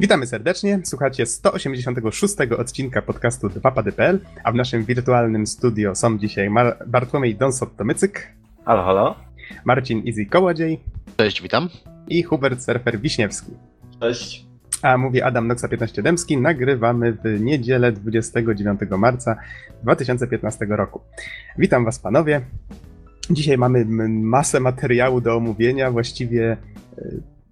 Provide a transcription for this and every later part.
Witamy serdecznie. Słuchacie 186 odcinka podcastu 2pady.pl, a w naszym wirtualnym studio są dzisiaj Mar- Bartłomiej Donsot-Tomycyk, Halo, halo. Marcin Easy Kołodziej Cześć, witam. i Hubert Surfer Wiśniewski. Cześć. A mówi Adam Noxa 15 Dębski. Nagrywamy w niedzielę 29 marca 2015 roku. Witam Was panowie. Dzisiaj mamy masę materiału do omówienia. Właściwie e,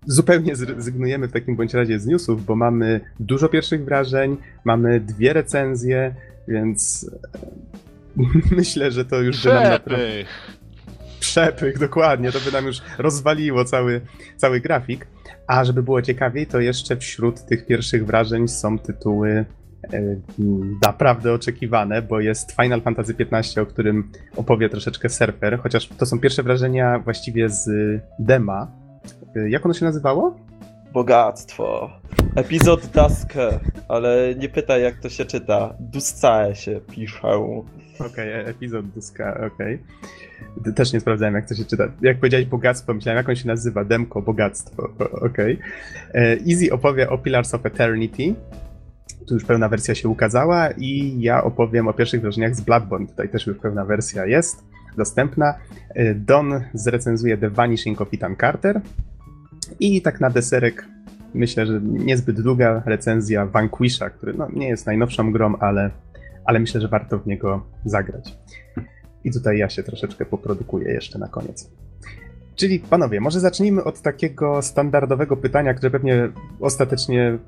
zupełnie zrezygnujemy w takim bądź razie z newsów, bo mamy dużo pierwszych wrażeń, mamy dwie recenzje, więc e, myślę, że to już by nam naprawdę... Przepych. Przepych, dokładnie, to by nam już rozwaliło cały, cały grafik. A żeby było ciekawiej, to jeszcze wśród tych pierwszych wrażeń są tytuły e, naprawdę oczekiwane, bo jest Final Fantasy XV, o którym opowie troszeczkę Surfer, chociaż to są pierwsze wrażenia właściwie z dema. E, Jak ono się nazywało? Bogactwo. Epizod Duske, ale nie pytaj jak to się czyta. Duscae się pisze. Okej, e- epizod Duska, okej. Ty Też nie sprawdzałem, jak to się czyta. Jak powiedziałeś bogactwo, myślałem, jak on się nazywa. Demko, bogactwo, okej. E, Easy opowie o Pillars of Eternity. Tu już pełna wersja się ukazała i ja opowiem o pierwszych wrażeniach z Bloodborne. Tutaj też już pełna wersja jest dostępna. E, Don zrecenzuje The Vanishing of Ethan Carter. I tak na deserek myślę, że niezbyt długa recenzja Vanquisha, który no, nie jest najnowszą grą, ale ale myślę, że warto w niego zagrać. I tutaj ja się troszeczkę poprodukuję jeszcze na koniec. Czyli panowie, może zacznijmy od takiego standardowego pytania, które pewnie ostatecznie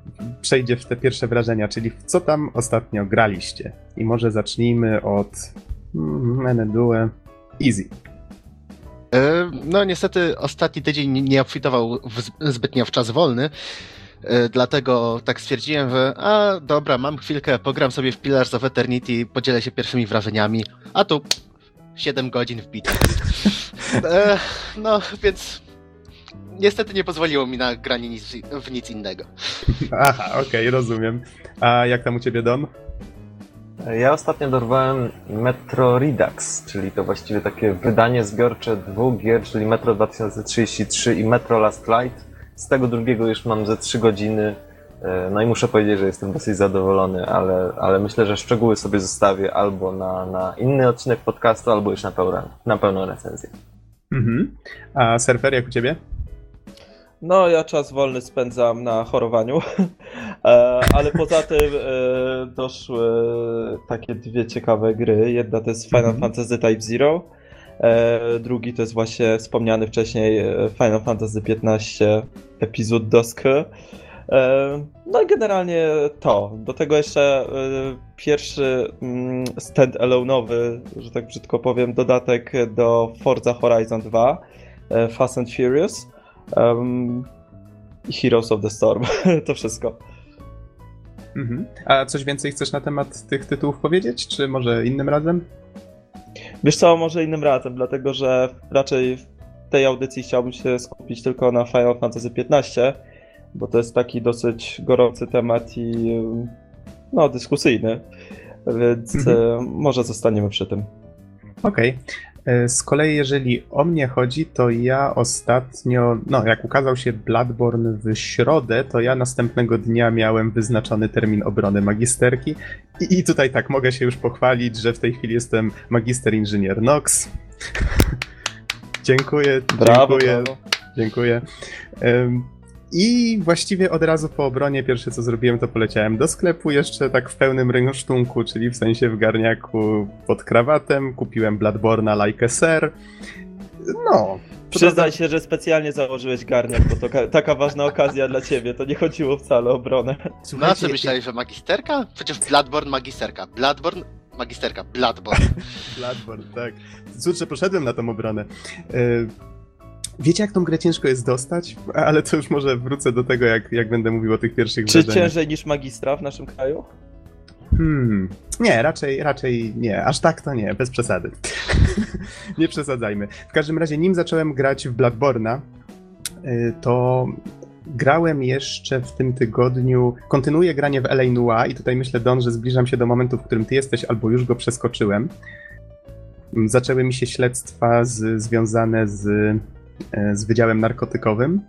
przejdzie w te pierwsze wrażenia, czyli co tam ostatnio graliście? I może zacznijmy od mm, Menedue Easy. E, No niestety ostatni tydzień nie- obfitował w zbytnio w czas wolny, e, dlatego tak stwierdziłem, że a dobra, mam chwilkę, pogram sobie w Pillars of Eternity, podzielę się pierwszymi wrażeniami, a tu 7 godzin wbite. E, No, więc niestety nie pozwoliło mi na granie nic, w nic innego. Aha, okej, rozumiem. A jak tam u ciebie, Don? Ja ostatnio dorwałem Metro Redux, czyli to właściwie takie wydanie zbiorcze dwóch gier, czyli Metro 2033 i Metro Last Light. Z tego drugiego już mam ze 3 godziny. E, No i muszę powiedzieć, że jestem dosyć zadowolony, ale, ale myślę, że szczegóły sobie zostawię albo na, na inny odcinek podcastu, albo już na, pełna, na pełną recenzję. Mhm. A Surfer, jak u ciebie? No, ja czas wolny spędzam na chorowaniu, E, ale poza tym e, doszły takie dwie ciekawe gry. Jedna to jest Final Mhm. Fantasy Type Zero, e, drugi to jest właśnie wspomniany wcześniej Final Fantasy XV epizod Dusk. No i generalnie to. Do tego jeszcze pierwszy mm, stand-alone'owy, że tak brzydko powiem, dodatek do Forza Horizon 2, e, Fast and Furious. Um, i Heroes of the Storm. to wszystko. Mhm. A coś więcej chcesz na temat tych tytułów powiedzieć, czy może innym razem? Wiesz co, może innym razem, dlatego że raczej w tej audycji chciałbym się skupić tylko na Final Fantasy XV, bo to jest taki dosyć gorący temat i no, dyskusyjny. Więc Mhm. e, może zostaniemy przy tym. Okej. E, Z kolei, jeżeli o mnie chodzi, to ja ostatnio, no jak ukazał się Bloodborne w środę, to ja następnego dnia miałem wyznaczony termin obrony magisterki. I, i tutaj tak, mogę się już pochwalić, że w tej chwili jestem magister inżynier Nox. dziękuję, Brawo, dziękuję, brawo. dziękuję. Em, I właściwie od razu po obronie pierwsze co zrobiłem, to poleciałem do sklepu jeszcze tak w pełnym rynsztunku, czyli w sensie w garniaku pod krawatem. Kupiłem Bloodborne'a like a sir. No. Przyznaj się, że specjalnie założyłeś garniak, bo to ka- taka ważna okazja dla ciebie. To nie chodziło wcale o obronę. No a Słuchajcie, co myślałeś, że magisterka? Przecież Bloodborne magisterka. Bloodborne magisterka. Bloodborne. Bloodborne, tak. Cóż, że poszedłem na tą obronę. E, Wiecie, jak tą grę ciężko jest dostać? Ale to już może wrócę do tego, jak, jak będę mówił o tych pierwszych Czy wrażeniach. ciężej niż magistra w naszym kraju? Hmm. Nie, raczej, raczej nie. Aż tak to nie, bez przesady. nie przesadzajmy. W każdym razie, nim zacząłem grać w Bloodborne'a, y, to grałem jeszcze w tym tygodniu, kontynuuję granie w LA Noir i tutaj myślę, Don, że zbliżam się do momentu, w którym ty jesteś, albo już go przeskoczyłem. Zaczęły mi się śledztwa z, związane z, z Wydziałem Narkotykowym.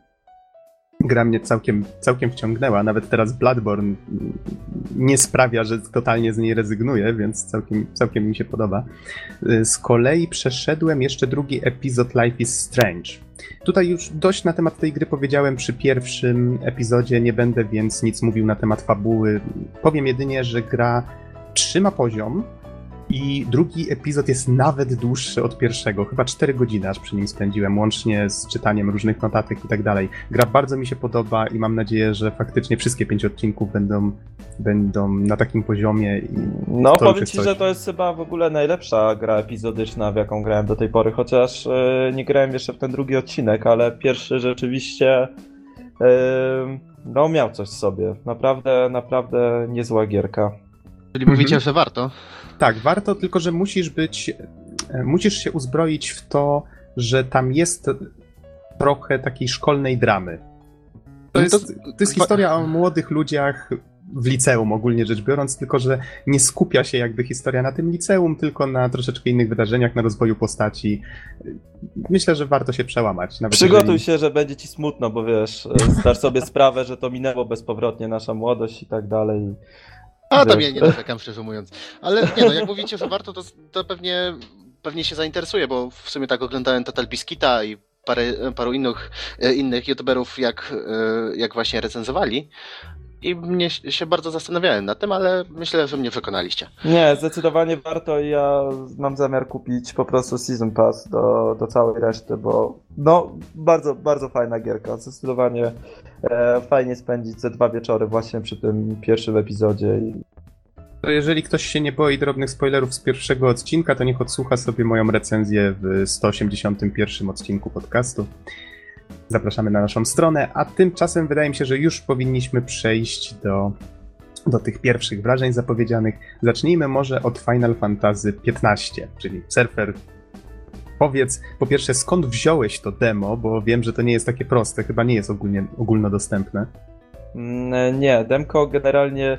gra mnie całkiem, całkiem wciągnęła. Nawet teraz Bloodborne nie sprawia, że totalnie z niej rezygnuję, więc całkiem, całkiem mi się podoba. Z kolei przeszedłem jeszcze drugi epizod Life is Strange. Tutaj już dość na temat tej gry powiedziałem przy pierwszym epizodzie, nie będę więc nic mówił na temat fabuły. Powiem jedynie, że gra trzyma poziom, i drugi epizod jest nawet dłuższy od pierwszego. Chyba 4 godziny aż przy nim spędziłem, łącznie z czytaniem różnych notatek i tak dalej. Gra bardzo mi się podoba i mam nadzieję, że faktycznie wszystkie pięć odcinków będą, będą na takim poziomie. I no, powiem ci, coś. że to jest chyba w ogóle najlepsza gra epizodyczna, w jaką grałem do tej pory, chociaż yy, nie grałem jeszcze w ten drugi odcinek, ale pierwszy rzeczywiście. Yy, no, miał coś w sobie. Naprawdę, naprawdę niezła gierka. Czyli mówicie, mhm. że warto? Tak, warto, tylko że musisz być, e, musisz się uzbroić w to, że tam jest trochę takiej szkolnej dramy. To, no jest, to jest historia o młodych ludziach w liceum ogólnie rzecz biorąc, tylko że nie skupia się jakby historia na tym liceum, tylko na troszeczkę innych wydarzeniach, na rozwoju postaci. Myślę, że warto się przełamać. Przygotuj jeżeli... się, że będzie ci smutno, bo wiesz, zdasz sobie sprawę, że to minęło bezpowrotnie nasza młodość i tak dalej. A tam ja nie narzekam, szczerze mówiąc. Ale nie no, jak mówicie, że warto, to, to pewnie, pewnie się zainteresuje, bo w sumie tak oglądałem Total Biskita i parę, paru innych, e, innych youtuberów, jak, e, jak właśnie recenzowali i mnie się bardzo zastanawiałem nad tym, ale myślę, że mnie przekonaliście. Nie, zdecydowanie warto i ja mam zamiar kupić po prostu Season Pass do, do całej reszty, bo no, bardzo, bardzo fajna gierka. Zdecydowanie e, fajnie spędzić ze dwa wieczory właśnie przy tym pierwszym epizodzie i to jeżeli ktoś się nie boi drobnych spoilerów z pierwszego odcinka, to niech odsłucha sobie moją recenzję w 181 odcinku podcastu. Zapraszamy na naszą stronę, a tymczasem wydaje mi się, że już powinniśmy przejść do, do tych pierwszych wrażeń zapowiedzianych. Zacznijmy może od Final Fantasy XV, czyli Surfer. Powiedz po pierwsze, skąd wziąłeś to demo, bo wiem, że to nie jest takie proste, chyba nie jest ogólnie, ogólnodostępne. Mm, nie, demko generalnie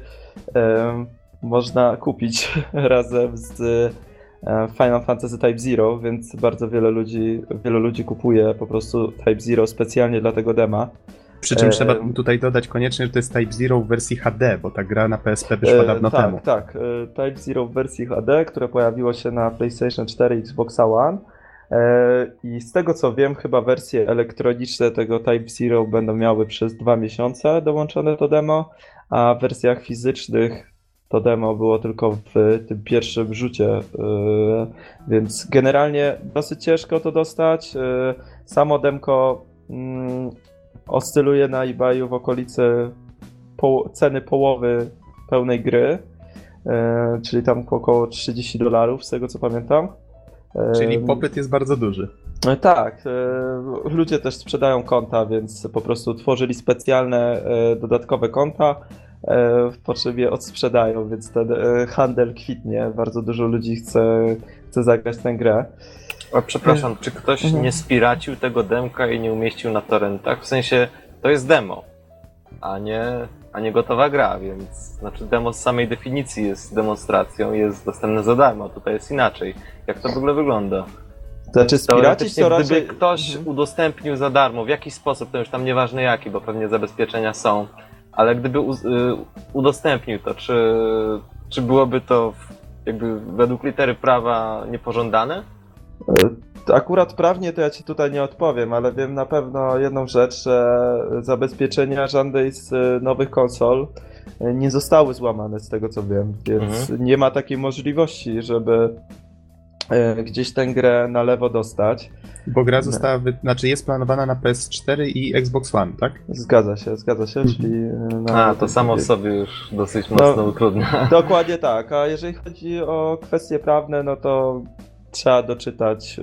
e, można kupić razem z Final Fantasy Type Zero, więc bardzo wiele ludzi, wielu ludzi kupuje po prostu Type Zero specjalnie dla tego dema. Przy czym e... trzeba tutaj dodać koniecznie, że to jest Type Zero w wersji HD, bo ta gra na PSP wyszła e, dawno tak, temu. Tak, e, Type Zero w wersji HD, które pojawiło się na PlayStation 4 i Xbox One. E, I z tego co wiem, chyba wersje elektroniczne tego Type Zero będą miały przez dwa miesiące dołączone do demo, a w wersjach fizycznych to demo było tylko w tym pierwszym rzucie, yy, więc generalnie dosyć ciężko to dostać. Yy, samo demko yy, oscyluje na eBayu w okolicy ceny połowy pełnej gry, yy, czyli tam około 30 dolarów, z tego co pamiętam. Czyli popyt jest bardzo duży. Tak, ludzie też sprzedają konta, więc po prostu tworzyli specjalne dodatkowe konta, E, w potrzebie odsprzedają, więc ten e, handel kwitnie. Bardzo dużo ludzi chce, chce zagrać tę grę. O, przepraszam, czy ktoś mhm. nie spiracił tego demka i nie umieścił na torrentach? W sensie, to jest demo, a nie, a nie gotowa gra, więc znaczy demo z samej definicji jest demonstracją, jest dostępne za darmo, tutaj jest inaczej. Jak to w ogóle wygląda? Znaczy spiracić to raczej... Gdyby ktoś mhm. udostępnił za darmo, w jakiś sposób, to już tam nieważne jaki, bo pewnie zabezpieczenia są, ale gdyby y, udostępnił to, czy, czy byłoby to jakby według litery prawa niepożądane? E, akurat prawnie to ja ci tutaj nie odpowiem, ale wiem na pewno jedną rzecz, że zabezpieczenia żadnej z e, nowych konsol e, nie zostały złamane z tego co wiem, więc mhm. nie ma takiej możliwości, żeby gdzieś tę grę na lewo dostać. Bo gra została, wy... znaczy jest planowana na PS4 i Xbox One, tak? Zgadza się, zgadza się, mhm. czyli... A, to samo w sobie już dosyć mocno no, utrudnia. Dokładnie tak, a jeżeli chodzi o kwestie prawne, no to trzeba doczytać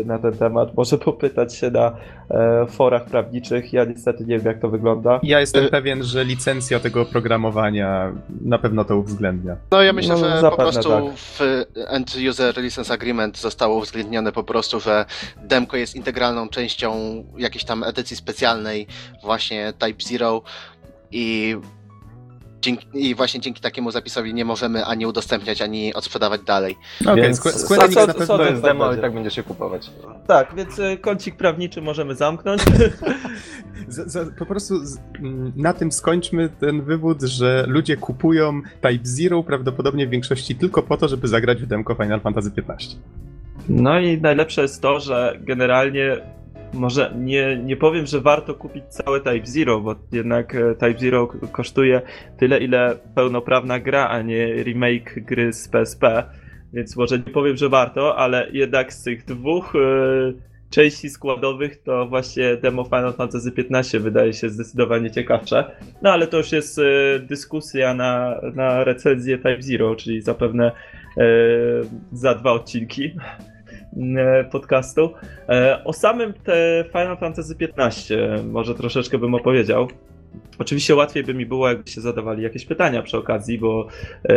y, na ten temat, może popytać się na e, forach prawniczych. Ja niestety nie wiem, jak to wygląda. Ja jestem y, pewien, że licencja tego oprogramowania na pewno to uwzględnia. No ja myślę, no, że po prostu tak. w End User License Agreement zostało uwzględnione po prostu, że demko jest integralną częścią jakiejś tam edycji specjalnej właśnie Type Zero i dzięki, I właśnie dzięki takiemu zapisowi nie możemy ani udostępniać, ani odsprzedawać dalej. Okej, Więc Squ- co- Square Enix na pewno... To jest tak demo i będzie. tak będzie się kupować. Tak, więc e, kącik prawniczy możemy zamknąć. Z, z, po prostu z, mm, na tym skończmy ten wywód, że ludzie kupują Type Zero prawdopodobnie w większości tylko po to, żeby zagrać w demko Final Fantasy XV. No i najlepsze jest to, że generalnie może nie, nie powiem, że warto kupić całe Type Zero, bo jednak e, Type Zero kosztuje tyle, ile pełnoprawna gra, a nie remake gry z PSP. Więc może nie powiem, że warto, ale jednak z tych dwóch e, części składowych to właśnie demo Final Fantasy XV wydaje się zdecydowanie ciekawsze. No ale to już jest e, dyskusja na, na recenzję Type Zero, czyli zapewne za dwa odcinki podcastu. E, O samym te Final Fantasy XV może troszeczkę bym opowiedział. Oczywiście łatwiej by mi było, jakbyście zadawali jakieś pytania przy okazji, bo e,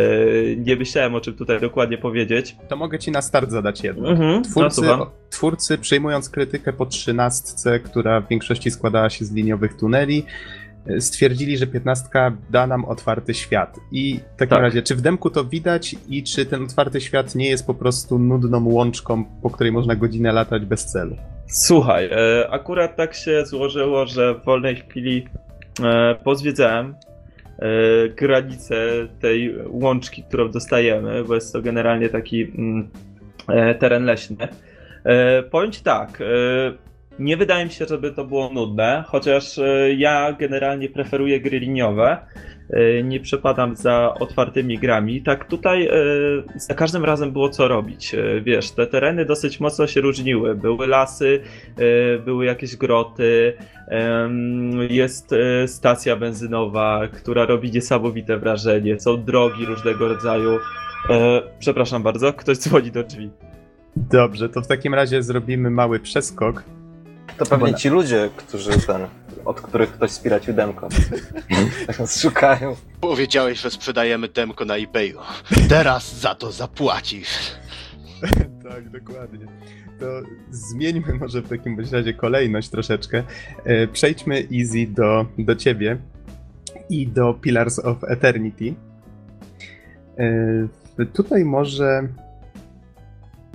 nie myślałem o czym tutaj dokładnie powiedzieć. To mogę ci na start zadać jedno. Mhm, Twórcy, nasuwam. twórcy przyjmując krytykę po trzynastce, która w większości składała się z liniowych tuneli, stwierdzili, że piętnastka da nam otwarty świat. I w takim Tak. razie, czy w demku to widać i czy ten otwarty świat nie jest po prostu nudną łączką, po której można godzinę latać bez celu? Słuchaj, e, akurat tak się złożyło, że w wolnej chwili e, pozwiedzałem e, granice tej łączki, którą dostajemy, bo jest to generalnie taki mm, teren leśny. Powiem tak, nie wydaje mi się, żeby to było nudne, chociaż e, ja generalnie preferuję gry liniowe. E, Nie przepadam za otwartymi grami. Tak tutaj e, za każdym razem było co robić. Wiesz, te tereny dosyć mocno się różniły. Były lasy, były jakieś groty, jest stacja benzynowa, która robi niesamowite wrażenie. Są drogi różnego rodzaju. Przepraszam bardzo, ktoś dzwoni do drzwi. Dobrze, to w takim razie zrobimy mały przeskok. To pewnie ci ludzie, którzy ten, od których ktoś spiracił demko. Tak nas szukają. Powiedziałeś, że sprzedajemy demko na eBayu. Teraz za to zapłacisz. tak, dokładnie. To zmieńmy może w takim razie kolejność troszeczkę. E, Przejdźmy easy do, do ciebie i do Pillars of Eternity. E, Tutaj może.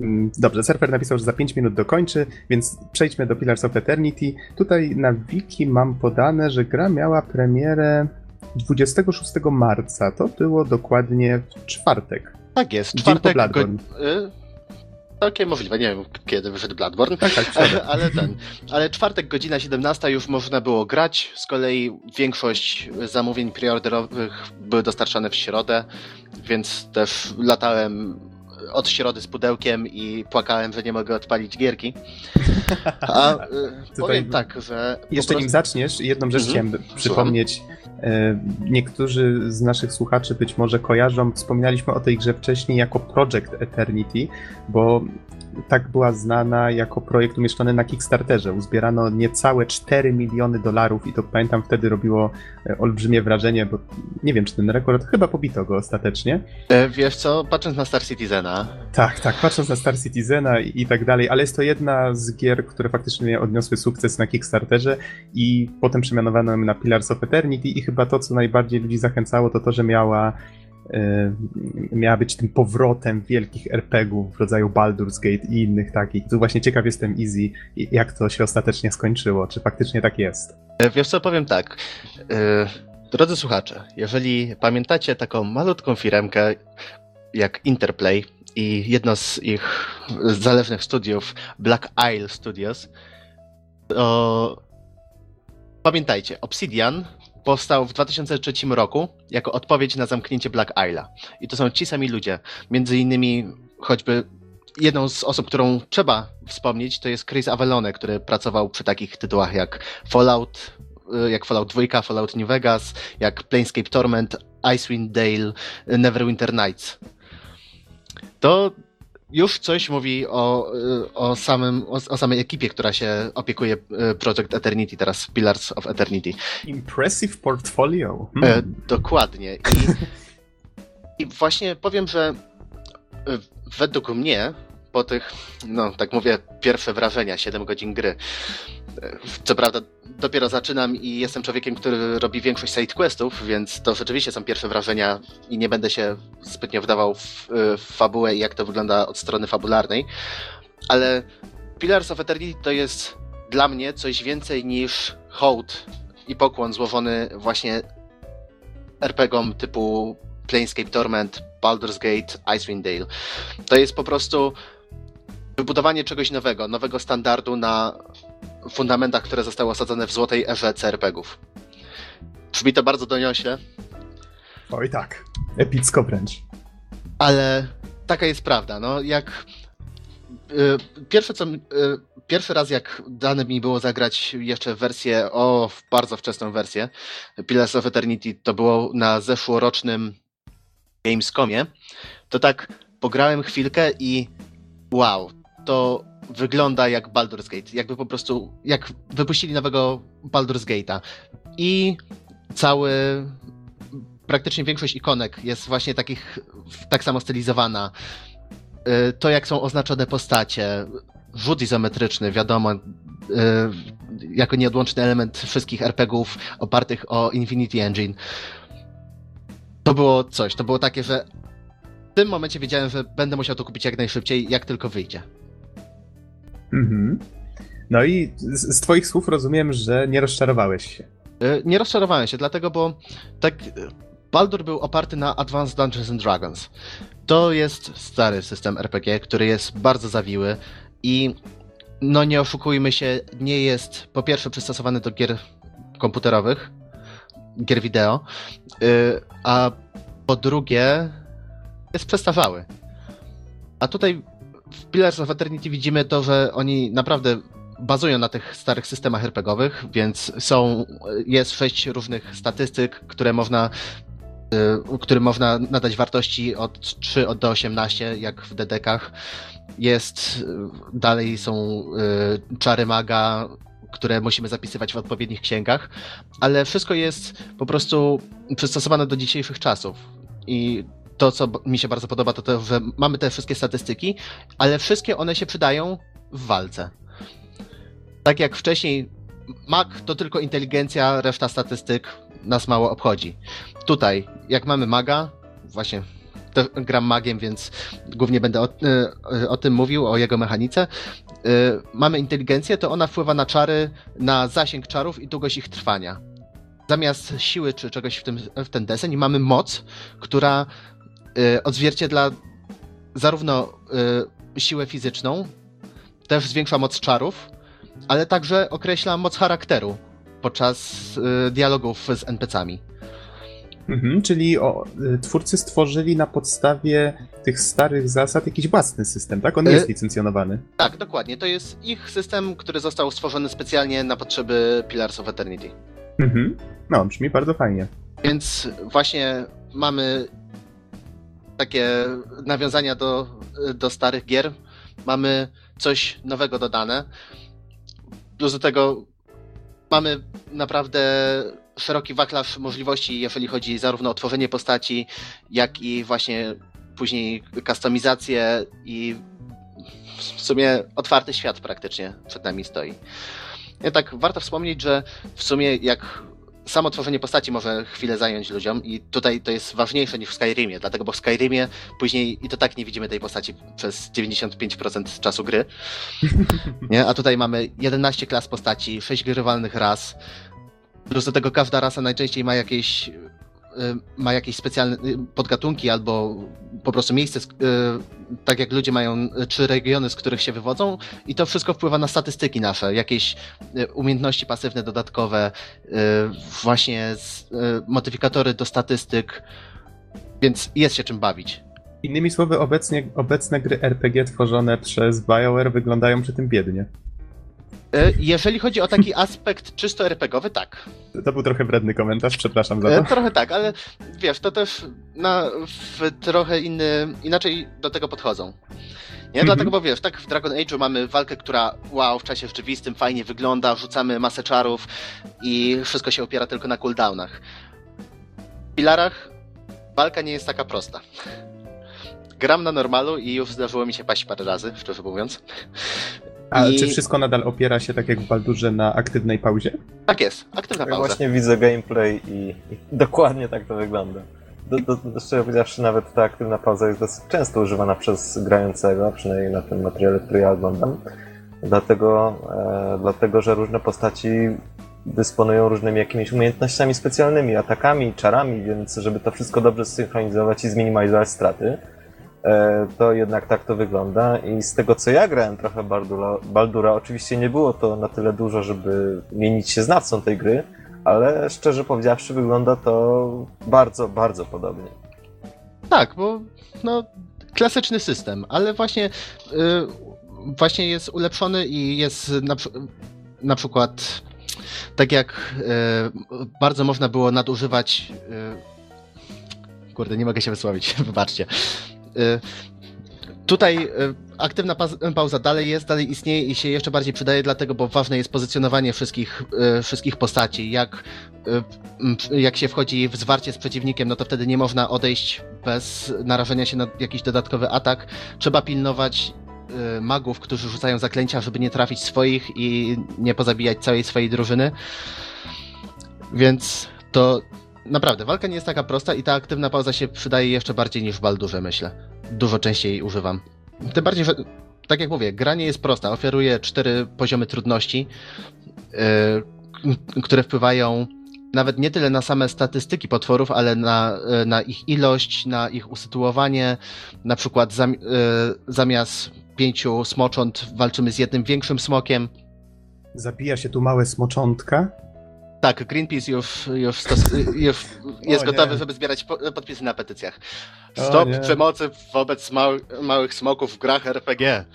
Mm, Dobrze, surfer napisał, że za 5 minut dokończy, więc przejdźmy do Pillars of Eternity. Tutaj na wiki mam podane, że gra miała premierę 26 marca. To było dokładnie w czwartek. Tak jest, Dzień po czwartek... Y, Całkiem możliwe, nie wiem kiedy wyszedł Bloodborne. Tak, tak. Ale ten, ale czwartek, godzina 17 już można było grać. Z kolei większość zamówień preorderowych były dostarczane w środę, więc też latałem od środy z pudełkiem i płakałem, że nie mogę odpalić gierki. A y, powiem tak, że. Jeszcze nim prostu- zaczniesz, jedną rzecz Mhm. chciałem przypomnieć. E, Niektórzy z naszych słuchaczy być może kojarzą, wspominaliśmy o tej grze wcześniej jako Project Eternity, bo tak była znana jako projekt umieszczony na Kickstarterze. Uzbierano niecałe 4 miliony dolarów i to pamiętam wtedy robiło e, olbrzymie wrażenie, bo nie wiem czy ten rekord, chyba pobito go ostatecznie. E, Wiesz co, patrząc na Star Citizena, Tak, tak, patrząc na Star Citizena i, i tak dalej, ale jest to jedna z gier, które faktycznie odniosły sukces na Kickstarterze i potem przemianowano ją na Pillars of Eternity i chyba to, co najbardziej ludzi zachęcało, to to, że miała miała być tym powrotem wielkich RPGów w rodzaju Baldur's Gate i innych takich. Tu właśnie ciekaw jestem Easy, jak to się ostatecznie skończyło, czy faktycznie tak jest. E, Wiesz co, powiem tak. E, Drodzy słuchacze, jeżeli pamiętacie taką malutką firmkę jak Interplay i jedno z ich zależnych studiów, Black Isle Studios, to pamiętajcie, Obsidian powstał w 2003 roku jako odpowiedź na zamknięcie Black Isle'a. I to są ci sami ludzie. Między innymi choćby jedną z osób, którą trzeba wspomnieć, to jest Chris Avellone, który pracował przy takich tytułach jak Fallout, y, jak Fallout 2, Fallout New Vegas, jak Planescape Torment, Icewind Dale, Neverwinter Nights. To już coś mówi o, y, o, samym, o, o samej ekipie, która się opiekuje y, Project Eternity, teraz Pillars of Eternity. Impressive portfolio. E, Hmm. dokładnie. I, I właśnie powiem, że e, według mnie po tych, no tak mówię, pierwsze wrażenia, 7 godzin gry. Co prawda dopiero zaczynam i jestem człowiekiem, który robi większość sidequestów, więc to rzeczywiście są pierwsze wrażenia i nie będę się zbytnio wdawał w, w fabułę i jak to wygląda od strony fabularnej, ale Pillars of Eternity to jest dla mnie coś więcej niż hołd i pokłon złożony właśnie RPGom typu Planescape Torment, Baldur's Gate, Icewind Dale. To jest po prostu wybudowanie czegoś nowego, nowego standardu na fundamentach, które zostały osadzone w złotej erze CRPGów. Brzmi to bardzo doniośle, Oj tak, epicko wręcz. ale taka jest prawda. No, jak y, pierwsze co, y, pierwszy raz jak dane mi było zagrać jeszcze wersję, o, bardzo wczesną wersję Pillars of Eternity, to było na zeszłorocznym Gamescomie, to tak pograłem chwilkę i wow, to wygląda jak Baldur's Gate, jakby po prostu, jak wypuścili nowego Baldur's Gate'a i cały praktycznie większość ikonek jest właśnie takich, tak samo stylizowana. Y, To, jak są oznaczone postacie, rzut izometryczny, wiadomo, y, jako nieodłączny element wszystkich RPGów opartych o Infinity Engine. To było coś, to było takie, że w tym momencie wiedziałem, że będę musiał to kupić jak najszybciej, jak tylko wyjdzie. Mhm. No i z, z twoich słów rozumiem, że nie rozczarowałeś się. Y, Nie rozczarowałem się, dlatego, bo tak y, Baldur był oparty na Advanced Dungeons and Dragons. To jest stary system RPG, który jest bardzo zawiły i no nie oszukujmy się, nie jest po pierwsze przystosowany do gier komputerowych, gier wideo, y, a po drugie jest przestarzały. A tutaj w Pillars of Eternity widzimy to, że oni naprawdę bazują na tych starych systemach RPGowych, więc są, jest sześć różnych statystyk, które można, y, którym można nadać wartości od 3 do 18, jak w DDK-ach. Jest, y, dalej są y, czary maga, które musimy zapisywać w odpowiednich księgach, ale wszystko jest po prostu przystosowane do dzisiejszych czasów. I to, co mi się bardzo podoba, to to, że mamy te wszystkie statystyki, ale wszystkie one się przydają w walce. Tak jak wcześniej, mag to tylko inteligencja, reszta statystyk nas mało obchodzi. Tutaj, jak mamy maga, właśnie gram magiem, więc głównie będę o, y, o tym mówił, o jego mechanice. Y, mamy inteligencję, to ona wpływa na czary, na zasięg czarów i długość ich trwania. Zamiast siły czy czegoś w, tym, w ten deseń mamy moc, która y, odzwierciedla zarówno y, siłę fizyczną, też zwiększa moc czarów, ale także określa moc charakteru podczas y, dialogów z NPC-ami. Mhm, czyli o, twórcy stworzyli na podstawie tych starych zasad jakiś własny system, tak? On nie jest licencjonowany. Tak, dokładnie. To jest ich system, który został stworzony specjalnie na potrzeby Pillars of Eternity. Mhm. No, brzmi bardzo fajnie. Więc właśnie mamy takie nawiązania do, do starych gier. Mamy coś nowego dodane. Plus do tego mamy naprawdę szeroki wachlarz możliwości, jeżeli chodzi zarówno o tworzenie postaci, jak i właśnie później kustomizację i w sumie otwarty świat praktycznie przed nami stoi. I tak warto wspomnieć, że w sumie jak samo tworzenie postaci może chwilę zająć ludziom i tutaj to jest ważniejsze niż w Skyrimie, dlatego bo w Skyrimie później i to tak nie widzimy tej postaci przez 95% czasu gry. Nie? A tutaj mamy 11 klas postaci, 6 grywalnych ras. Plus do tego każda rasa najczęściej ma jakieś ma jakieś specjalne y, podgatunki albo po prostu miejsce, y, tak jak ludzie mają y, trzy regiony, z których się wywodzą i to wszystko wpływa na statystyki nasze, jakieś y, umiejętności pasywne dodatkowe, y, właśnie y, modyfikatory do statystyk, więc jest się czym bawić. Innymi słowy, obecnie, obecne gry RPG tworzone przez BioWare wyglądają przy tym biednie. Y, Jeżeli chodzi o taki aspekt czysto RPGowy, tak. To był trochę wredny komentarz, przepraszam za E, to. Trochę tak, ale wiesz, to też na, w trochę inny, inaczej do tego podchodzą. Nie, Mhm. dlatego, bo wiesz, tak w Dragon Age'u mamy walkę, która wow, w czasie rzeczywistym fajnie wygląda, rzucamy masę czarów i wszystko się opiera tylko na cooldownach. W Pilarach walka nie jest taka prosta. gram na normalu i już zdarzyło mi się paść parę razy, szczerze mówiąc. A I- czy wszystko nadal opiera się tak jak w Baldurze na aktywnej pauzie? Tak jest, aktywna Ja pauza. właśnie widzę gameplay i, i dokładnie tak to wygląda. Do, do, do, szczerze powiedziawszy, nawet ta aktywna pauza jest dosyć często używana przez grającego, przynajmniej na tym materiale, który ja oglądam. Dlatego, e, dlatego że różne postaci dysponują różnymi jakimiś umiejętnościami specjalnymi, atakami, czarami, więc żeby to wszystko dobrze zsynchronizować i zminimalizować straty, to jednak tak to wygląda. I z tego co ja grałem trochę Baldura, Baldura oczywiście nie było to na tyle dużo, żeby mienić się znawcą tej gry, ale szczerze powiedziawszy wygląda to bardzo, bardzo podobnie. Tak, bo no, klasyczny system, ale właśnie, y, właśnie jest ulepszony i jest na, na przykład tak jak y, bardzo można było nadużywać. Y, kurde, nie mogę się wysłowić, wybaczcie. Y, Tutaj y, aktywna pauza dalej jest, dalej istnieje i się jeszcze bardziej przydaje, dlatego, bo ważne jest pozycjonowanie wszystkich, y, wszystkich postaci. Jak, jak się wchodzi w zwarcie z przeciwnikiem, no to wtedy nie można odejść bez narażenia się na jakiś dodatkowy atak. Trzeba pilnować magów, którzy rzucają zaklęcia, żeby nie trafić swoich i nie pozabijać całej swojej drużyny. Więc to naprawdę walka nie jest taka prosta i ta aktywna pauza się przydaje jeszcze bardziej niż w Baldurze, myślę. Dużo częściej jej używam. Tym bardziej, że tak jak mówię, gra nie jest prosta. Oferuje cztery poziomy trudności, yy, które wpływają nawet nie tyle na same statystyki potworów, ale na, yy, na ich ilość, na ich usytuowanie. Na przykład zam, yy, zamiast pięciu smocząt walczymy z jednym większym smokiem. Zabija się tu małe smoczątka. Tak, Greenpeace już, już, stos, już jest O gotowy, nie. żeby zbierać po, podpisy na petycjach. O Stop nie. przemocy wobec mał, małych smoków w grach RPG.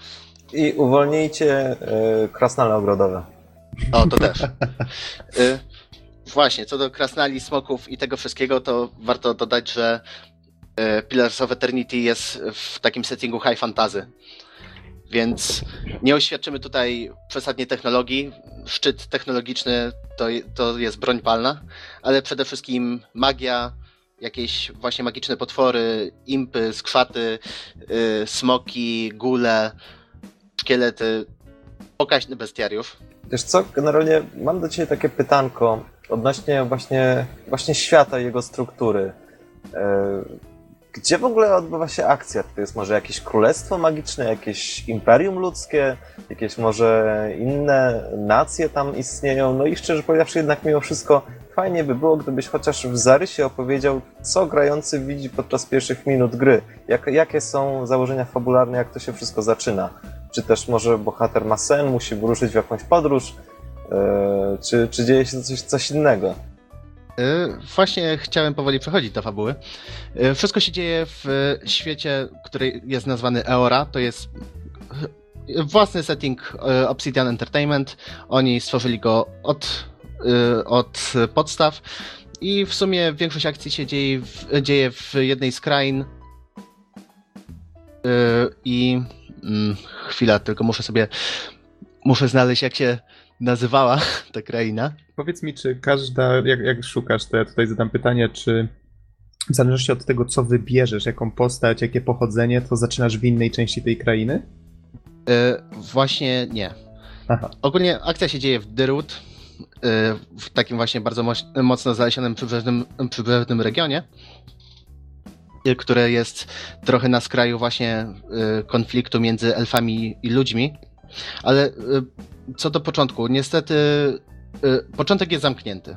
I uwolnijcie y, krasnale ogrodowe. O, to też. Y, właśnie, co do krasnali, smoków i tego wszystkiego, to warto dodać, że y, Pillars of Eternity jest w takim settingu high fantasy. Więc nie oświadczymy tutaj przesadnie technologii. Szczyt technologiczny to, to jest broń palna, ale przede wszystkim magia, jakieś właśnie magiczne potwory, impy, skrzaty, y, smoki, gule, szkielety, pokaźny bestiariusz. Wiesz co, generalnie mam do Ciebie takie pytanko odnośnie właśnie, właśnie świata i jego struktury. Gdzie w ogóle odbywa się akcja? To jest może jakieś królestwo magiczne, jakieś imperium ludzkie, jakieś może inne nacje tam istnieją? No i szczerze powiedziawszy, jednak mimo wszystko fajnie by było, gdybyś chociaż w zarysie opowiedział, co grający widzi podczas pierwszych minut gry. Jak, jakie są założenia fabularne, jak to się wszystko zaczyna? Czy też może bohater ma sen, musi wyruszyć w jakąś podróż? E, czy, czy dzieje się coś, coś innego? Y, Właśnie chciałem powoli przechodzić do fabuły. Y, Wszystko się dzieje w świecie, który jest nazwany Eora. To jest własny setting y, Obsidian Entertainment. Oni stworzyli go od, od podstaw. I w sumie większość akcji się dzieje w, dzieje w jednej z krain. I mm, chwila, tylko muszę sobie. Muszę znaleźć, jak się nazywała ta kraina. Powiedz mi, czy każda, jak, jak szukasz, to ja tutaj zadam pytanie, czy w zależności od tego, co wybierzesz, jaką postać, jakie pochodzenie, to zaczynasz w innej części tej krainy? Y, właśnie nie. Aha. Ogólnie akcja się dzieje w Dyrut, y, w takim właśnie bardzo mocno zalesionym przybrzeżnym, przybrzeżnym regionie, y, które jest trochę na skraju właśnie y, konfliktu między elfami i ludźmi. Ale y, co do początku, niestety y, początek jest zamknięty.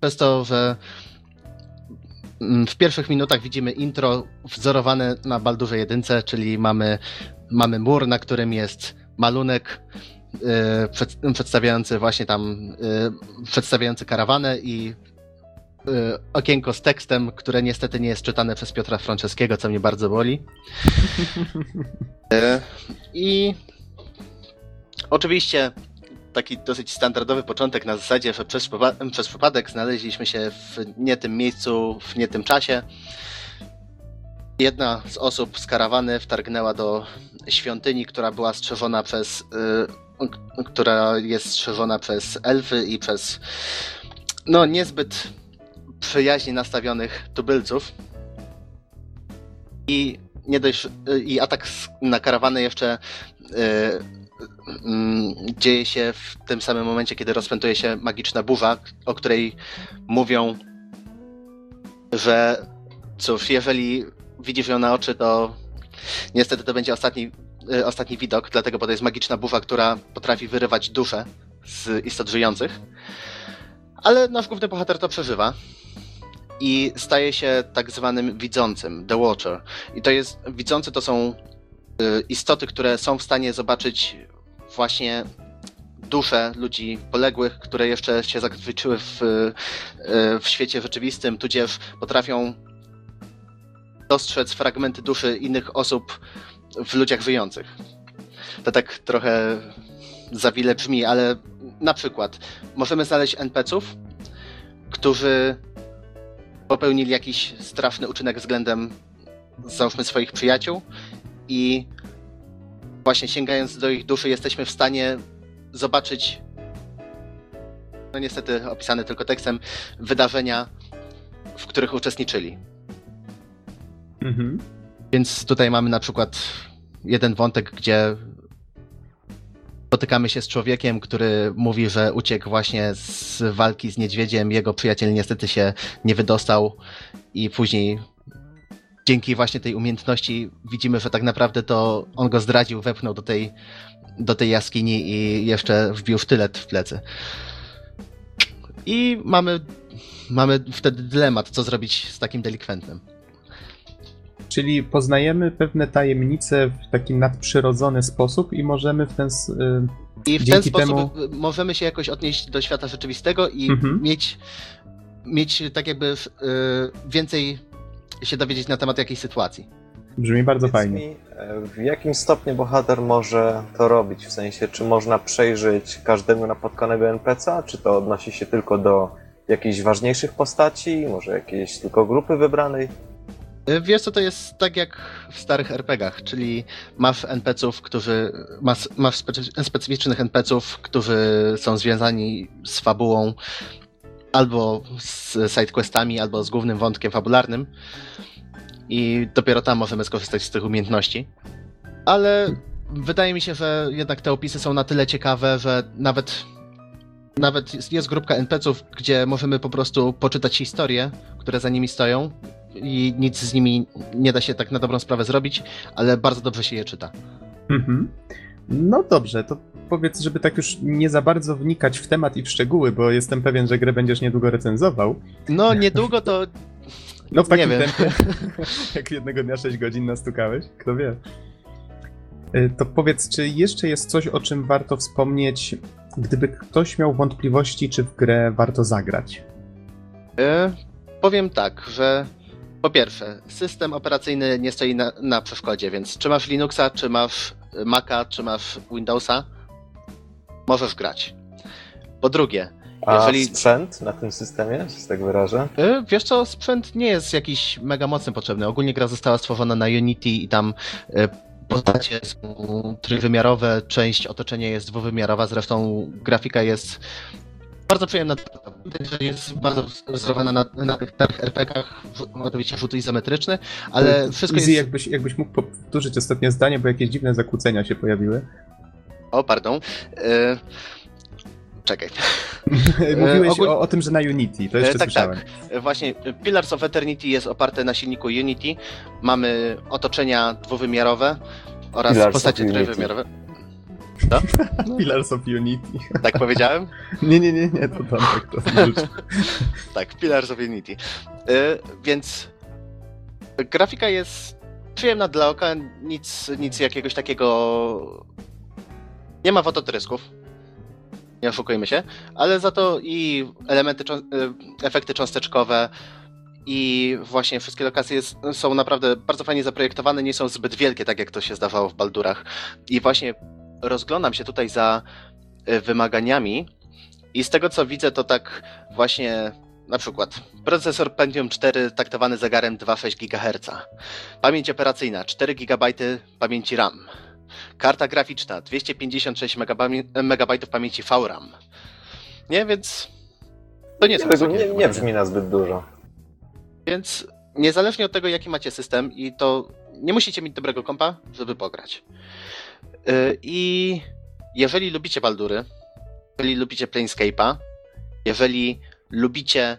Przez to, że mm, w pierwszych minutach widzimy intro wzorowane na Baldurze 1, czyli mamy, mamy mur, na którym jest malunek y, przed, przedstawiający właśnie tam, przedstawiający karawanę i okienko z tekstem, które niestety nie jest czytane przez Piotra Franceskiego, co mnie bardzo boli. Y, I oczywiście taki dosyć standardowy początek na zasadzie, że przez, przez przypadek znaleźliśmy się w nie tym miejscu, w nie tym czasie. Jedna z osób z karawany wtargnęła do świątyni, która była strzeżona przez. y, która jest strzeżona przez elfy i przez. No, niezbyt przyjaźnie nastawionych tubylców. I nie dość y, i atak na karawany jeszcze y, mm, dzieje się w tym samym momencie, kiedy rozpętuje się magiczna burza, o której mówią, że cóż, jeżeli widzisz ją na oczy, to niestety to będzie ostatni, y, ostatni widok, dlatego, bo to jest magiczna burza, która potrafi wyrywać duszę z istot żyjących. Ale nasz główny bohater to przeżywa i staje się tak zwanym widzącym, The Watcher. I to jest, widzący to są istoty, które są w stanie zobaczyć właśnie dusze ludzi poległych, które jeszcze się zakotwiczyły w, y, w świecie rzeczywistym, tudzież potrafią dostrzec fragmenty duszy innych osób w ludziach żyjących. To tak trochę za wiele brzmi, ale na przykład możemy znaleźć NPC-ów, którzy popełnili jakiś straszny uczynek względem załóżmy swoich przyjaciół i właśnie sięgając do ich duszy jesteśmy w stanie zobaczyć no niestety opisane tylko tekstem wydarzenia, w których uczestniczyli. Mhm. Więc tutaj mamy na przykład jeden wątek, gdzie spotykamy się z człowiekiem, który mówi, że uciekł właśnie z walki z niedźwiedziem. Jego przyjaciel niestety się nie wydostał i później dzięki właśnie tej umiejętności widzimy, że tak naprawdę to on go zdradził, wepchnął do tej, do tej jaskini i jeszcze wbił sztylet w plecy. I mamy, mamy wtedy dylemat, co zrobić z takim delikwentem. Czyli poznajemy pewne tajemnice w taki nadprzyrodzony sposób i możemy w ten. y, I w ten sposób temu- możemy się jakoś odnieść do świata rzeczywistego i Mhm. mieć, mieć tak jakby y, więcej się dowiedzieć na temat jakiejś sytuacji. Brzmi bardzo Powiedz fajnie. Mi, e, w jakim stopniu bohater może to robić? W sensie, czy można przejrzeć każdego napotkanego NPC-a, czy to odnosi się tylko do jakichś ważniejszych postaci, może jakiejś tylko grupy wybranej? Y, Wiesz co, to jest tak jak w starych RPGach, czyli masz NPC-ów, którzy, masz, masz specy- specyficznych NPC-ów, którzy są związani z fabułą albo z sidequestami, albo z głównym wątkiem fabularnym i dopiero tam możemy skorzystać z tych umiejętności. Ale wydaje mi się, że jednak te opisy są na tyle ciekawe, że nawet nawet jest, grupka NPC-ów, gdzie możemy po prostu poczytać historie, które za nimi stoją i nic z nimi nie da się tak na dobrą sprawę zrobić, ale bardzo dobrze się je czyta. Mhm. No dobrze, to powiedz, żeby tak już nie za bardzo wnikać w temat i w szczegóły, bo jestem pewien, że grę będziesz niedługo recenzował. No niedługo to No w takim Nie tempie, jak jednego dnia 6 godzin nastukałeś, kto wie. Y, To powiedz, czy jeszcze jest coś, o czym warto wspomnieć, gdyby ktoś miał wątpliwości, czy w grę warto zagrać? E, powiem tak, że po pierwsze, system operacyjny nie stoi na, na przeszkodzie, więc czy masz Linuxa, czy masz Maca, czy masz Windowsa, możesz grać. Po drugie, A Jeżeli- sprzęt na tym systemie, że się tak wyrażę? e, wiesz co, sprzęt nie jest jakiś mega mocny potrzebny. Ogólnie gra została stworzona na Unity i tam e, postacie są trójwymiarowe, część otoczenia jest dwuwymiarowa, zresztą grafika jest bardzo przyjemna. Widać, że jest bardzo wzorowana na, na tych RPG-ach, oczywiście rzut izometryczny, ale wszystko Easy, jest... jakbyś, jakbyś mógł powtórzyć ostatnie zdanie, bo jakieś dziwne zakłócenia się pojawiły. O, pardon. E, Czekaj. Mówiłeś ogól- o, o tym, że na Unity, to jeszcze E, tak, słyszałem. E, Właśnie e, Pillars of Eternity jest oparte na silniku Unity. Mamy otoczenia dwuwymiarowe oraz Pillars postacie trójwymiarowe. Pillars of Unity. Tak powiedziałem? Nie, nie, nie, nie, to tam tak to wrzuć. Tak, Pillars of Unity. Y, więc grafika jest przyjemna dla oka, nic, nic jakiegoś takiego. Nie ma fototrysków. Nie oszukujmy się, ale za to i elementy, y, efekty cząsteczkowe i właśnie wszystkie lokacje są naprawdę bardzo fajnie zaprojektowane, nie są zbyt wielkie, tak jak to się zdawało w Baldurach. I właśnie rozglądam się tutaj za y, wymaganiami i z tego co widzę, to tak właśnie na przykład procesor Pentium 4 taktowany zegarem 2,6 GHz. Pamięć operacyjna 4 GB pamięci RAM. Karta graficzna 256 MB pamięci VRAM. Nie, więc to nie Nie, nie, nie brzmi na zbyt dużo. Więc niezależnie od tego, jaki macie system, i to nie musicie mieć dobrego kompa, żeby pograć. Y, I jeżeli lubicie Baldury, jeżeli lubicie Planescape'a, jeżeli lubicie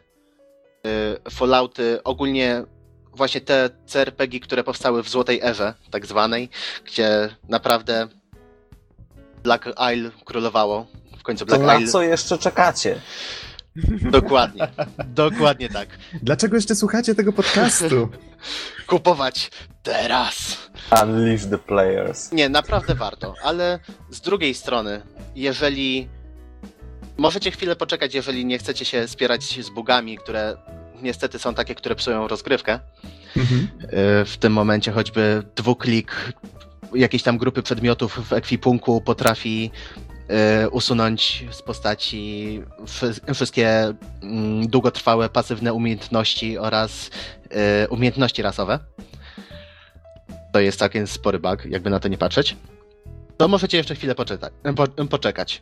y, Fallouty, ogólnie właśnie te CRPG, które powstały w złotej erze, tak zwanej, gdzie naprawdę Black Isle królowało. W końcu To Black na Isle. co jeszcze czekacie? Dokładnie. Dokładnie tak. Dlaczego jeszcze słuchacie tego podcastu? Kupować teraz. Unleash the players. Nie, naprawdę warto, ale z drugiej strony, jeżeli możecie chwilę poczekać, jeżeli nie chcecie się spierać z bugami, które niestety są takie, które psują rozgrywkę. Mhm. Yy, W tym momencie choćby dwuklik jakiejś tam grupy przedmiotów w ekwipunku potrafi yy, usunąć z postaci wszy- wszystkie mm, długotrwałe pasywne umiejętności oraz yy, umiejętności rasowe. To jest całkiem spory bug, jakby na to nie patrzeć. To możecie jeszcze chwilę po, poczekać.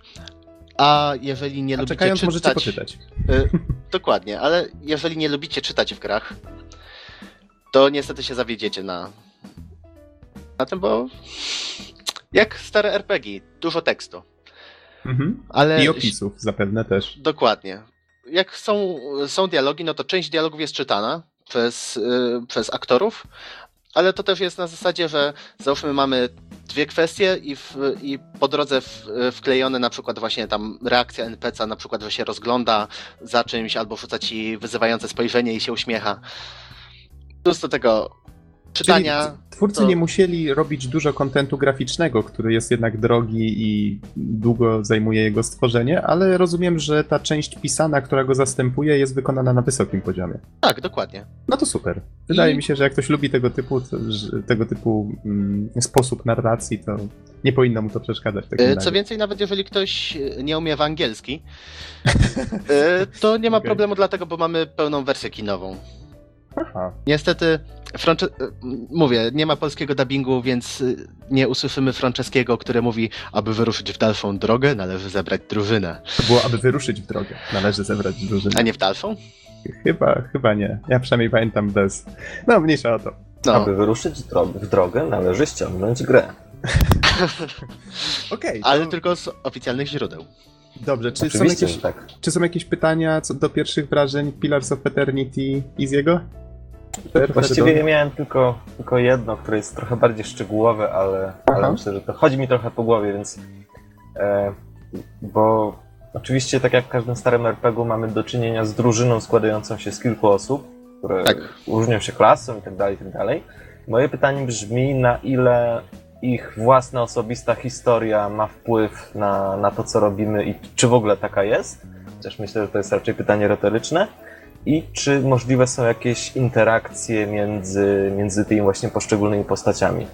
A jeżeli nie A lubicie czekając czytać... możecie poczytać. Y, dokładnie, ale jeżeli nie lubicie czytać w grach, to niestety się zawiedziecie na, na tym, bo jak stare RPG, dużo tekstu, Mhm. ale I opisów zapewne też. dokładnie. Jak są, są dialogi, no to część dialogów jest czytana przez, y, przez aktorów, ale to też jest na zasadzie, że załóżmy mamy dwie kwestie i, w, i po drodze w, wklejone na przykład właśnie tam reakcja NPC, na przykład, że się rozgląda za czymś albo rzuca ci wyzywające spojrzenie i się uśmiecha. Plus do tego czytania. Czyli twórcy to- nie musieli robić dużo kontentu graficznego, który jest jednak drogi i długo zajmuje jego stworzenie, ale rozumiem, że ta część pisana, która go zastępuje, jest wykonana na wysokim poziomie. Tak, dokładnie. No to super. Wydaje I- mi się, że jak ktoś lubi tego typu, tego typu mm, sposób narracji, to nie powinno mu to przeszkadzać. razie. Co więcej, nawet jeżeli ktoś nie umie w angielski, y, to nie ma problemu dlatego, bo mamy pełną wersję kinową. Aha. Niestety, Francze... y, mówię, nie ma polskiego dubbingu, więc y, nie usłyszymy Franceskiego, który mówi, aby wyruszyć w dalszą drogę, należy zebrać drużynę. To było, aby wyruszyć w drogę. Należy zebrać drużynę. A nie w dalszą? Chyba, chyba nie. Ja przynajmniej pamiętam bez. No, mniejsza o to. No, Aby wyruszyć w dro- w drogę, należy ściągnąć grę. Okej. to- ale tylko z oficjalnych źródeł. Dobrze, czy są, jakieś, tak. czy są jakieś pytania co do pierwszych wrażeń Pillars of Eternity i z jego? Właściwie miałem tylko, tylko jedno, które jest trochę bardziej szczegółowe, ale, Aha. ale myślę, że to chodzi mi trochę po głowie, więc. E, bo oczywiście, tak jak w każdym starym RPG-u, mamy do czynienia z drużyną składającą się z kilku osób, które Tak. różnią się klasą i tak dalej, i tak dalej. Moje pytanie brzmi, na ile ich własna osobista historia ma wpływ na, na to, co robimy i czy w ogóle taka jest? Chociaż myślę, że to jest raczej pytanie retoryczne. I czy możliwe są jakieś interakcje między, między tymi właśnie poszczególnymi postaciami?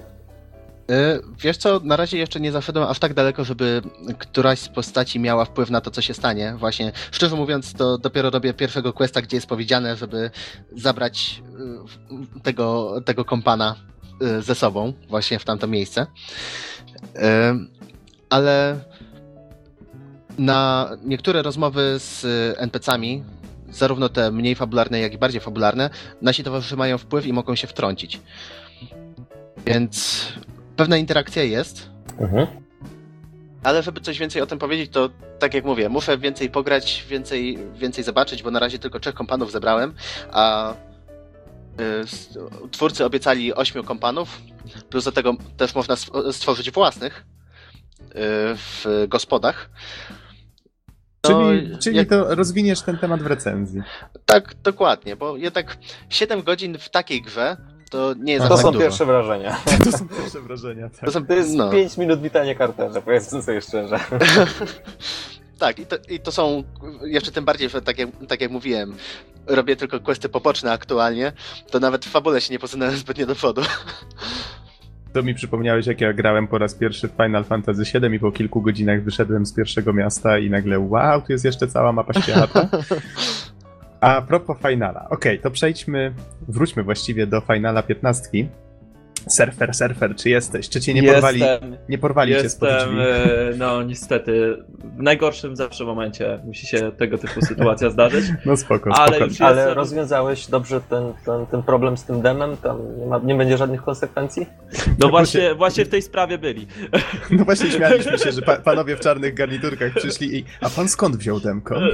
Y, Wiesz co, na razie jeszcze nie zaszedłem aż tak daleko, żeby któraś z postaci miała wpływ na to, co się stanie. Właśnie, szczerze mówiąc, to dopiero robię pierwszego questa, gdzie jest powiedziane, żeby zabrać y, tego, tego kompana y, ze sobą, właśnie w tamto miejsce. Ale na niektóre rozmowy z NPC-ami, zarówno te mniej fabularne, jak i bardziej fabularne, nasi towarzysze mają wpływ i mogą się wtrącić. Więc pewna interakcja jest, Mhm. ale żeby coś więcej o tym powiedzieć, to tak jak mówię, muszę więcej pograć, więcej, więcej zobaczyć, bo na razie tylko trzech kompanów zebrałem, a y, twórcy obiecali ośmiu kompanów, plus do tego też można stworzyć własnych y, w gospodach. No, Czyli, czyli jak- to rozwiniesz ten temat w recenzji. Tak, dokładnie, bo jednak 7 godzin w takiej grze to nie jest. To tak są dużo. pierwsze wrażenia. To są pierwsze wrażenia. Tak. To są, To jest no. 5 minut witania karterze, powiedzmy sobie szczerze. Tak, i to, i to są jeszcze tym bardziej, że tak jak, tak jak mówiłem, robię tylko questy poboczne aktualnie, to nawet w fabule się nie posunąłem zbytnio do przodu. To mi przypomniałeś, jak ja grałem po raz pierwszy w Final Fantasy VII i po kilku godzinach wyszedłem z pierwszego miasta i nagle wow, tu jest jeszcze cała mapa świata. A propos Finala. Okej, to przejdźmy, wróćmy właściwie do Finala 15. Surfer, surfer, czy jesteś? Czy cię nie porwali, Jestem, nie porwali cię spod jestem, drzwi? e, no niestety, w najgorszym zawsze momencie musi się tego typu sytuacja zdarzyć. No spoko, ale spoko. już- Ale Jest- rozwiązałeś dobrze ten, ten, ten problem z tym demem? Tam nie, ma, nie będzie żadnych konsekwencji? No właśnie, właśnie w tej sprawie byli. No właśnie śmialiśmy się, że pa panowie w czarnych garniturkach przyszli i... A pan skąd wziął demko?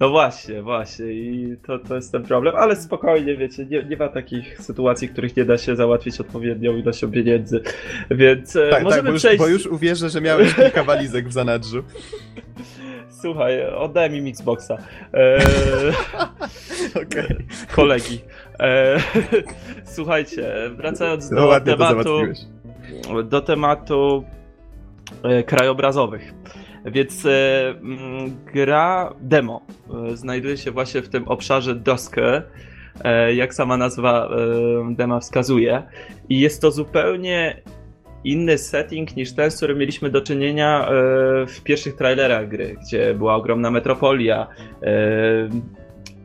No właśnie, właśnie i to, to jest ten problem, ale spokojnie, wiecie, nie, nie ma takich sytuacji, których nie da się załatwić odpowiednią ilością pieniędzy, więc e, Tak, możemy tak, bo już, przejść... bo już uwierzę, że miałeś kilka walizek w zanadrzu. Słuchaj, oddaj mi Mixboxa. E, Okej. kolegi. E, słuchajcie, wracając No do tematu, do tematu e, krajobrazowych. Więc e, mm, gra demo e, znajduje się właśnie w tym obszarze Doskę, e, jak sama nazwa dema wskazuje. I jest to zupełnie inny setting niż ten, z którym mieliśmy do czynienia w pierwszych trailerach gry, gdzie była ogromna metropolia,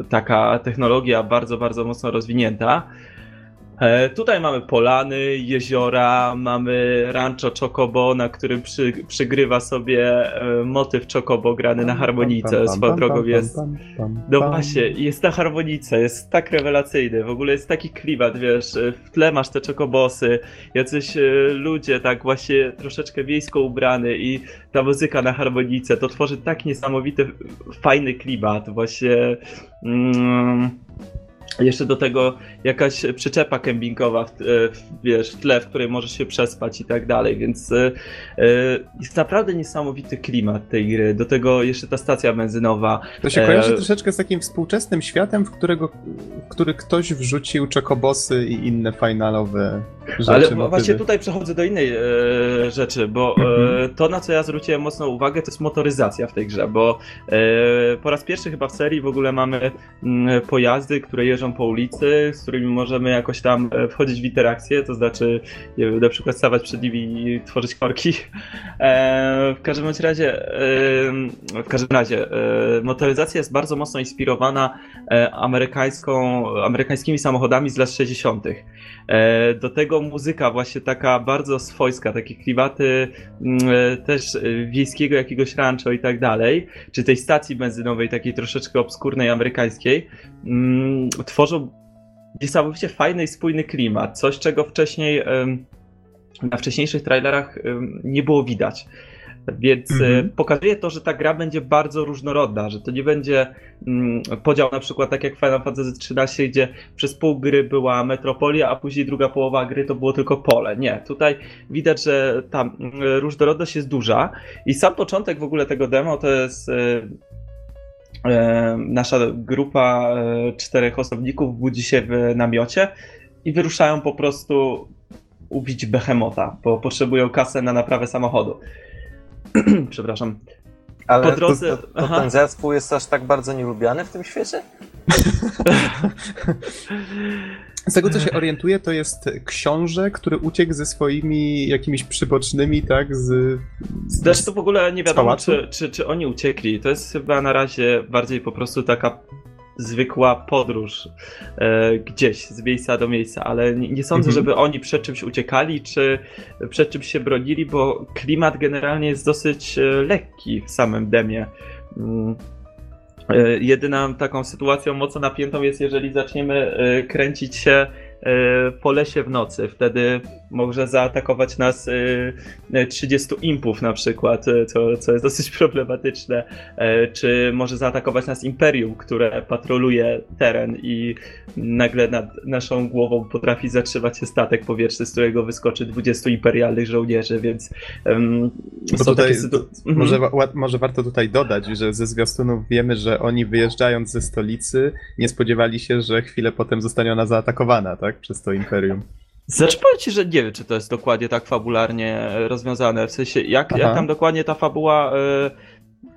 taka technologia bardzo, bardzo mocno rozwinięta. E, Tutaj mamy polany, jeziora, mamy rancho Chocobo, na którym przy, przygrywa sobie e, motyw Chocobo grany na harmonice. Swoją drogą jest. No właśnie, jest na harmonice, jest tak rewelacyjny, w ogóle jest taki klimat, wiesz, w tle masz te czokobosy, jacyś e, ludzie tak właśnie troszeczkę wiejsko ubrany i ta muzyka na harmonice, to tworzy tak niesamowity, fajny klimat, właśnie mm, jeszcze do tego jakaś przyczepa kempingowa, w, e, w, wiesz, w tle, w której możesz się przespać i tak dalej, więc e, e, jest naprawdę niesamowity klimat tej gry, do tego jeszcze ta stacja benzynowa, To się kojarzy E, troszeczkę z takim współczesnym światem, w, którego, w który ktoś wrzucił czekobosy i inne finalowe rzeczy. Ale motywy. właśnie tutaj przechodzę do innej e, rzeczy, bo e, Mhm. to, na co ja zwróciłem mocną uwagę, to jest motoryzacja w tej grze, bo po raz pierwszy chyba w serii w ogóle mamy mm, pojazdy, które jeżdżą po ulicy, z którymi możemy jakoś tam e, wchodzić w interakcję, to znaczy nie wiem, na przykład stawać przed nimi i tworzyć korki. E, w każdym razie, e, w każdym razie, e, motoryzacja jest bardzo mocno inspirowana e, amerykańską, amerykańskimi samochodami z lat 60. E, Do tego muzyka właśnie taka bardzo swojska, takie klimaty mm, e, też e, wiejskiego jakiegoś rancho i tak dalej, czy tej stacji benzynowej takiej troszeczkę obskurnej amerykańskiej, mm, tworzą niesamowicie fajny i spójny klimat. Coś, czego wcześniej na wcześniejszych trailerach nie było widać. Więc e, Mhm. pokazuje to, że ta gra będzie bardzo różnorodna, że to nie będzie mm, podział na przykład tak jak Final Fantasy XIII, gdzie przez pół gry była metropolia, a później druga połowa gry to było tylko pole. Nie, tutaj widać, że ta mm, różnorodność jest duża i sam początek w ogóle tego demo to jest e, e, nasza grupa czterech osobników budzi się w namiocie i wyruszają po prostu ubić behemota, bo potrzebują kasę na naprawę samochodu. Przepraszam. Ale Po drodze- to, to, to ten zespół jest aż tak bardzo nielubiany w tym świecie? Z tego co się orientuję, to jest książę, który uciekł ze swoimi jakimiś przybocznymi, tak? Z. Zresztą w ogóle nie wiadomo, czy, czy, czy oni uciekli. To jest chyba na razie bardziej po prostu taka zwykła podróż e, gdzieś z miejsca do miejsca, ale nie, nie sądzę, Mhm. żeby oni przed czymś uciekali, czy przed czymś się bronili, bo klimat generalnie jest dosyć e, lekki w samym demie. Mm. E, Jedyną taką sytuacją mocno napiętą jest, jeżeli zaczniemy e, kręcić się po lesie w nocy. Wtedy może zaatakować nas e, 30 impów na przykład, co, co jest dosyć problematyczne. Czy może zaatakować nas Imperium, które patroluje teren i nagle nad naszą głową potrafi zatrzymać się statek powietrzny, z którego wyskoczy 20 imperialnych żołnierzy, więc um, są tutaj, takie sytu... to, Mhm. może, może warto tutaj dodać, że ze zwiastunów wiemy, że oni wyjeżdżając ze stolicy nie spodziewali się, że chwilę potem zostanie ona zaatakowana, tak? Przez to imperium. Znaczy powiem ci, że nie wiem, czy to jest dokładnie tak fabularnie rozwiązane, w sensie jak, jak tam dokładnie ta fabuła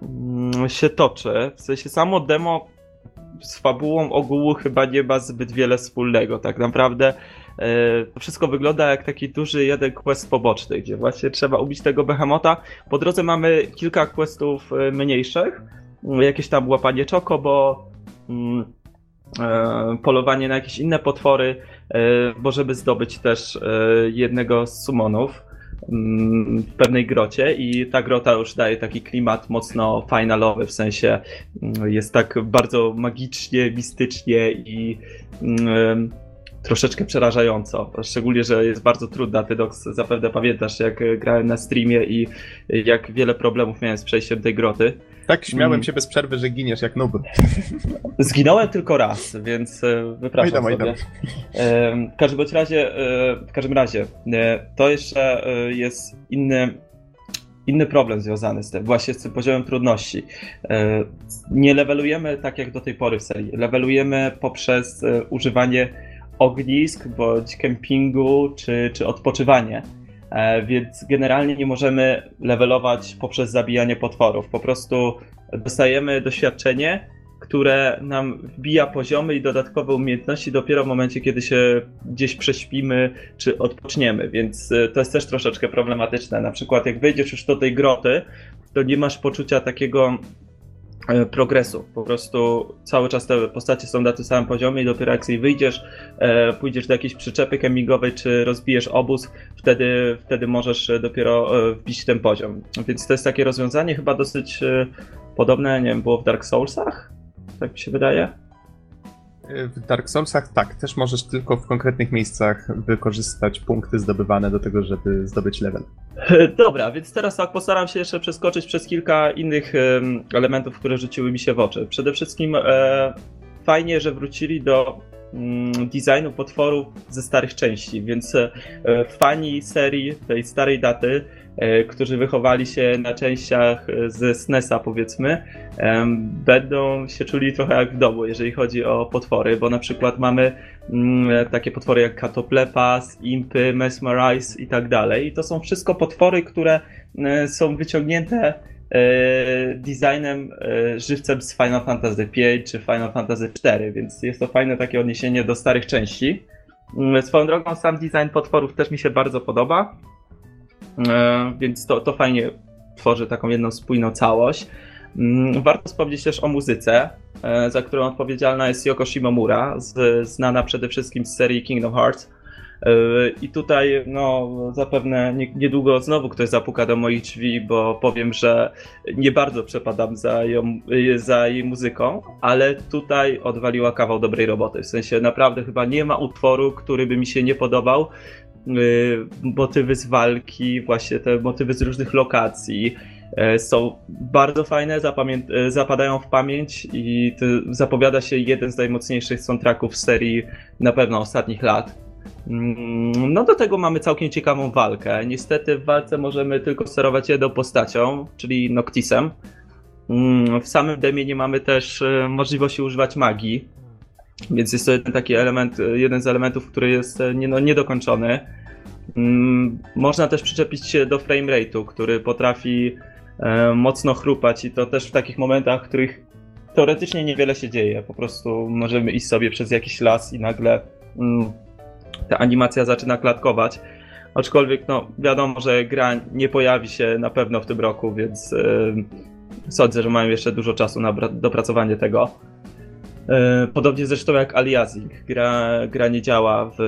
mm, się toczy, w sensie samo demo z fabułą ogółu chyba nie ma zbyt wiele wspólnego, tak naprawdę e, to wszystko wygląda jak taki duży jeden quest poboczny, gdzie właśnie trzeba ubić tego behemota, po drodze mamy kilka questów e, mniejszych, Mm, jakieś tam łapanie chocobo, mm, e, polowanie na jakieś inne potwory, bo żeby zdobyć też jednego z summonów mm, w pewnej grocie i ta grota już daje taki klimat mocno finalowy, w sensie mm, jest tak bardzo magicznie, mistycznie i mm, troszeczkę przerażająco. Szczególnie, że jest bardzo trudna. Ty, Dox, zapewne pamiętasz, jak grałem na streamie i jak wiele problemów miałem z przejściem tej groty. Tak, śmiałem mm. się bez przerwy, że giniesz jak noob. Zginąłem tylko raz, więc e, wypraszam oj sobie. W każdym razie, e, w każdym razie, e, to jeszcze jest inny, inny problem związany z tym, właśnie z tym poziomem trudności. Nie levelujemy tak jak do tej pory w serii. Levelujemy poprzez używanie ognisk, bądź kempingu, czy, czy odpoczywanie. E, więc generalnie nie możemy levelować poprzez zabijanie potworów. Po prostu dostajemy doświadczenie, które nam wbija poziomy i dodatkowe umiejętności dopiero w momencie, kiedy się gdzieś prześpimy czy odpoczniemy, więc e, to jest też troszeczkę problematyczne. Na przykład, jak wejdziesz już do tej groty, to nie masz poczucia takiego progresu. Po prostu cały czas te postacie są na tym samym poziomie i dopiero jak sobie wyjdziesz, e, pójdziesz do jakiejś przyczepy kemigowej czy rozbijesz obóz, wtedy, wtedy możesz dopiero e, wbić ten poziom. Więc to jest takie rozwiązanie chyba dosyć podobne, nie wiem, było w Dark Soulsach? Tak mi się wydaje. W Dark Soulsach tak, też możesz tylko w konkretnych miejscach wykorzystać punkty zdobywane do tego, żeby zdobyć level. Dobra, więc teraz tak postaram się jeszcze przeskoczyć przez kilka innych elementów, które rzuciły mi się w oczy. Przede wszystkim e, fajnie, że wrócili do mm, designu potworów ze starych części, więc e, fani serii tej starej daty którzy wychowali się na częściach e, ze SNESa powiedzmy, będą się czuli trochę jak w domu, jeżeli chodzi o potwory, bo na przykład mamy mm, takie potwory jak Katoplepas, Impy, Mesmerize i tak dalej. I to są wszystko potwory, które e, są wyciągnięte designem żywcem z Final Fantasy V czy Final Fantasy IV, więc jest to fajne takie odniesienie do starych części. Mm, swoją drogą sam design potworów też mi się bardzo podoba. E, więc to, to fajnie tworzy taką jedną spójną całość. Mm, warto wspomnieć też o muzyce, e, za którą odpowiedzialna jest Yoko Shimomura, znana przede wszystkim z serii Kingdom Hearts. E, I tutaj, no, zapewne niedługo znowu ktoś zapuka do moich drzwi, bo powiem, że nie bardzo przepadam za, ją, za jej muzyką, ale tutaj odwaliła kawał dobrej roboty. W sensie naprawdę chyba nie ma utworu, który by mi się nie podobał, motywy z walki, właśnie te motywy z różnych lokacji y, są bardzo fajne, y, zapadają w pamięć i zapowiada się jeden z najmocniejszych soundtracków serii na pewno ostatnich lat. Mm, no do tego mamy całkiem ciekawą walkę. Niestety w walce możemy tylko sterować jedną postacią, czyli Noctisem. Mm, w samym demie nie mamy też możliwości używać magii, więc jest to taki element, jeden z elementów, który jest e, nie, no, niedokończony. Mm, można też przyczepić się do frame rate'u, który potrafi e, mocno chrupać i to też w takich momentach, w których teoretycznie niewiele się dzieje. Po prostu możemy iść sobie przez jakiś las i nagle mm, ta animacja zaczyna klatkować. Aczkolwiek, no, wiadomo, że gra nie pojawi się na pewno w tym roku, więc e, sądzę, że mają jeszcze dużo czasu na dopracowanie tego. E, podobnie zresztą jak Aliasing. Gra, gra nie działa w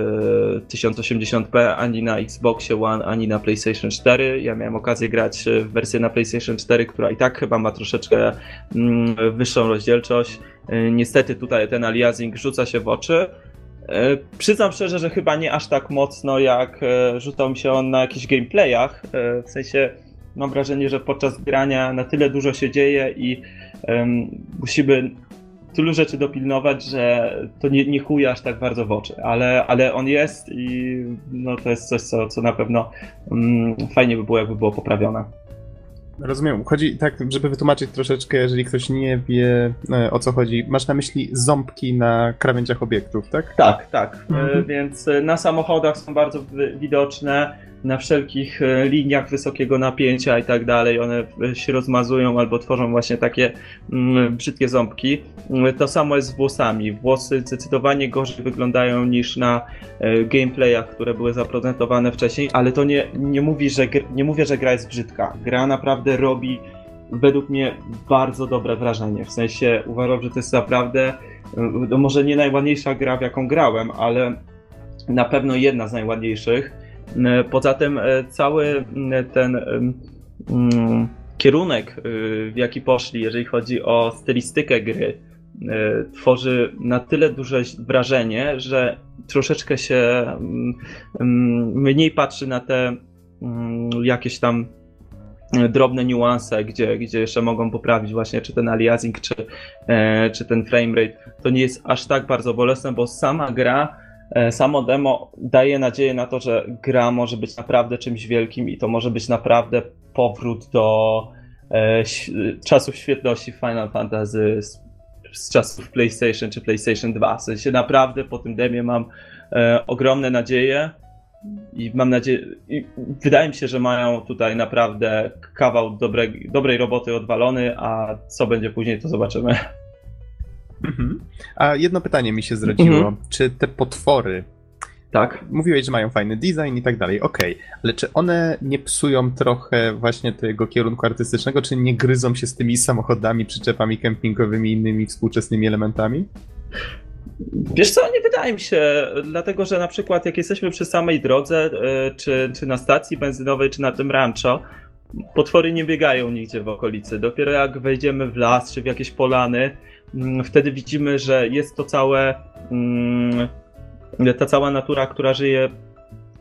1080p ani na Xboxie One, ani na PlayStation 4. Ja miałem okazję grać w wersję na PlayStation 4, która i tak chyba ma troszeczkę mm, wyższą rozdzielczość. E, niestety tutaj ten aliasing rzuca się w oczy. E, przyznam szczerze, że chyba nie aż tak mocno jak rzucał mi się on na jakichś gameplayach. W sensie mam wrażenie, że podczas grania na tyle dużo się dzieje i um, musimy tylu rzeczy dopilnować, że to nie, nie aż tak bardzo w oczy, ale, ale on jest i no, to jest coś, co, co na pewno mm, fajnie by było, jakby było poprawione. Rozumiem. Chodzi tak, żeby wytłumaczyć troszeczkę, jeżeli ktoś nie wie e, o co chodzi. Masz na myśli ząbki na krawędziach obiektów, tak? Tak, tak. E, mhm. Więc e, na samochodach są bardzo widoczne na wszelkich e, liniach wysokiego napięcia i tak dalej, one się rozmazują albo tworzą właśnie takie mm, brzydkie ząbki. Mm, to samo jest z włosami. Włosy zdecydowanie gorzej wyglądają niż na e, gameplayach, które były zaprezentowane wcześniej, ale to nie, nie, mówi, że, nie mówię, że gra jest brzydka. Gra naprawdę robi według mnie bardzo dobre wrażenie. W sensie uważam, że to jest naprawdę e, może nie najładniejsza gra, w jaką grałem, ale na pewno jedna z najładniejszych. E, Poza tym e, cały m, ten mm, kierunek, w jaki poszli, jeżeli chodzi o stylistykę gry, e, tworzy na tyle duże wrażenie, że troszeczkę się mniej patrzy na te jakieś tam e, drobne niuanse, gdzie, gdzie jeszcze mogą poprawić właśnie czy ten aliasing, czy, e, czy ten framerate. To nie jest aż tak bardzo bolesne, bo sama gra, e, samo demo daje nadzieję na to, że gra może być naprawdę czymś wielkim i to może być naprawdę powrót do e, czasów świetności Final Fantasy z, z czasów PlayStation czy PlayStation 2. W sensie naprawdę po tym demie mam e, ogromne nadzieje i mam nadzieję, i wydaje mi się, że mają tutaj naprawdę kawał dobrej roboty odwalony, a co będzie później, to zobaczymy. Mhm. A jedno pytanie mi się zrodziło. Mhm. Czy te potwory, Tak. mówiłeś, że mają fajny design i tak dalej, okej, ale czy one nie psują trochę właśnie tego kierunku artystycznego, czy nie gryzą się z tymi samochodami, przyczepami kempingowymi i innymi współczesnymi elementami? Wiesz co, nie wydaje mi się, dlatego że na przykład jak jesteśmy przy samej drodze, y, czy, czy na stacji benzynowej, czy na tym rancho, potwory nie biegają nigdzie w okolicy. Dopiero jak wejdziemy w las, czy w jakieś polany, wtedy widzimy, że jest to całe, mm, ta cała natura, która żyje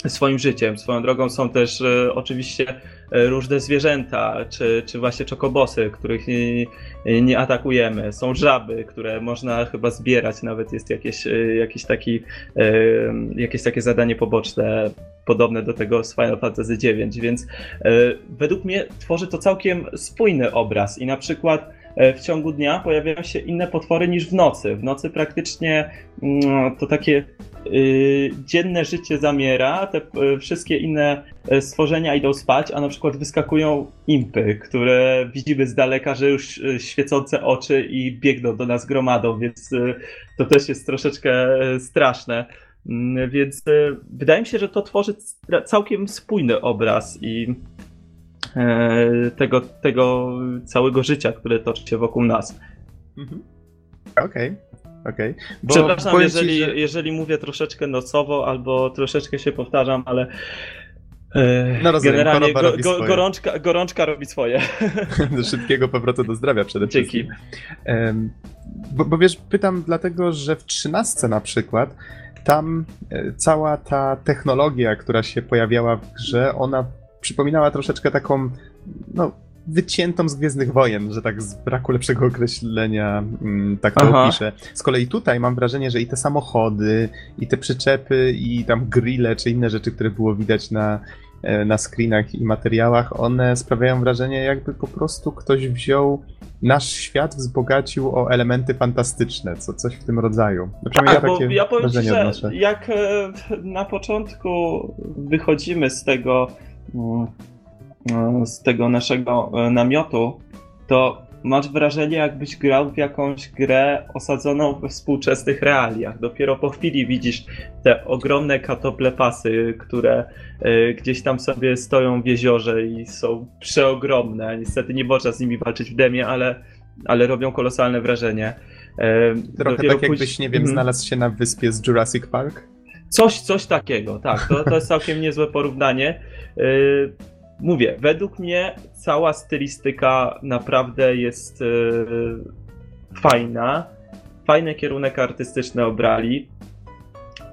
swoim życiem. Swoją drogą są też e, oczywiście e, różne zwierzęta, czy, czy właśnie czokobosy, których nie, nie atakujemy. Są żaby, które można chyba zbierać, nawet jest jakieś, e, jakieś, taki, jakieś takie zadanie poboczne podobne do tego z Final Fantasy IX, więc według mnie tworzy to całkiem spójny obraz i na przykład w ciągu dnia pojawiają się inne potwory niż w nocy. W nocy praktycznie mm, to takie y, dzienne życie zamiera, te y, wszystkie inne y, stworzenia idą spać, a na przykład wyskakują impy, które widzimy z daleka, że już świecące oczy i biegną do nas gromadą, więc to też jest troszeczkę straszne. Mm, Więc wydaje mi się, że to tworzy całkiem spójny obraz i e, tego, tego całego życia, które toczy się wokół nas. Mhm. Okej, okej. Bo Przepraszam, ci, jeżeli, że- jeżeli mówię troszeczkę nocowo albo troszeczkę się powtarzam, ale e, No rozumiem, generalnie robi swoje. gorączka, gorączka robi swoje. do szybkiego powrotu do zdrowia przede Dzięki. wszystkim. Em, Bo, bo wiesz, pytam dlatego, że w trzynastce na przykład tam e, cała ta technologia, która się pojawiała w grze, ona przypominała troszeczkę taką, no, wyciętą z Gwiezdnych Wojen, że tak z braku lepszego określenia mm, tak to Aha. opiszę. Z kolei tutaj mam wrażenie, że i te samochody, i te przyczepy, i tam grille, czy inne rzeczy, które było widać na, e, na screenach i materiałach, one sprawiają wrażenie, jakby po prostu ktoś wziął nasz świat, wzbogacił o elementy fantastyczne, co, coś w tym rodzaju. Tak, ja bo ja powiem że odnoszę. jak e, na początku wychodzimy z tego z tego naszego e, namiotu, to masz wrażenie, jakbyś grał w jakąś grę osadzoną we współczesnych realiach. Dopiero po chwili widzisz te ogromne katoplepasy, które e, gdzieś tam sobie stoją w jeziorze i są przeogromne. Niestety nie można z nimi walczyć w demie, ale, ale robią kolosalne wrażenie. E, Trochę dopiero tak jakbyś, nie wiem, Mhm. znalazł się na wyspie z Jurassic Park. Coś, coś takiego, tak. To, to jest całkiem niezłe porównanie. Yy, mówię, według mnie cała stylistyka naprawdę jest yy, fajna. Fajny kierunek artystyczny obrali.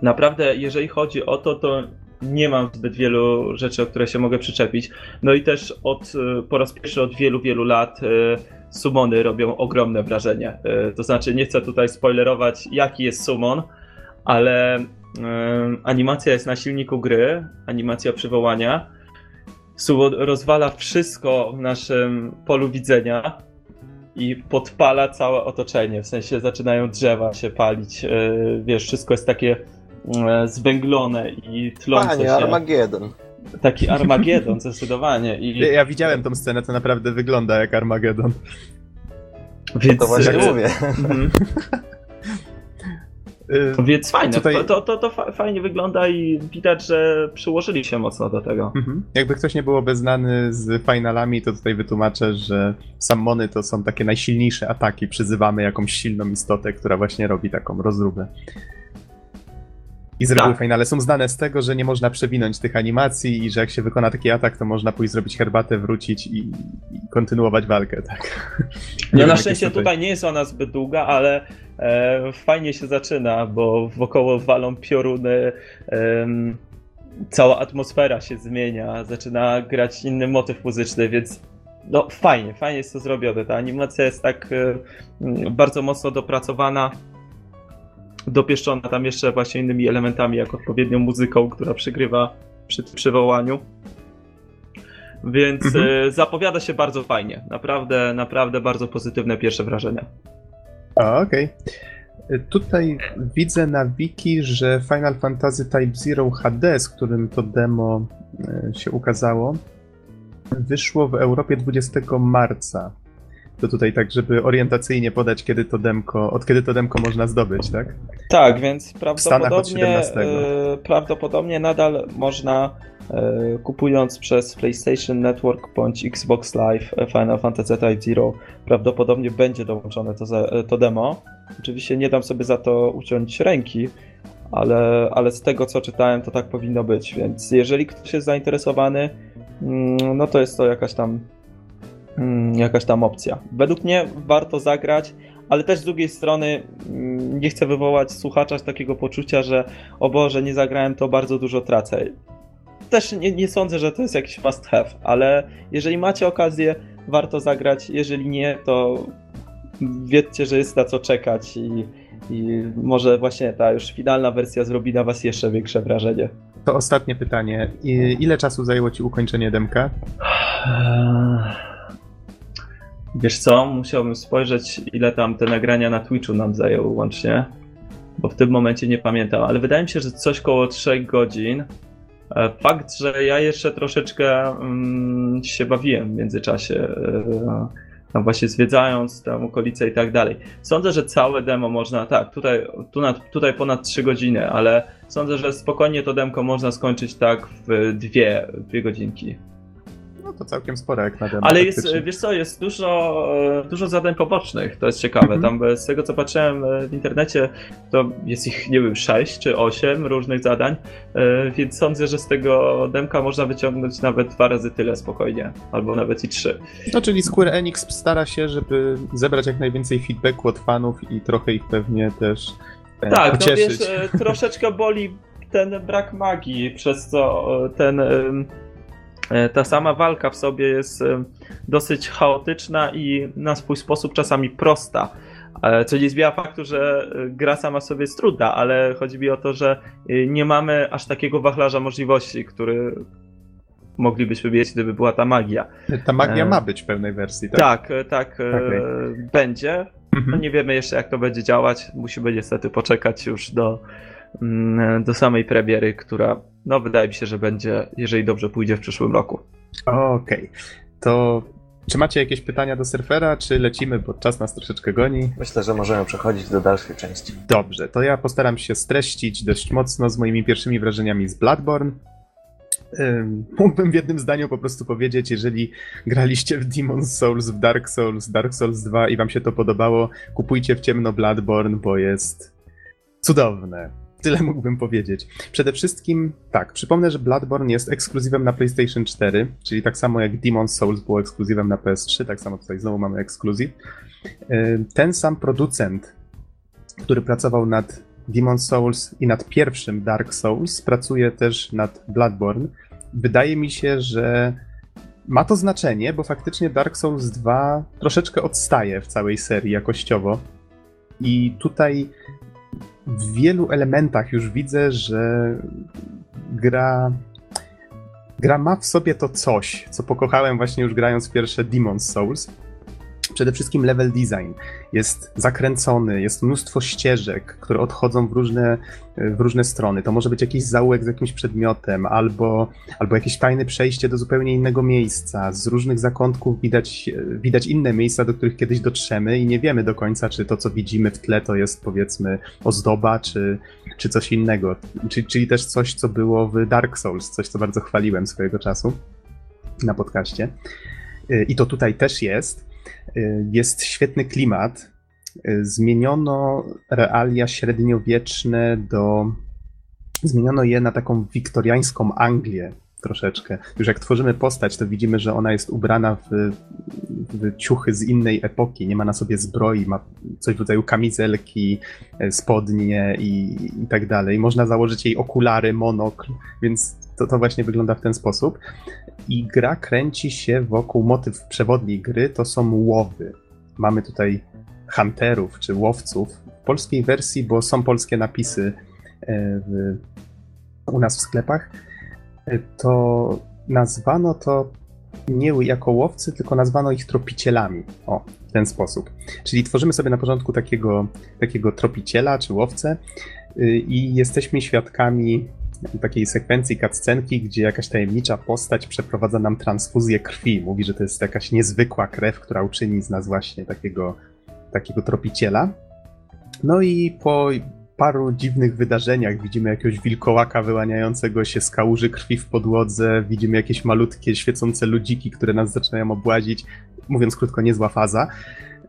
Naprawdę, jeżeli chodzi o to, to nie mam zbyt wielu rzeczy, o które się mogę przyczepić. No i też od, yy, po raz pierwszy od wielu, wielu lat sumony robią ogromne wrażenie. To znaczy, nie chcę tutaj spoilerować, jaki jest sumon, ale animacja jest na silniku gry, animacja przywołania. Suwo rozwala wszystko w naszym polu widzenia i podpala całe otoczenie. W sensie zaczynają drzewa się palić. Yy, wiesz, wszystko jest takie yy, zwęglone i tlące Panie, się. Armageddon. Taki Armagedon zdecydowanie. I, Ja, widziałem tą scenę, to naprawdę wygląda jak Armageddon. więc, To właśnie mówię. Y, Więc fajne. Tutaj- To, to, to fa- fajnie wygląda i widać, że przyłożyli się mocno do tego. Mhm. Jakby ktoś nie byłoby znany z finalami, to tutaj wytłumaczę, że sammony to są takie najsilniejsze ataki. Przyzywamy jakąś silną istotę, która właśnie robi taką rozróbę. I z reguły Tak. finale są znane z tego, że nie można przewinąć tych animacji i że jak się wykona taki atak, to można pójść zrobić herbatę, wrócić i, i kontynuować walkę, tak. No na jak szczęście jest tutaj nie jest ona zbyt długa, ale e, fajnie się zaczyna, bo wokoło walą pioruny, em, cała atmosfera się zmienia, zaczyna grać inny motyw muzyczny, więc no fajnie, fajnie jest to zrobione. Ta animacja jest tak e, mm, bardzo mocno dopracowana, dopieszczona tam jeszcze właśnie innymi elementami, jak odpowiednią muzyką, która przygrywa przy przywołaniu. Więc Mhm. e, zapowiada się bardzo fajnie. Naprawdę, naprawdę bardzo pozytywne pierwsze wrażenia. Okej. Tutaj widzę na wiki, że Final Fantasy Type Zero HD, z którym to demo e, się ukazało, wyszło w Europie 20 marca. To tutaj tak, żeby orientacyjnie podać, kiedy to demko, od kiedy to demko można zdobyć, tak? Tak, więc prawdopodobnie, 17. e, prawdopodobnie nadal można e, kupując przez PlayStation Network bądź Xbox Live e, Final Fantasy Type Zero prawdopodobnie będzie dołączone to, za, to demo. Oczywiście nie dam sobie za to uciąć ręki, ale, ale z tego co czytałem to tak powinno być, więc jeżeli ktoś jest zainteresowany, mm, no to jest to jakaś tam jakaś tam opcja. Według mnie warto zagrać, ale też z drugiej strony mm, nie chcę wywołać słuchacza z takiego poczucia, że o Boże, nie zagrałem, to bardzo dużo tracę. Też nie, nie sądzę, że to jest jakiś must have, ale jeżeli macie okazję, warto zagrać. Jeżeli nie, to wiedzcie, że jest na co czekać i, i może właśnie ta już finalna wersja zrobi na was jeszcze większe wrażenie. To ostatnie pytanie. I, ile czasu zajęło ci ukończenie demka? Wiesz co, musiałbym spojrzeć, ile tam te nagrania na Twitchu nam zajęły łącznie, bo w tym momencie nie pamiętam, ale wydaje mi się, że coś koło 3 godzin. E, Fakt, że ja jeszcze troszeczkę mm, się bawiłem w międzyczasie, e, tam właśnie zwiedzając tam okolice i tak dalej. Sądzę, że całe demo można, tak, tutaj, tu tutaj ponad 3 godziny, ale sądzę, że spokojnie to demko można skończyć tak w dwie, dwie godzinki. No to całkiem sporo jak na demo. Ale jest, faktycznie. wiesz co, jest dużo, e, dużo zadań pobocznych, to jest ciekawe. Mhm. Tam e, z tego co patrzyłem e, w internecie, to jest ich, nie wiem, 6 czy 8 różnych zadań, więc sądzę, że z tego demka można wyciągnąć nawet dwa razy tyle spokojnie, albo nawet i trzy. No czyli Square Enix stara się, żeby zebrać jak najwięcej feedbacku od fanów i trochę ich pewnie też e, Tak, no pocieszyć. wiesz, e, troszeczkę boli ten brak magii, przez co ten, e, ta sama walka w sobie jest em, dosyć chaotyczna i na swój sposób czasami prosta. E, Co nie zmienia faktu, że e, gra sama w sobie jest trudna, ale chodzi mi o to, że e, nie mamy aż takiego wachlarza możliwości, który moglibyśmy mieć, gdyby była ta magia. Ta magia e, ma być w pełnej wersji, tak? Tak, e, tak, e, Okej. będzie. No nie wiemy jeszcze jak to będzie działać. Musimy niestety poczekać już do, do samej premiery, która no wydaje mi się, że będzie, jeżeli dobrze pójdzie w przyszłym roku. Okej. To czy macie jakieś pytania do surfera, czy lecimy, bo czas nas troszeczkę goni? Myślę, że możemy przechodzić do dalszej części. Dobrze, to ja postaram się streścić dość mocno z moimi pierwszymi wrażeniami z Bloodborne. Ym, Mógłbym w jednym zdaniu po prostu powiedzieć, jeżeli graliście w Demon's Souls, w Dark Souls, Dark Souls 2 i wam się to podobało, kupujcie w ciemno Bloodborne, bo jest cudowne. Tyle mógłbym powiedzieć. Przede wszystkim, tak, przypomnę, że Bloodborne jest ekskluzywem na PlayStation 4, czyli tak samo jak Demon's Souls było ekskluzywem na PS3, tak samo tutaj znowu mamy ekskluzyw. Ym, Ten sam producent, który pracował nad Demon's Souls i nad pierwszym Dark Souls, pracuje też nad Bloodborne. Wydaje mi się, że ma to znaczenie, bo faktycznie Dark Souls 2 troszeczkę odstaje w całej serii jakościowo. I tutaj w wielu elementach już widzę, że gra. Gra ma w sobie to coś, co pokochałem właśnie już grając pierwsze Demon's Souls. Przede wszystkim level design jest zakręcony, jest mnóstwo ścieżek, które odchodzą w różne, w różne strony. To może być jakiś zaułek z jakimś przedmiotem, albo, albo jakieś tajne przejście do zupełnie innego miejsca. Z różnych zakątków widać, widać inne miejsca, do których kiedyś dotrzemy i nie wiemy do końca, czy to, co widzimy w tle, to jest powiedzmy ozdoba, czy, czy coś innego. Czyli, czyli też coś, co było w Dark Souls, coś, co bardzo chwaliłem swojego czasu na podcaście. I to tutaj też jest. Jest świetny klimat. Zmieniono realia średniowieczne do zmieniono je na taką wiktoriańską Anglię troszeczkę. Już jak tworzymy postać, to widzimy, że ona jest ubrana w, w ciuchy z innej epoki, nie ma na sobie zbroi, ma coś w rodzaju kamizelki, e, spodnie i, i tak dalej. Można założyć jej okulary, monokl, więc to, to właśnie wygląda w ten sposób. I gra kręci się wokół motyw przewodni gry, to są łowy. Mamy tutaj hunterów czy łowców. W polskiej wersji, bo są polskie napisy e, w, u nas w sklepach, e, to nazwano to nie jako łowcy, tylko nazwano ich tropicielami. O, w ten sposób. Czyli tworzymy sobie na początku takiego, takiego tropiciela czy łowcę y, i jesteśmy świadkami takiej sekwencji cutscenki, gdzie jakaś tajemnicza postać przeprowadza nam transfuzję krwi. Mówi, że to jest jakaś niezwykła krew, która uczyni z nas właśnie takiego, takiego tropiciela. No i po paru dziwnych wydarzeniach widzimy jakiegoś wilkołaka wyłaniającego się z kałuży krwi w podłodze, widzimy jakieś malutkie świecące ludziki, które nas zaczynają obłazić. Mówiąc krótko, niezła faza.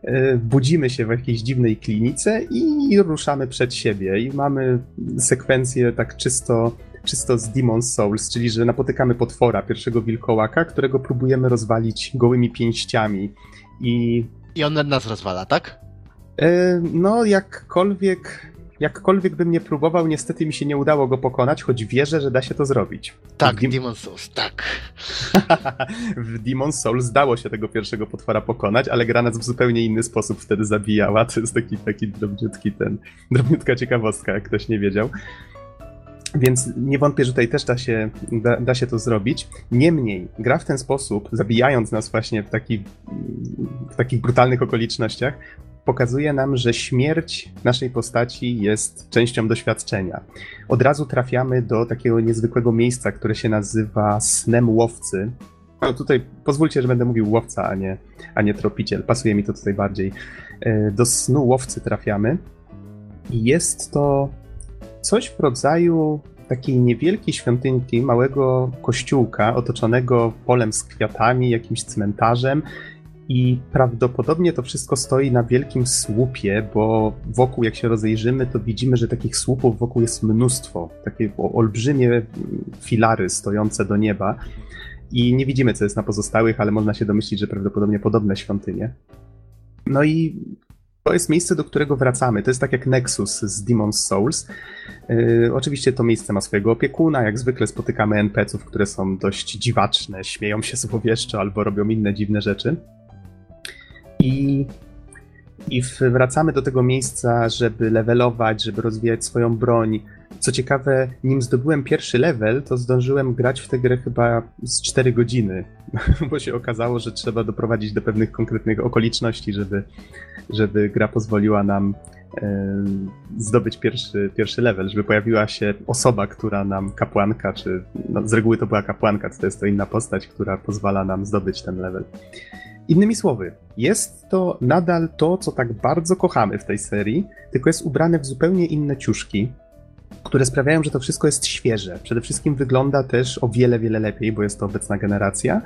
E, budzimy się w jakiejś dziwnej klinice i ruszamy przed siebie. I mamy sekwencję tak czysto, czysto z Demon's Souls, czyli że napotykamy potwora, pierwszego wilkołaka, którego próbujemy rozwalić gołymi pięściami. I, I on nas rozwala, tak? E, no, jakkolwiek jakkolwiek bym nie próbował, niestety mi się nie udało go pokonać, choć wierzę, że da się to zrobić. Tak, Dim- Demon Souls, tak. w Demon Souls zdało się tego pierwszego potwora pokonać, ale gra nas w zupełnie inny sposób wtedy zabijała. To jest taki, taki drobniutki ten, drobniutka ciekawostka, jak ktoś nie wiedział. Więc nie wątpię, że tutaj też da się, da, da, się to zrobić. Niemniej, gra w ten sposób, zabijając nas właśnie w, taki, w takich brutalnych okolicznościach, pokazuje nam, że śmierć naszej postaci jest częścią doświadczenia. Od razu trafiamy do takiego niezwykłego miejsca, które się nazywa snem łowcy. No tutaj pozwólcie, że będę mówił łowca, a nie, a nie tropiciel. Pasuje mi to tutaj bardziej. E, do snu łowcy trafiamy. I jest to coś w rodzaju takiej niewielkiej świątynki, małego kościółka otoczonego polem z kwiatami, jakimś cmentarzem i prawdopodobnie to wszystko stoi na wielkim słupie, bo wokół, jak się rozejrzymy, to widzimy, że takich słupów wokół jest mnóstwo. Takie olbrzymie filary stojące do nieba. I nie widzimy, co jest na pozostałych, ale można się domyślić, że prawdopodobnie podobne świątynie. No i to jest miejsce, do którego wracamy. To jest tak jak Nexus z Demon's Souls. Yy, oczywiście to miejsce ma swojego opiekuna. Jak zwykle spotykamy NPC-ów, które są dość dziwaczne, śmieją się złowieszczo albo robią inne dziwne rzeczy. I, I wracamy do tego miejsca, żeby levelować, żeby rozwijać swoją broń. Co ciekawe, nim zdobyłem pierwszy level, to zdążyłem grać w tę grę chyba z 4 godziny, bo się okazało, że trzeba doprowadzić do pewnych konkretnych okoliczności, żeby, żeby gra pozwoliła nam e, zdobyć pierwszy, pierwszy level, żeby pojawiła się osoba, która nam, kapłanka, czy no, z reguły to była kapłanka, to jest to inna postać, która pozwala nam zdobyć ten level. Innymi słowy, jest to nadal to, co tak bardzo kochamy w tej serii, tylko jest ubrane w zupełnie inne ciuszki, które sprawiają, że to wszystko jest świeże. Przede wszystkim wygląda też o wiele, wiele lepiej, bo jest to obecna generacja.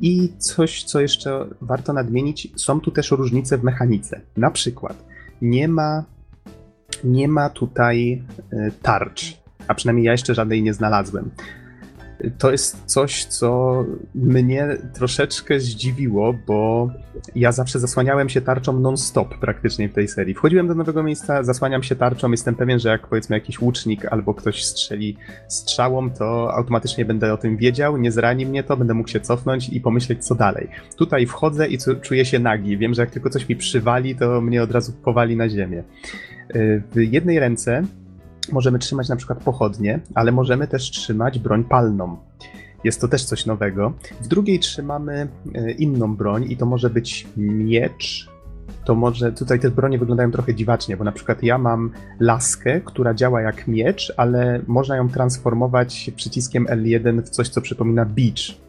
I coś, co jeszcze warto nadmienić, są tu też różnice w mechanice. Na przykład nie ma, nie ma tutaj e, tarcz, a przynajmniej ja jeszcze żadnej nie znalazłem to jest coś, co mnie troszeczkę zdziwiło, bo ja zawsze zasłaniałem się tarczą non-stop praktycznie w tej serii. Wchodziłem do nowego miejsca, zasłaniam się tarczą, jestem pewien, że jak powiedzmy jakiś łucznik albo ktoś strzeli strzałą, to automatycznie będę o tym wiedział, nie zrani mnie to, będę mógł się cofnąć i pomyśleć, co dalej. Tutaj wchodzę i czuję się nagi. Wiem, że jak tylko coś mi przywali, to mnie od razu powali na ziemię. W jednej ręce możemy trzymać na przykład pochodnie, ale możemy też trzymać broń palną. Jest to też coś nowego. W drugiej trzymamy e, inną broń i to może być miecz. To może tutaj te bronie wyglądają trochę dziwacznie, bo na przykład ja mam laskę, która działa jak miecz, ale można ją transformować przyciskiem L1 w coś, co przypomina beach.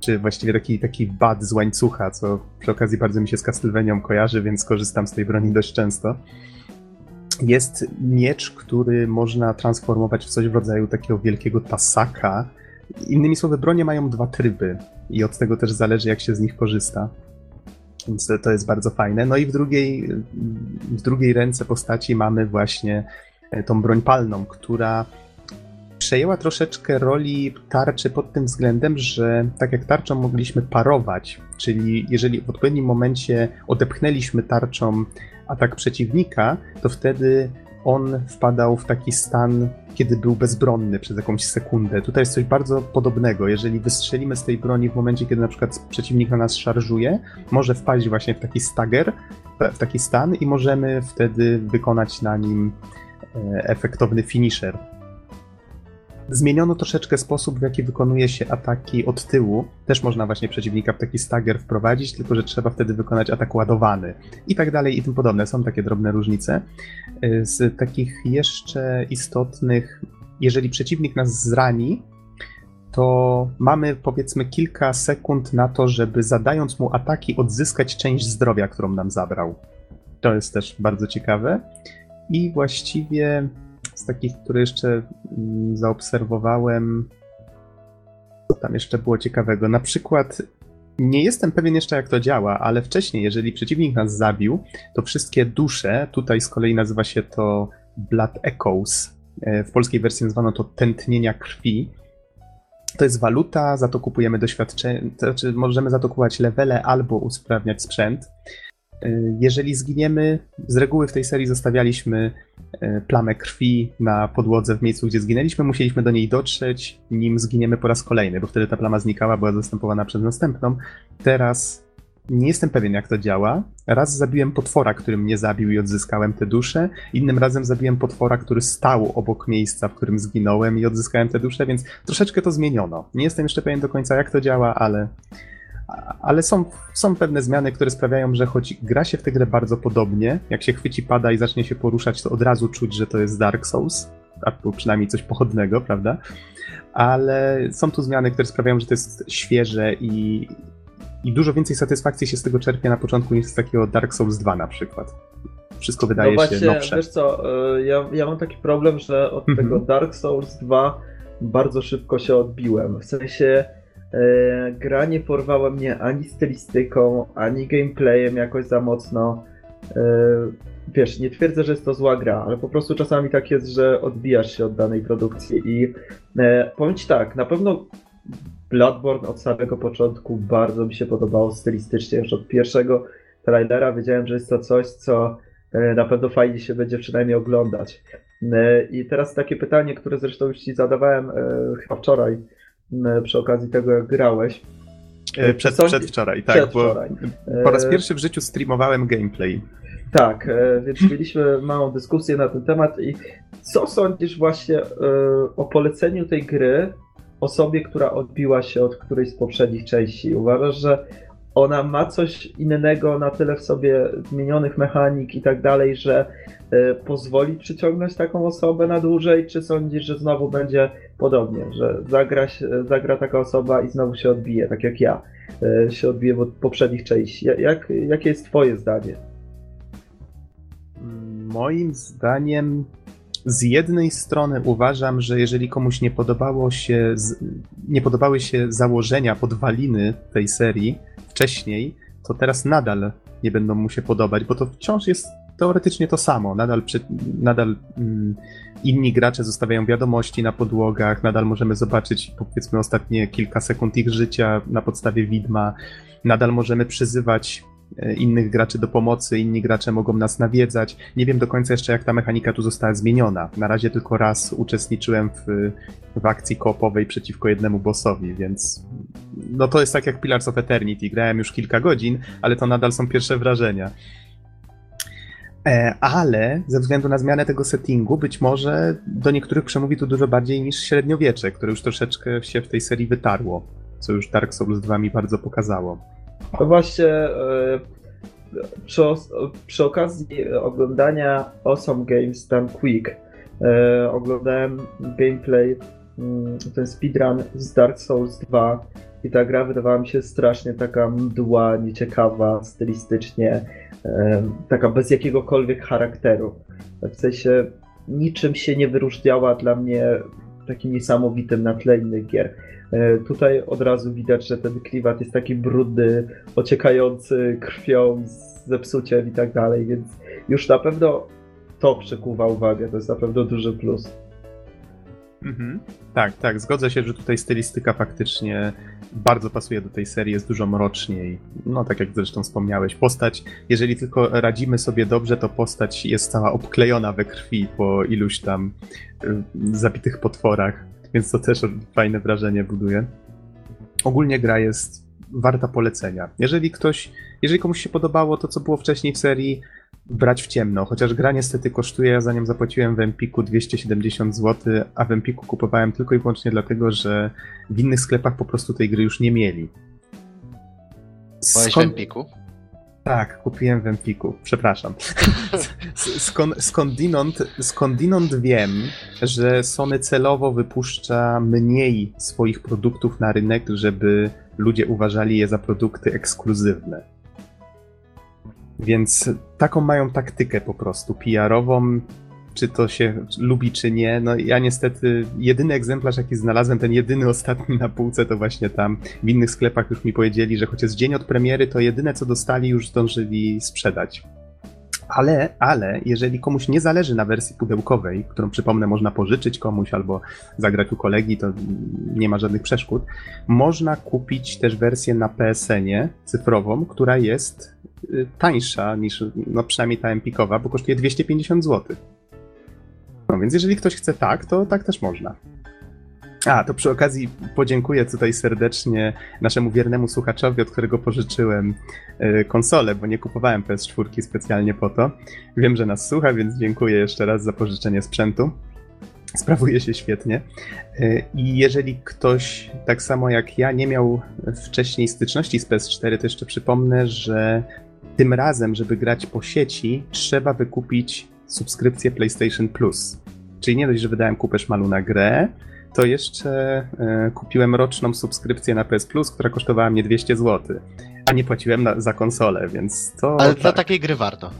Czy właściwie taki, taki bad z łańcucha, co przy okazji bardzo mi się z Castlevanią kojarzy, więc korzystam z tej broni dość często jest miecz, który można transformować w coś w rodzaju takiego wielkiego tasaka. Innymi słowy, bronie mają dwa tryby i od tego też zależy, jak się z nich korzysta. Więc to jest bardzo fajne. No i w drugiej, w drugiej ręce postaci mamy właśnie e, tą broń palną, która przejęła troszeczkę roli tarczy pod tym względem, że tak jak tarczą mogliśmy parować, czyli jeżeli w odpowiednim momencie odepchnęliśmy tarczą atak przeciwnika, to wtedy on wpadał w taki stan, kiedy był bezbronny przez jakąś sekundę. Tutaj jest coś bardzo podobnego. Jeżeli wystrzelimy z tej broni w momencie, kiedy na przykład przeciwnik na nas szarżuje, może wpaść właśnie w taki stagger, w taki stan i możemy wtedy wykonać na nim e, efektowny finisher. Zmieniono troszeczkę sposób, w jaki wykonuje się ataki od tyłu. Też można właśnie przeciwnika w taki stagger wprowadzić, tylko że trzeba wtedy wykonać atak ładowany i tak dalej i tym podobne. Są takie drobne różnice. Z takich jeszcze istotnych, jeżeli przeciwnik nas zrani, to mamy powiedzmy kilka sekund na to, żeby zadając mu ataki odzyskać część zdrowia, którą nam zabrał. To jest też bardzo ciekawe. I właściwie z takich, które jeszcze mm, zaobserwowałem, co tam jeszcze było ciekawego. Na przykład nie jestem pewien jeszcze, jak to działa, ale wcześniej, jeżeli przeciwnik nas zabił, to wszystkie dusze, tutaj z kolei nazywa się to Blood Echoes, e, w polskiej wersji nazwano to tętnienia krwi. To jest waluta, za to kupujemy doświadczenie, to znaczy możemy za to kupować levele albo usprawniać sprzęt. E, jeżeli zginiemy, z reguły w tej serii zostawialiśmy e, plamę krwi na podłodze w miejscu, gdzie zginęliśmy, musieliśmy do niej dotrzeć, nim zginiemy po raz kolejny, bo wtedy ta plama znikała, była zastępowana przez następną. Teraz nie jestem pewien, jak to działa. Raz zabiłem potwora, który mnie zabił i odzyskałem tę duszę. Innym razem zabiłem potwora, który stał obok miejsca, w którym zginąłem i odzyskałem tę duszę, więc troszeczkę to zmieniono. Nie jestem jeszcze pewien do końca, jak to działa, ale, ale są, są pewne zmiany, które sprawiają, że choć gra się w tę grę bardzo podobnie, jak się chwyci pada i zacznie się poruszać, to od razu czuć, że to jest Dark Souls, albo przynajmniej coś pochodnego, prawda? Ale są tu zmiany, które sprawiają, że to jest świeże i, i dużo więcej satysfakcji się z tego czerpie na początku niż z takiego Dark Souls 2 na przykład. Wszystko wydaje no właśnie, się nowsze. Wiesz co, y, ja, ja mam taki problem, że od Mhm. tego Dark Souls 2 bardzo szybko się odbiłem. W sensie e, gra nie porwała mnie ani stylistyką, ani gameplayem jakoś za mocno. E, wiesz, nie twierdzę, że jest to zła gra, ale po prostu czasami tak jest, że odbijasz się od danej produkcji i e, powiem ci tak, na pewno Bloodborne od samego początku bardzo mi się podobało stylistycznie, już od pierwszego trailera wiedziałem, że jest to coś, co e, na pewno fajnie się będzie przynajmniej oglądać. E, I teraz takie pytanie, które zresztą już Ci zadawałem e, chyba wczoraj przy okazji tego, jak grałeś. E, Przed, Sądzi- przedwczoraj, tak, przedwczoraj. bo po raz E, pierwszy w życiu streamowałem gameplay. Tak, e, więc mieliśmy małą dyskusję na ten temat i co sądzisz właśnie e, o poleceniu tej gry osobie, która odbiła się od którejś z poprzednich części? Uważasz, że ona ma coś innego na tyle w sobie zmienionych mechanik i tak dalej, że e, pozwoli przyciągnąć taką osobę na dłużej, czy sądzisz, że znowu będzie podobnie, że zagra, zagra taka osoba i znowu się odbije, tak jak ja e, się odbije od poprzednich części? Jak, jakie jest twoje zdanie? Moim zdaniem, z jednej strony uważam, że jeżeli komuś nie podobało się, nie podobały się założenia, podwaliny tej serii wcześniej, to teraz nadal nie będą mu się podobać, bo to wciąż jest teoretycznie to samo. Nadal, przy, nadal mm, inni gracze zostawiają wiadomości na podłogach, nadal możemy zobaczyć powiedzmy ostatnie kilka sekund ich życia na podstawie widma, nadal możemy przyzywać innych graczy do pomocy, inni gracze mogą nas nawiedzać. Nie wiem do końca jeszcze, jak ta mechanika tu została zmieniona. Na razie tylko raz uczestniczyłem w, w akcji koopowej przeciwko jednemu bossowi, więc no to jest tak jak Pillars of Eternity. Grałem już kilka godzin, ale to nadal są pierwsze wrażenia. E, Ale ze względu na zmianę tego settingu, być może do niektórych przemówi to dużo bardziej niż średniowiecze, które już troszeczkę się w tej serii wytarło, co już Dark Souls 2 mi bardzo pokazało. No właśnie e, przy, przy okazji oglądania Awesome Games Done Quick e, oglądałem gameplay, mm, ten speedrun z Dark Souls 2 i ta gra wydawała mi się strasznie taka mdła, nieciekawa stylistycznie, e, taka bez jakiegokolwiek charakteru. W sensie niczym się nie wyróżniała dla mnie takim niesamowitym na tle innych gier. E, Tutaj od razu widać, że ten klimat jest taki brudny, ociekający krwią, zepsuciem i tak dalej, więc już na pewno to przykuwa uwagę, to jest na pewno duży plus. Mhm. Tak, tak, zgodzę się, że tutaj stylistyka faktycznie bardzo pasuje do tej serii, jest dużo mroczniej. No, tak jak zresztą wspomniałeś, postać, jeżeli tylko radzimy sobie dobrze, to postać jest cała obklejona we krwi po iluś tam y, zabitych potworach, więc to też fajne wrażenie buduje. Ogólnie gra jest warta polecenia. Jeżeli ktoś, jeżeli komuś się podobało to, co było wcześniej w serii, brać w ciemno, chociaż gra niestety kosztuje, ja za nią zapłaciłem w Empiku 270 zł, a w Empiku kupowałem tylko i wyłącznie dlatego, że w innych sklepach po prostu tej gry już nie mieli. Byłeś w Empiku? Tak, kupiłem w Empiku, przepraszam. Skąd, skądinąd, skądinąd wiem, że Sony celowo wypuszcza mniej swoich produktów na rynek, żeby ludzie uważali je za produkty ekskluzywne. Więc taką mają taktykę po prostu PR-ową, czy to się lubi, czy nie. No ja niestety, jedyny egzemplarz, jaki znalazłem, ten jedyny ostatni na półce, to właśnie tam. W innych sklepach już mi powiedzieli, że chociaż dzień od premiery, to jedyne co dostali już zdążyli sprzedać. Ale, ale, jeżeli komuś nie zależy na wersji pudełkowej, którą przypomnę można pożyczyć komuś albo zagrać u kolegi, to nie ma żadnych przeszkód, można kupić też wersję na PSN-ie cyfrową, która jest y, tańsza niż, no przynajmniej ta Empikowa, bo kosztuje 250 zł. No więc jeżeli ktoś chce tak, to tak też można. A, to przy okazji podziękuję tutaj serdecznie naszemu wiernemu słuchaczowi, od którego pożyczyłem y, konsolę, bo nie kupowałem PS4 specjalnie po to. Wiem, że nas słucha, więc dziękuję jeszcze raz za pożyczenie sprzętu. Sprawuje się świetnie. Y, I jeżeli ktoś, tak samo jak ja, nie miał wcześniej styczności z PS4, to jeszcze przypomnę, że tym razem, żeby grać po sieci, trzeba wykupić subskrypcję PlayStation Plus. Czyli nie dość, że wydałem kupę szmalu na grę, to jeszcze e, kupiłem roczną subskrypcję na PS Plus, która kosztowała mnie 200 zł, a nie płaciłem na, za konsolę, więc to. Ale tak. dla takiej gry warto.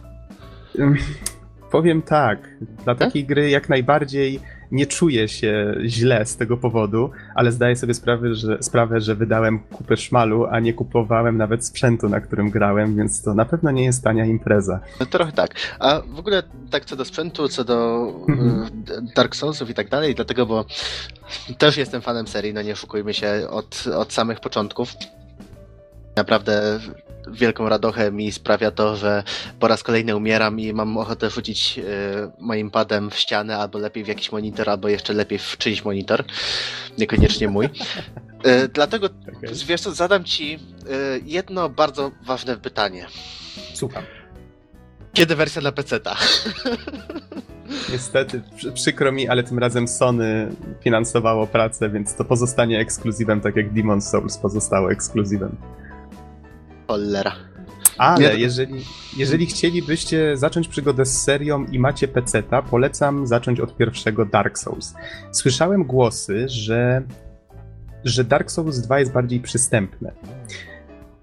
Powiem tak, dla takiej gry jak najbardziej nie czuję się źle z tego powodu, ale zdaję sobie sprawę, że, sprawę, że wydałem kupę szmalu, a nie kupowałem nawet sprzętu, na którym grałem, więc to na pewno nie jest tania impreza. No, trochę tak. A w ogóle tak co do sprzętu, co do mm Dark Soulsów i tak dalej, dlatego, bo też jestem fanem serii, no nie oszukujmy się, od, od samych początków. Naprawdę wielką radochę mi sprawia to, że po raz kolejny umieram i mam ochotę rzucić y, moim padem w ścianę, albo lepiej w jakiś monitor, albo jeszcze lepiej w czyjś monitor, niekoniecznie mój. Y, dlatego, okay. wiesz co, zadam ci y, jedno bardzo ważne pytanie. Słucham. Kiedy wersja dla PC-ta? Niestety, przykro mi, ale tym razem Sony finansowało pracę, więc to pozostanie ekskluzywem, tak jak Demon's Souls pozostało ekskluzywem. Cholera. Ale jeżeli, jeżeli chcielibyście zacząć przygodę z serią i macie peceta, polecam zacząć od pierwszego Dark Souls. Słyszałem głosy, że, że Dark Souls 2 jest bardziej przystępne.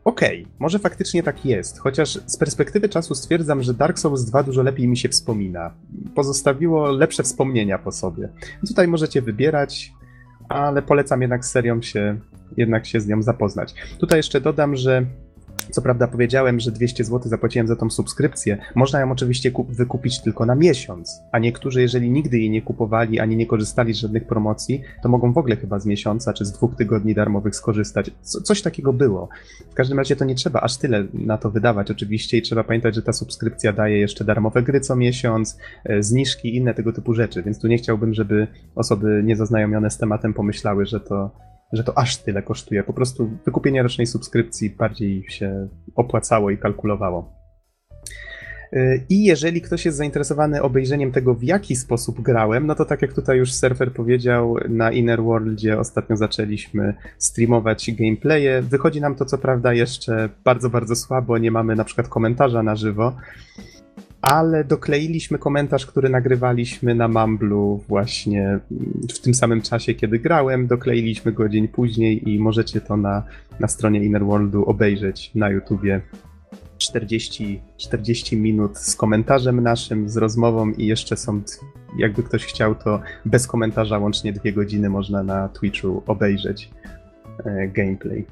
Okej, okay, może faktycznie tak jest, chociaż z perspektywy czasu stwierdzam, że Dark Souls 2 dużo lepiej mi się wspomina. Pozostawiło lepsze wspomnienia po sobie. Tutaj możecie wybierać, ale polecam jednak z serią się, jednak się z nią zapoznać. Tutaj jeszcze dodam, że co prawda powiedziałem, że 200 zł zapłaciłem za tą subskrypcję. Można ją oczywiście wykupić tylko na miesiąc, a niektórzy, jeżeli nigdy jej nie kupowali ani nie korzystali z żadnych promocji, to mogą w ogóle chyba z miesiąca czy z dwóch tygodni darmowych skorzystać. Co, coś takiego było. W każdym razie to nie trzeba aż tyle na to wydawać oczywiście i trzeba pamiętać, że ta subskrypcja daje jeszcze darmowe gry co miesiąc, e, zniżki i inne tego typu rzeczy, więc tu nie chciałbym, żeby osoby niezaznajomione z tematem pomyślały, że to że to aż tyle kosztuje. Po prostu wykupienie rocznej subskrypcji bardziej się opłacało i kalkulowało. Y, I jeżeli ktoś jest zainteresowany obejrzeniem tego, w jaki sposób grałem, no to tak jak tutaj już surfer powiedział, na Inner Worldzie ostatnio zaczęliśmy streamować gameplaye. Wychodzi nam to co prawda jeszcze bardzo, bardzo słabo, nie mamy na przykład komentarza na żywo, ale dokleiliśmy komentarz, który nagrywaliśmy na Mamblu właśnie w tym samym czasie, kiedy grałem. Dokleiliśmy go dzień później i możecie to na, na stronie Innerworldu obejrzeć na YouTubie. 40, 40 minut z komentarzem naszym, z rozmową i jeszcze są, jakby ktoś chciał, to bez komentarza łącznie dwie godziny można na Twitchu obejrzeć e, gameplay.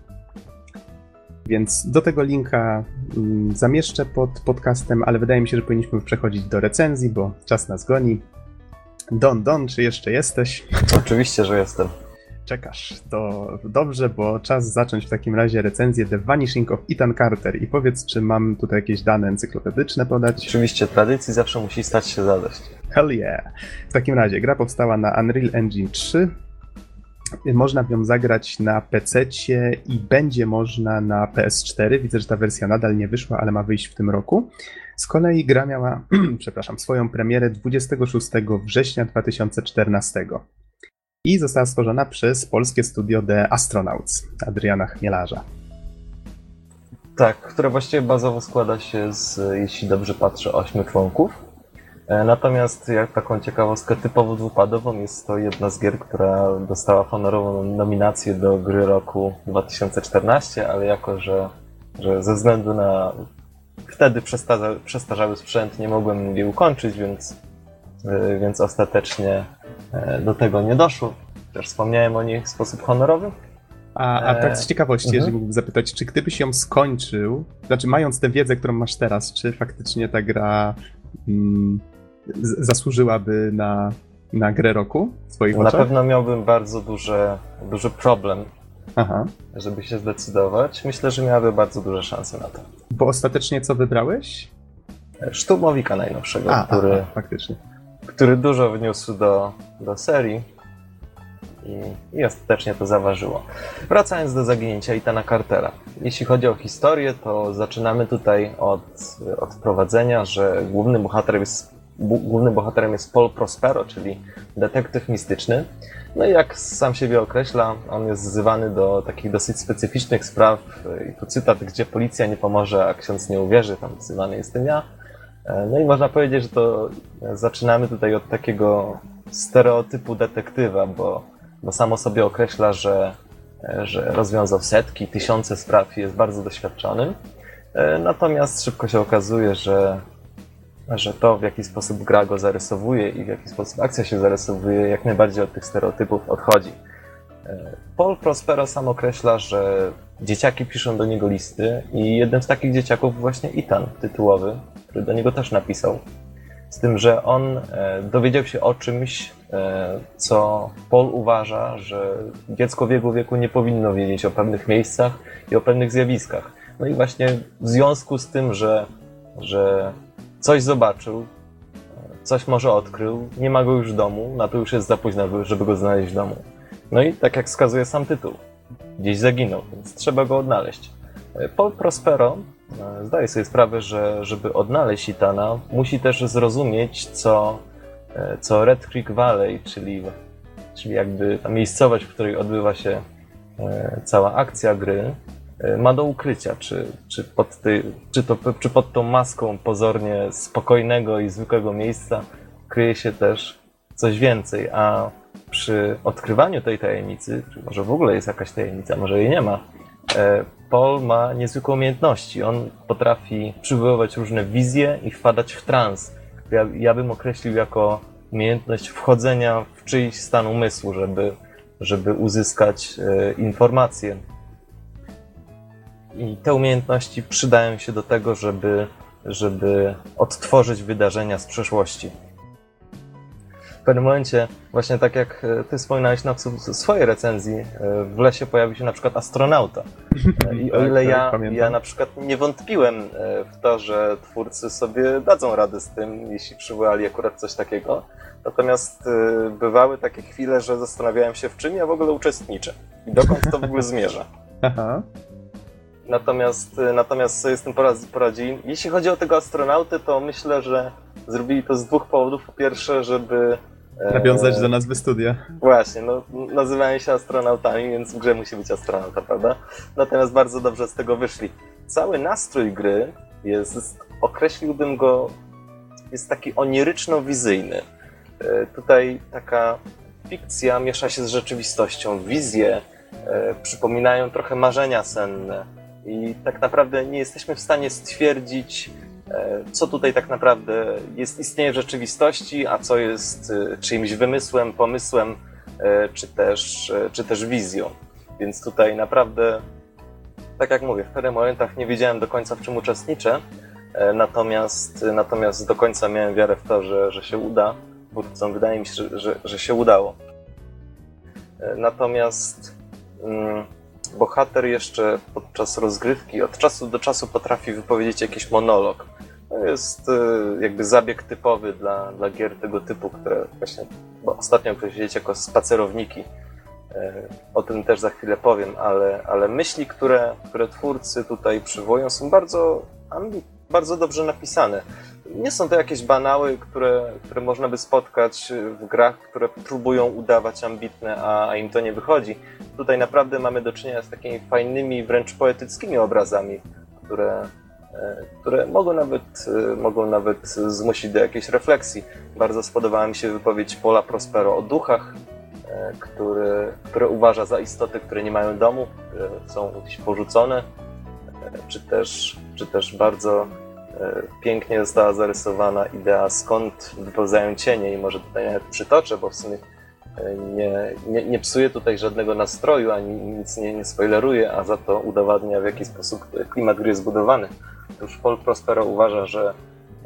Więc do tego linka mm, zamieszczę pod podcastem, ale wydaje mi się, że powinniśmy przechodzić do recenzji, bo czas nas goni. Don, Don, czy jeszcze jesteś? Oczywiście, że jestem. Czekasz. To dobrze, bo czas zacząć w takim razie recenzję The Vanishing of Ethan Carter. I powiedz, czy mam tutaj jakieś dane encyklopedyczne podać? Oczywiście, tradycji zawsze musi stać się zadość. Hell yeah! W takim razie gra powstała na Unreal Engine 3. Można w nią zagrać na PC i będzie można na PS4. Widzę, że ta wersja nadal nie wyszła, ale ma wyjść w tym roku. Z kolei gra miała, przepraszam, swoją premierę 26 września 2014 i została stworzona przez polskie studio The Astronauts Adriana Chmielarza. Tak, które właściwie bazowo składa się z, jeśli dobrze patrzę, ośmiu członków. E, Natomiast jak taką ciekawostkę typowo dwupadową jest to jedna z gier, która dostała honorową nominację do gry roku 2014, ale jako, że, że ze względu na wtedy przestarza, przestarzały sprzęt nie mogłem jej ukończyć, więc, e, więc ostatecznie e, do tego nie doszło. Też wspomniałem o niej w sposób honorowy. A, a tak z ciekawości, Mhm. jeżeli mógłbym zapytać, czy gdybyś ją skończył, znaczy mając tę wiedzę, którą masz teraz, czy faktycznie ta gra mm, zasłużyłaby na, na grę roku w swoich Na oczach? pewno miałbym bardzo duże, duży problem, Aha. żeby się zdecydować. Myślę, że miałaby bardzo duże szanse na to. Bo ostatecznie co wybrałeś? Szturmowika najnowszego, A, który, a, faktycznie. który dużo wniósł do, do serii i, i ostatecznie to zaważyło. Wracając do zaginięcia Itana Cartera. Jeśli chodzi o historię, to zaczynamy tutaj od, od wprowadzenia, że głównym bohaterem jest, głównym bohaterem jest Paul Prospero, czyli detektyw mistyczny. No i jak sam siebie określa, on jest wzywany do takich dosyć specyficznych spraw. I tu cytat, gdzie policja nie pomoże, a ksiądz nie uwierzy, tam wzywany jestem ja. E, No i można powiedzieć, że to zaczynamy tutaj od takiego stereotypu detektywa, bo, bo samo sobie określa, że, e, że rozwiązał setki, tysiące spraw i jest bardzo doświadczonym. E, Natomiast szybko się okazuje, że, że to, w jaki sposób gra go zarysowuje i w jaki sposób akcja się zarysowuje, jak najbardziej od tych stereotypów odchodzi. E, Paul Prospero sam określa, że dzieciaki piszą do niego listy i jednym z takich dzieciaków właśnie Ethan, tytułowy, który do niego też napisał. Z tym, że on e, dowiedział się o czymś, e, co Paul uważa, że dziecko w jego wieku nie powinno wiedzieć o pewnych miejscach i o pewnych zjawiskach. No i właśnie w związku z tym, że, że coś zobaczył, coś może odkrył, nie ma go już w domu, na to już jest za późno, żeby go znaleźć w domu. No i tak jak wskazuje sam tytuł, gdzieś zaginął, więc trzeba go odnaleźć. Paul Prospero e, zdaje sobie sprawę, że żeby odnaleźć Itana, musi też zrozumieć, co, e, co Red Creek Valley, czyli, czyli jakby ta miejscowość, w której odbywa się e, cała akcja gry, ma do ukrycia. Czy, czy, pod ty, czy, to, czy pod tą maską pozornie spokojnego i zwykłego miejsca kryje się też coś więcej, a przy odkrywaniu tej tajemnicy, czy może w ogóle jest jakaś tajemnica, może jej nie ma, e, Paul ma niezwykłe umiejętności. On potrafi przywoływać różne wizje i wpadać w trans. Ja, ja bym określił jako umiejętność wchodzenia w czyjś stan umysłu, żeby, żeby uzyskać e, informacje. I te umiejętności przydają się do tego, żeby, żeby odtworzyć wydarzenia z przeszłości. W pewnym momencie, właśnie tak jak e, ty wspominałeś na swojej recenzji, e, w lesie pojawił się na przykład astronauta. E, I o Tak, ile tak, ja, ja na przykład nie wątpiłem w to, że twórcy sobie dadzą radę z tym, jeśli przywołali akurat coś takiego, natomiast bywały takie chwile, że zastanawiałem się, w czym ja w ogóle uczestniczę i dokąd to w ogóle zmierza. Aha. Natomiast, e, natomiast sobie z tym poradzi- poradzili. Jeśli chodzi o tego astronautę, to myślę, że zrobili to z dwóch powodów. Po pierwsze, żeby e, Nawiązać do nazwy studia. Właśnie, no, nazywają się astronautami, więc w grze musi być astronauta, prawda? Natomiast bardzo dobrze z tego wyszli. Cały nastrój gry jest, określiłbym go, jest taki oniryczno-wizyjny. E, Tutaj taka fikcja miesza się z rzeczywistością. Wizje e, przypominają trochę marzenia senne i tak naprawdę nie jesteśmy w stanie stwierdzić, e, co tutaj tak naprawdę jest istnieje w rzeczywistości, a co jest e, czyimś wymysłem, pomysłem, e, czy też, czy też wizją. Więc tutaj naprawdę, tak jak mówię, w pewnych momentach nie wiedziałem do końca, w czym uczestniczę, natomiast, natomiast do końca miałem wiarę w to, że, że się uda twórcom. Wydaje mi się, że, że, że się udało. Natomiast mm, bohater jeszcze podczas rozgrywki od czasu do czasu potrafi wypowiedzieć jakiś monolog. To jest e, jakby zabieg typowy dla, dla gier tego typu, które właśnie bo ostatnio powiedzieć jako spacerowniki. E, O tym też za chwilę powiem, ale, ale myśli, które, które twórcy tutaj przywołują, są bardzo, bardzo dobrze napisane. Nie są to jakieś banały, które, które można by spotkać w grach, które próbują udawać ambitne, a, a im to nie wychodzi. Tutaj naprawdę mamy do czynienia z takimi fajnymi, wręcz poetyckimi obrazami, które, e, które mogą nawet, e, mogą nawet zmusić do jakiejś refleksji. Bardzo spodobała mi się wypowiedź Paula Prospero o duchach, e, który, które uważa za istoty, które nie mają domu, które są gdzieś porzucone, czy też, czy też bardzo pięknie została zarysowana idea, skąd wypełzają cienie i może tutaj nawet przytoczę, bo w sumie e, nie, nie, nie psuje tutaj żadnego nastroju, ani nic nie, nie spoileruje, a za to udowadnia, w jaki sposób klimat gry jest zbudowany. Otóż Paul Prospero uważa, że,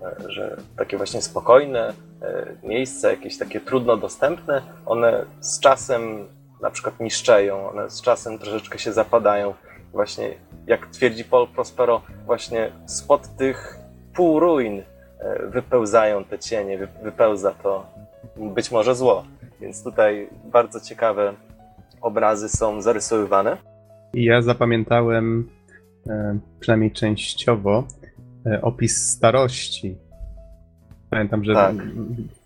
e, że takie właśnie spokojne e, miejsca, jakieś takie trudno dostępne, one z czasem na przykład niszczeją, one z czasem troszeczkę się zapadają. Właśnie, jak twierdzi Paul Prospero, właśnie spod tych półruin e, wypełzają te cienie, wy- wypełza to być może zło. Więc tutaj bardzo ciekawe obrazy są zarysowywane. Ja zapamiętałem, e, przynajmniej częściowo, e, opis starości. Pamiętam, że Tak.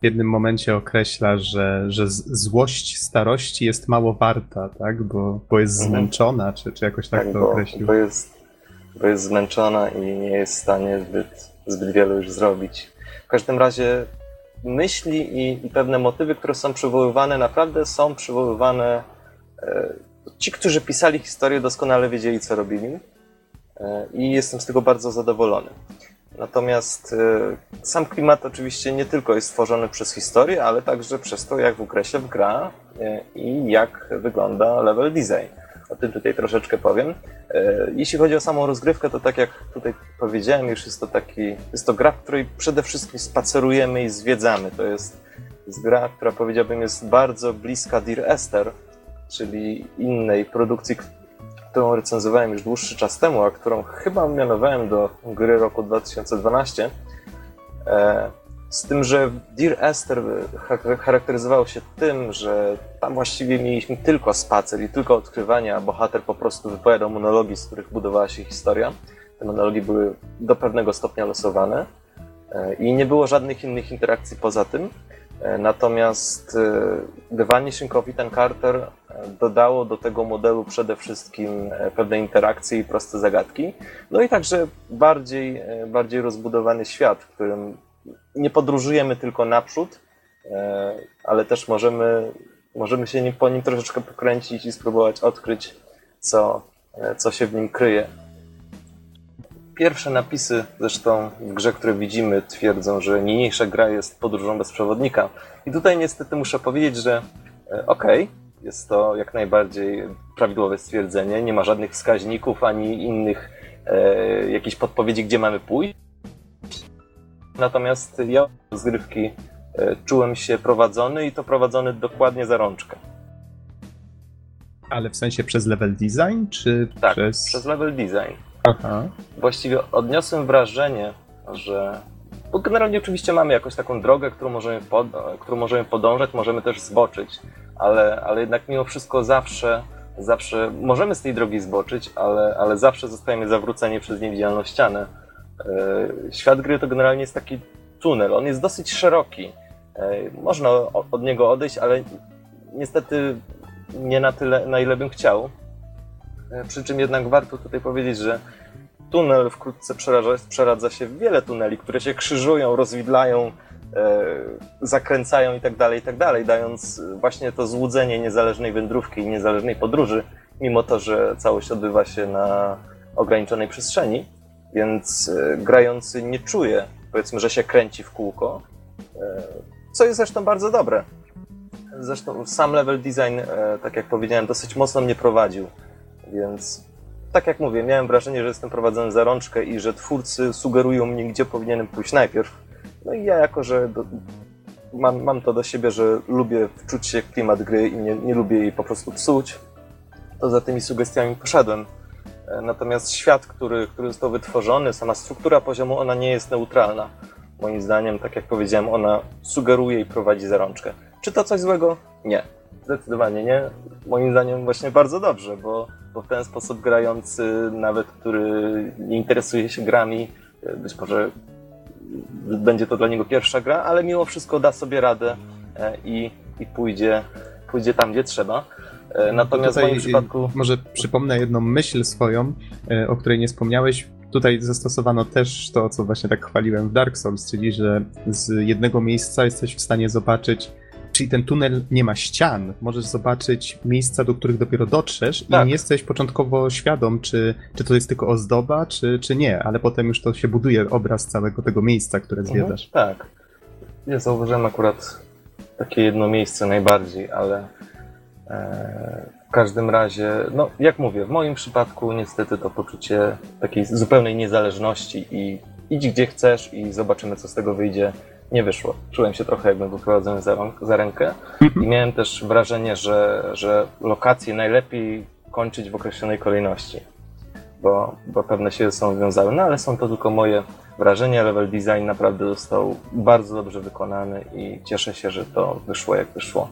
w jednym momencie określa, że, że złość starości jest mało warta, tak? Bo, bo jest Mhm. zmęczona, czy, czy jakoś tak, to bo, określił. bo, jest, bo jest zmęczona i nie jest w stanie zbyt, zbyt wiele już zrobić. W każdym razie myśli i, i pewne motywy, które są przywoływane, naprawdę są przywoływane. E, ci, którzy pisali historię, doskonale wiedzieli, co robili e, i jestem z tego bardzo zadowolony. Natomiast e, sam klimat oczywiście nie tylko jest stworzony przez historię, ale także przez to, jak w się gra e, i jak wygląda level design. O tym tutaj troszeczkę powiem. E, Jeśli chodzi o samą rozgrywkę, to tak jak tutaj powiedziałem, już jest to taki, jest to gra, w której przede wszystkim spacerujemy i zwiedzamy. To jest, jest gra, która powiedziałbym jest bardzo bliska Dear Esther, czyli innej produkcji, którą recenzowałem już dłuższy czas temu, a którą chyba mianowałem do gry roku 2012. E, Z tym, że Dear Esther cha- charakteryzował się tym, że tam właściwie mieliśmy tylko spacer i tylko odkrywanie, a bohater po prostu wypowiadał monologi, z których budowała się historia. Te monologi były do pewnego stopnia losowane e, i nie było żadnych innych interakcji poza tym. E, Natomiast The Vanishing of Ethan Carter dodało do tego modelu przede wszystkim e, pewne interakcje i proste zagadki. No i także bardziej, e, bardziej rozbudowany świat, w którym nie podróżujemy tylko naprzód, e, ale też możemy, możemy się po nim troszeczkę pokręcić i spróbować odkryć, co, co się w nim kryje. Pierwsze napisy, zresztą w grze, które widzimy, twierdzą, że niniejsza gra jest podróżą bez przewodnika. I tutaj niestety muszę powiedzieć, że okej, jest to jak najbardziej prawidłowe stwierdzenie. Nie ma żadnych wskaźników ani innych e, jakichś podpowiedzi, gdzie mamy pójść. Natomiast ja od rozgrywki e, czułem się prowadzony i to prowadzony dokładnie za rączkę. Ale w sensie przez level design, czy Tak, przez... przez level design. Aha. Właściwie odniosłem wrażenie, że. Bo generalnie oczywiście mamy jakąś taką drogę, którą możemy, pod, którą możemy podążać, możemy też zboczyć, ale, ale jednak mimo wszystko zawsze, zawsze możemy z tej drogi zboczyć, ale, ale zawsze zostajemy zawróceni przez niewidzialną ścianę. E, Świat gry to generalnie jest taki tunel. On jest dosyć szeroki. E, Można od niego odejść, ale niestety nie na tyle, na ile bym chciał. E, Przy czym jednak warto tutaj powiedzieć, że tunel wkrótce przeradza, przeradza się w wiele tuneli, które się krzyżują, rozwidlają, zakręcają i tak dalej, i tak dalej, dając właśnie to złudzenie niezależnej wędrówki i niezależnej podróży, mimo to, że całość odbywa się na ograniczonej przestrzeni, więc e, grający nie czuje, powiedzmy, że się kręci w kółko, e, co jest zresztą bardzo dobre. Zresztą sam level design, e, tak jak powiedziałem, dosyć mocno mnie prowadził, więc tak jak mówię, miałem wrażenie, że jestem prowadzony za rączkę i że twórcy sugerują mi, gdzie powinienem pójść najpierw. No i ja jako, że do, mam, mam to do siebie, że lubię wczuć się w klimat gry i nie, nie lubię jej po prostu psuć, to za tymi sugestiami poszedłem. E, Natomiast świat, który, który został wytworzony, sama struktura poziomu, ona nie jest neutralna. Moim zdaniem, tak jak powiedziałem, ona sugeruje i prowadzi za rączkę. Czy to coś złego? Nie. Zdecydowanie nie. Moim zdaniem właśnie bardzo dobrze, bo, bo w ten sposób grający, nawet który nie interesuje się grami, e, być może będzie to dla niego pierwsza gra, ale mimo wszystko da sobie radę e, i, i pójdzie, pójdzie tam, gdzie trzeba. E, Natomiast w moim przypadku... Może przypomnę jedną myśl swoją, y, o której nie wspomniałeś. Tutaj zastosowano też to, co właśnie tak chwaliłem w Dark Souls, czyli że z jednego miejsca jesteś w stanie zobaczyć, czyli ten tunel nie ma ścian. Możesz zobaczyć miejsca, do których dopiero dotrzesz Tak. i nie jesteś początkowo świadom, czy, czy to jest tylko ozdoba, czy, czy nie, ale potem już to się buduje obraz całego tego miejsca, które zwiedzasz. Mhm, tak. Ja zauważyłem akurat takie jedno miejsce najbardziej, ale e, w każdym razie, no jak mówię, w moim przypadku niestety to poczucie takiej zupełnej niezależności i idź gdzie chcesz i zobaczymy co z tego wyjdzie, nie wyszło. Czułem się trochę jakbym był prowadzony za, za rękę i miałem też wrażenie, że, że lokacje najlepiej kończyć w określonej kolejności, bo, bo pewne się ze sobą wiązały, no ale są to tylko moje wrażenia. Level design naprawdę został bardzo dobrze wykonany i cieszę się, że to wyszło jak wyszło.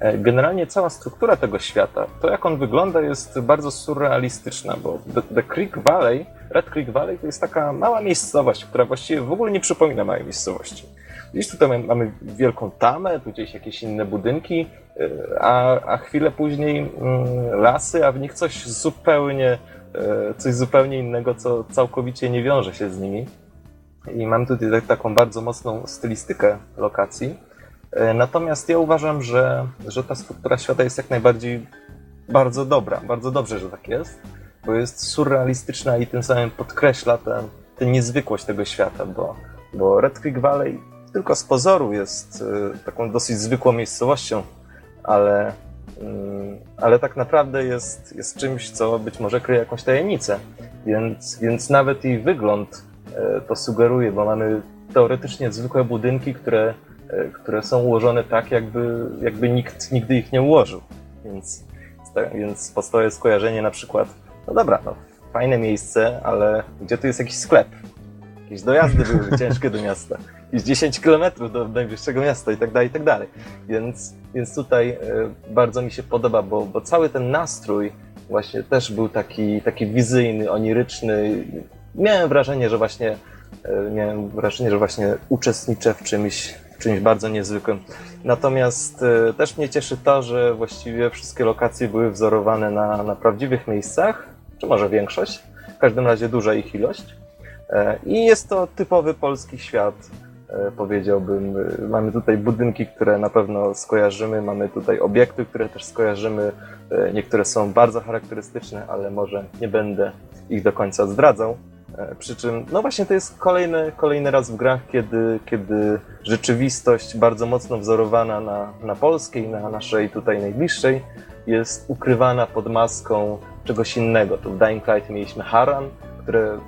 E, Generalnie cała struktura tego świata, to jak on wygląda jest bardzo surrealistyczna, bo The, The Creek Valley, Red Creek Valley to jest taka mała miejscowość, która właściwie w ogóle nie przypomina małej miejscowości. Gdzieś tutaj mamy- wielką tamę, tu gdzieś jakieś inne budynki, e, a, a chwilę później mm, lasy, a w nich coś zupełnie, e, coś zupełnie innego, co całkowicie nie wiąże się z nimi. I mam tutaj tak- taką bardzo mocną stylistykę lokacji. E, Natomiast ja uważam, że, że ta struktura świata jest jak najbardziej bardzo dobra. Bardzo dobrze, że tak jest, bo jest surrealistyczna i tym samym podkreśla tę niezwykłość tego świata, bo, bo Red Creek Valley tylko z pozoru jest e, taką dosyć zwykłą miejscowością, ale, mm, ale tak naprawdę jest, jest czymś, co być może kryje jakąś tajemnicę. Więc, więc nawet jej wygląd e, to sugeruje, bo mamy teoretycznie zwykłe budynki, które, e, które są ułożone tak, jakby, jakby nikt nigdy ich nie ułożył. Więc, więc powstaje skojarzenie na przykład, no dobra, no, fajne miejsce, ale gdzie tu jest jakiś sklep? Jakieś dojazdy były ciężkie do miasta. Jakieś 10 kilometrów do najbliższego miasta i tak dalej, i tak dalej. Więc, więc tutaj e, bardzo mi się podoba, bo, bo cały ten nastrój właśnie też był taki, taki wizyjny, oniryczny. Miałem wrażenie, że właśnie e, miałem wrażenie, że właśnie uczestniczę w czymś, w czymś bardzo niezwykłym. Natomiast e, też mnie cieszy to, że właściwie wszystkie lokacje były wzorowane na, na prawdziwych miejscach, czy może większość, w każdym razie duża ich ilość. I jest to typowy polski świat, powiedziałbym. E, Mamy tutaj budynki, które na pewno skojarzymy, mamy tutaj obiekty, które też skojarzymy. E, Niektóre są bardzo charakterystyczne, ale może nie będę ich do końca zdradzał. E, Przy czym, no właśnie to jest kolejny, kolejny raz w grach, kiedy, kiedy rzeczywistość bardzo mocno wzorowana na, na polskiej, na naszej tutaj najbliższej, jest ukrywana pod maską czegoś innego. Tu w Dying Light mieliśmy Haran, które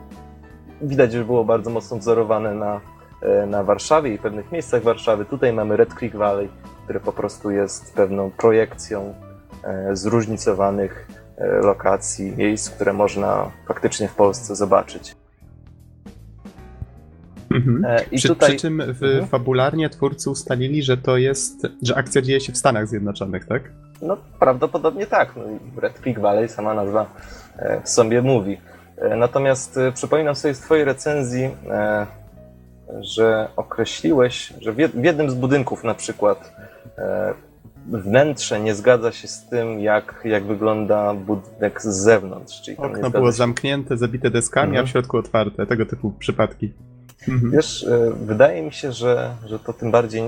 widać, że było bardzo mocno wzorowane na, e, na Warszawie i pewnych miejscach Warszawy. Tutaj mamy Red Creek Valley, które po prostu jest pewną projekcją e, zróżnicowanych e, lokacji, miejsc, które można faktycznie w Polsce zobaczyć. Mhm. E, I Przy, tutaj przy czym w, Mhm. fabularnie twórcy ustalili, że to jest, że akcja dzieje się w Stanach Zjednoczonych, tak? No, prawdopodobnie tak. No, Red Creek Valley, sama nazwa e, w sobie mówi. E, Natomiast e, przypominam sobie z Twojej recenzji, e, że określiłeś, że w jed- w jednym z budynków na przykład e, wnętrze nie zgadza się z tym, jak, jak wygląda budynek z zewnątrz. Czyli Okno było się zamknięte, zabite deskami, Mhm. a w środku otwarte. Tego typu przypadki. Mhm. Wiesz, e, wydaje mi się, że, że to tym bardziej,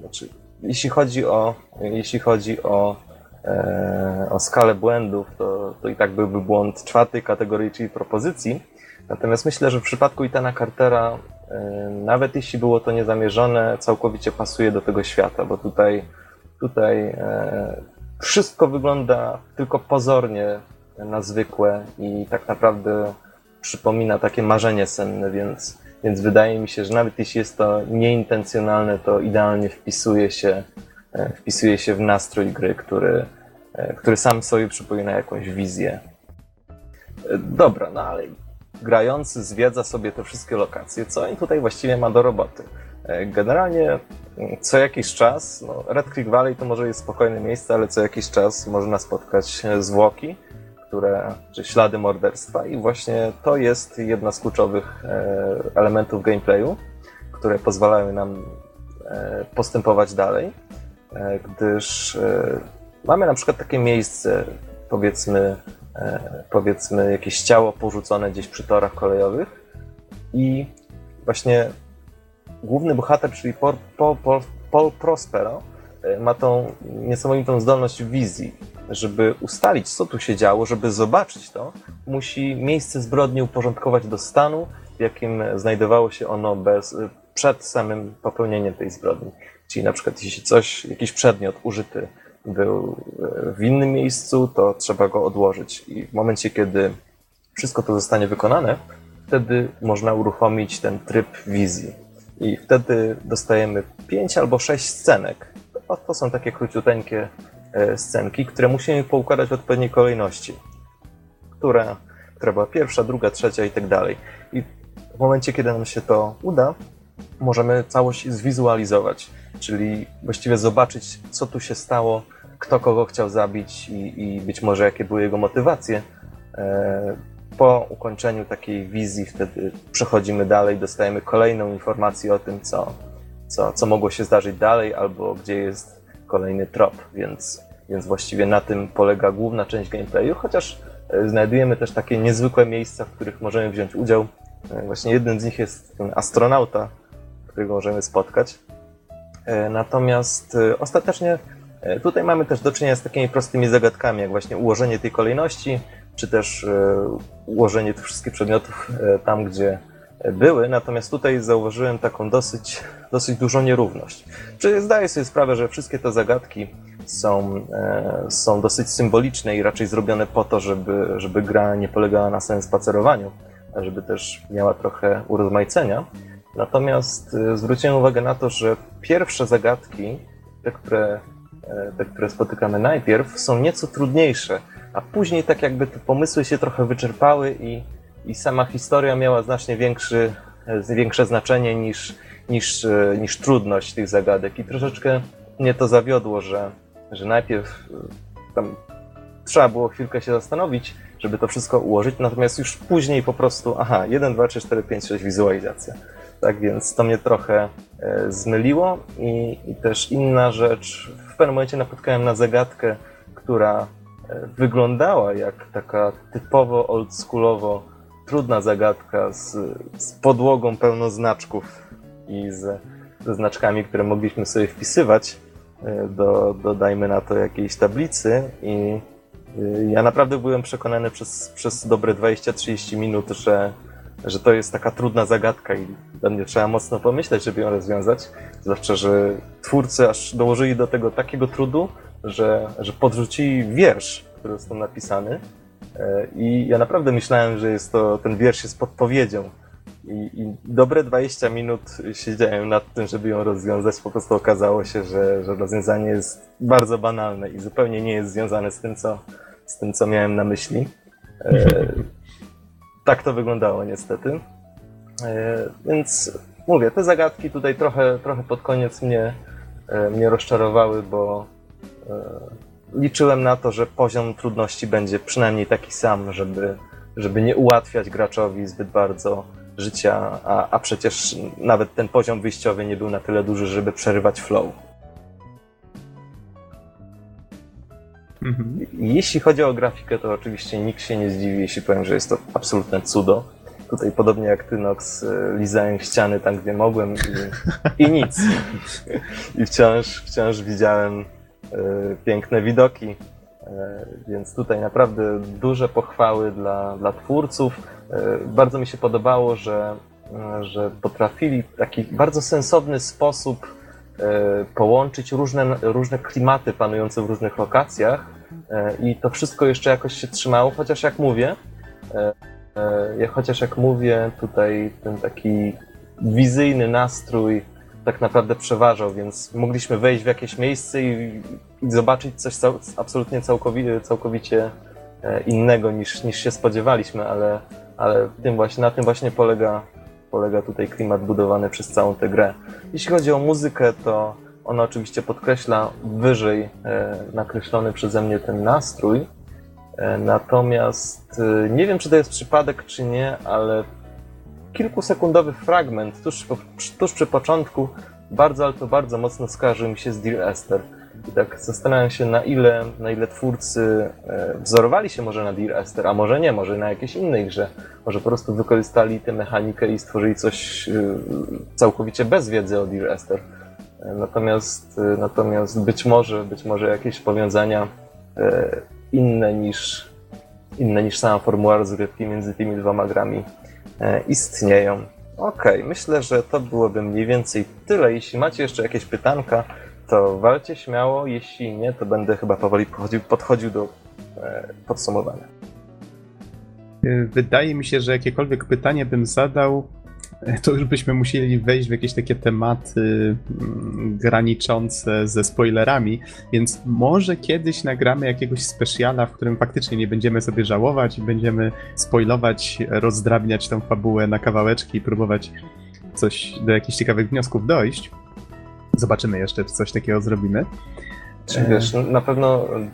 znaczy, jeśli chodzi o, jeśli chodzi o, e, o skalę błędów, to, to i tak byłby błąd czwartej kategorii, czyli propozycji. Natomiast myślę, że w przypadku Itana Cartera, e, nawet jeśli było to niezamierzone, całkowicie pasuje do tego świata, bo tutaj, tutaj e, wszystko wygląda tylko pozornie na zwykłe i tak naprawdę przypomina takie marzenie senne, więc, więc wydaje mi się, że nawet jeśli jest to nieintencjonalne, to idealnie wpisuje się, e, wpisuje się w nastrój gry, który, który sam sobie przypomina jakąś wizję. Dobra, no ale grający zwiedza sobie te wszystkie lokacje, co on tutaj właściwie ma do roboty. E, Generalnie mm, co jakiś czas, no Red Creek Valley to może jest spokojne miejsce, ale co jakiś czas można spotkać zwłoki, które, czy ślady morderstwa i właśnie to jest jedna z kluczowych e, elementów gameplayu, które pozwalają nam e, postępować dalej, gdyż mamy na przykład takie miejsce, powiedzmy, powiedzmy jakieś ciało porzucone gdzieś przy torach kolejowych i właśnie główny bohater, czyli Paul, Paul, Paul, Prospero, e, ma tą niesamowitą zdolność wizji. Żeby ustalić, co tu się działo, żeby zobaczyć to, musi miejsce zbrodni uporządkować do stanu, w jakim znajdowało się ono bez, przed samym popełnieniem tej zbrodni. Czyli na przykład jeśli coś, jakiś przedmiot użyty był e, w innym miejscu, to trzeba go odłożyć. I w momencie, kiedy wszystko to zostanie wykonane, wtedy można uruchomić ten tryb wizji. I wtedy dostajemy 5 albo 6 scenek. To, to są takie króciuteńkie e, scenki, które musimy poukładać w odpowiedniej kolejności. Która, która była pierwsza, druga, trzecia i tak dalej. I w momencie, kiedy nam się to uda, możemy całość zwizualizować, czyli właściwie zobaczyć, co tu się stało, kto kogo chciał zabić i, i być może jakie były jego motywacje. E, Po ukończeniu takiej wizji wtedy przechodzimy dalej, dostajemy kolejną informację o tym, co, co, co mogło się zdarzyć dalej, albo gdzie jest kolejny trop, więc, więc właściwie na tym polega główna część gameplayu, chociaż e, znajdujemy też takie niezwykłe miejsca, w których możemy wziąć udział. E, Właśnie jednym z nich jest ten astronauta, którego możemy spotkać. E, Natomiast e, ostatecznie e, tutaj mamy też do czynienia z takimi prostymi zagadkami, jak właśnie ułożenie tej kolejności, czy też ułożenie tych wszystkich przedmiotów tam, gdzie były. Natomiast tutaj zauważyłem taką dosyć, dosyć dużą nierówność. Czy zdaję sobie sprawę, że wszystkie te zagadki są, są dosyć symboliczne i raczej zrobione po to, żeby, żeby gra nie polegała na samym spacerowaniu, a żeby też miała trochę urozmaicenia. Natomiast e, zwróciłem uwagę na to, że pierwsze zagadki, te które, e, te, które spotykamy najpierw, są nieco trudniejsze, a później tak jakby te pomysły się trochę wyczerpały i, i sama historia miała znacznie większy, e, większe znaczenie niż, niż, e, niż trudność tych zagadek. I troszeczkę mnie to zawiodło, że, że najpierw tam trzeba było chwilkę się zastanowić, żeby to wszystko ułożyć, natomiast już później po prostu, aha, 1, 2, 3, 4, 5, 6, wizualizacja. Tak więc to mnie trochę e, zmyliło i, i też inna rzecz, w pewnym momencie napotkałem na zagadkę, która e, wyglądała jak taka typowo oldschoolowo trudna zagadka z, z podłogą pełną znaczków i z, ze znaczkami, które mogliśmy sobie wpisywać e, do, do dajmy na to jakiejś tablicy. I ja naprawdę byłem przekonany przez, przez dobre 20-30 minut, że, że to jest taka trudna zagadka i dla mnie trzeba mocno pomyśleć, żeby ją rozwiązać. Zwłaszcza, że twórcy aż dołożyli do tego takiego trudu, że, że podrzucili wiersz, który tam napisany. E, I ja naprawdę myślałem, że jest to, ten wiersz jest podpowiedzią. I, I dobre 20 minut siedziałem nad tym, żeby ją rozwiązać. Po prostu okazało się, że, że rozwiązanie jest bardzo banalne i zupełnie nie jest związane z tym, co, z tym, co miałem na myśli. E, tak to wyglądało niestety. E, więc mówię, te zagadki tutaj trochę, trochę pod koniec mnie, e, mnie rozczarowały, bo e, liczyłem na to, że poziom trudności będzie przynajmniej taki sam, żeby, żeby nie ułatwiać graczowi zbyt bardzo życia, a, a przecież nawet ten poziom wyjściowy nie był na tyle duży, żeby przerywać flow. Mhm. Jeśli chodzi o grafikę, to oczywiście nikt się nie zdziwi, jeśli powiem, że jest to absolutne cudo. Tutaj podobnie jak ty, Nox, e, lizałem ściany tam, gdzie mogłem i, i nic. I wciąż, wciąż widziałem e, piękne widoki. E, Więc tutaj naprawdę duże pochwały dla, dla twórców. Bardzo mi się podobało, że, że potrafili w taki bardzo sensowny sposób połączyć różne, różne klimaty panujące w różnych lokacjach e, i to wszystko jeszcze jakoś się trzymało, chociaż jak mówię, e, e, chociaż jak mówię, tutaj ten taki wizyjny nastrój tak naprawdę przeważał, więc mogliśmy wejść w jakieś miejsce i, i zobaczyć coś cał, absolutnie całkowicie, całkowicie e, innego niż, niż się spodziewaliśmy, ale, ale tym właśnie, na tym właśnie polega, polega tutaj klimat budowany przez całą tę grę. Jeśli chodzi o muzykę, to ona oczywiście podkreśla wyżej e, nakreślony przeze mnie ten nastrój, e, natomiast e, nie wiem, czy to jest przypadek, czy nie, ale kilkusekundowy fragment tuż, tuż przy początku bardzo, ale to bardzo mocno skojarzył mi się z Dear Esther. I tak zastanawiam się, na ile, na ile twórcy e, wzorowali się może na Dear Esther, a może nie, może na jakiejś innej grze. Może po prostu wykorzystali tę mechanikę i stworzyli coś e, całkowicie bez wiedzy o Dear Esther. E, Natomiast, natomiast być może, być może jakieś powiązania inne niż, inne niż sama formuła rozgrywki między tymi dwoma grami istnieją. Okej, myślę, że to byłoby mniej więcej tyle. Jeśli macie jeszcze jakieś pytanka, to walcie śmiało. Jeśli nie, to będę chyba powoli podchodził, podchodził do e, podsumowania. Y, Wydaje mi się, że jakiekolwiek pytanie bym zadał, y, to już byśmy musieli wejść w jakieś takie tematy mm, graniczące ze spoilerami, więc może kiedyś nagramy jakiegoś specjala, w którym faktycznie nie będziemy sobie żałować i będziemy spoilować, rozdrabniać tą fabułę na kawałeczki i próbować coś do jakichś ciekawych wniosków dojść. Zobaczymy jeszcze, czy coś takiego zrobimy. Czy E. wiesz, no, na pewno mm,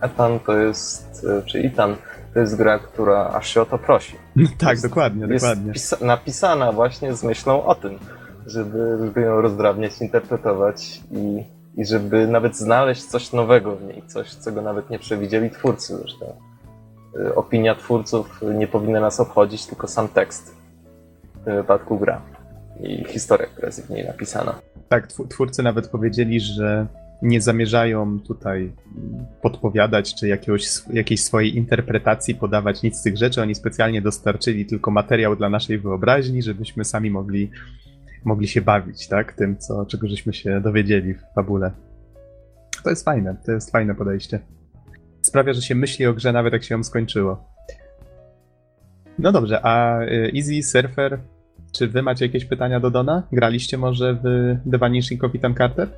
Ethan to jest, e, czy Ethan to jest gra, która aż się o to prosi. tak, Jest- dokładnie, jest dokładnie. pisa- napisana właśnie z myślą o tym, żeby, żeby ją rozdrabniać, interpretować i, i żeby nawet znaleźć coś nowego w niej, coś, czego nawet nie przewidzieli twórcy zresztą. Y, Opinia twórców nie powinna nas obchodzić, tylko sam tekst. W tym wypadku gra i historia, która jest w niej napisana. Tak, tw- twórcy nawet powiedzieli, że nie zamierzają tutaj podpowiadać, czy jakiegoś, jakiejś swojej interpretacji podawać nic z tych rzeczy. Oni specjalnie dostarczyli tylko materiał dla naszej wyobraźni, żebyśmy sami mogli, mogli się bawić, tak? Tym, co, czego żeśmy się dowiedzieli w fabule. To jest fajne, to jest fajne podejście. Sprawia, że się myśli o grze nawet jak się ją skończyło. No dobrze, a y, Easy Surfer, czy wy macie jakieś pytania do Dona? Graliście może w The Vanishing Ethan Carter?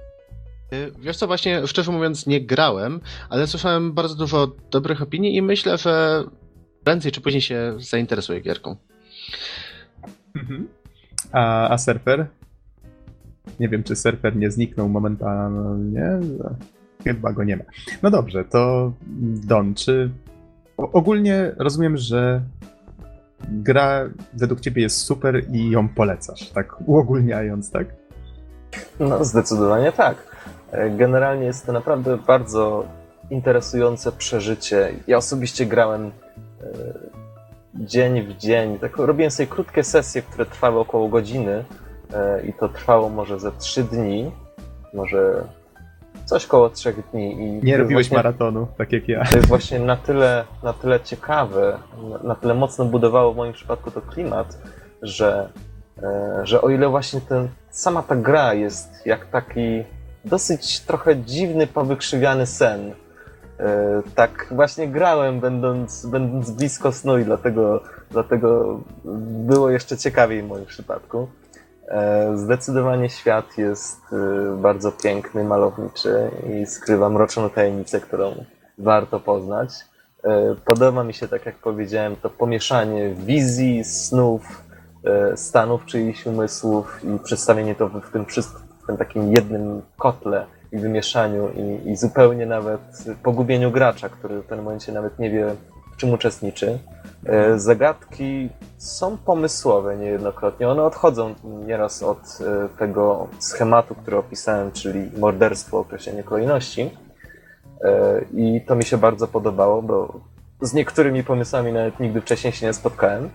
Y, Wiesz co, właśnie szczerze mówiąc nie grałem, ale słyszałem bardzo dużo dobrych opinii i myślę, że prędzej czy później się zainteresuję gierką. Mhm. A, a Surfer? Nie wiem, czy Surfer nie zniknął momentalnie. Chyba go nie ma. No dobrze, to Don, czy ogólnie rozumiem, że gra według ciebie jest super i ją polecasz, tak uogólniając, tak? No, zdecydowanie tak. E, Generalnie jest to naprawdę bardzo interesujące przeżycie. Ja osobiście grałem e, dzień w dzień. Tak, robiłem sobie krótkie sesje, które trwały około godziny e, i to trwało może ze trzy dni, może coś koło trzech dni. I Nie robiłeś właśnie- maratonu, tak jak ja. to jest właśnie na tyle, na tyle ciekawe, na, na tyle mocno budowało w moim przypadku to klimat, że, e, że o ile właśnie ten, sama ta gra jest jak taki dosyć trochę dziwny, powykrzywiany sen, e, tak właśnie grałem, będąc, będąc blisko snu i dlatego, dlatego było jeszcze ciekawiej w moim przypadku. E, Zdecydowanie świat jest e, bardzo piękny, malowniczy i skrywa mroczną tajemnicę, którą warto poznać. E, Podoba mi się, tak jak powiedziałem, to pomieszanie wizji, snów, stanów czyichś umysłów i przedstawienie to w tym wszystkim, w tym takim jednym kotle i wymieszaniu i, i zupełnie nawet pogubieniu gracza, który w tym momencie nawet nie wie, w czym uczestniczy. E, Zagadki są pomysłowe niejednokrotnie. One odchodzą nieraz od e, tego schematu, który opisałem, czyli morderstwo, określenie kolejności. E, I to mi się bardzo podobało, bo z niektórymi pomysłami nawet nigdy wcześniej się nie spotkałem.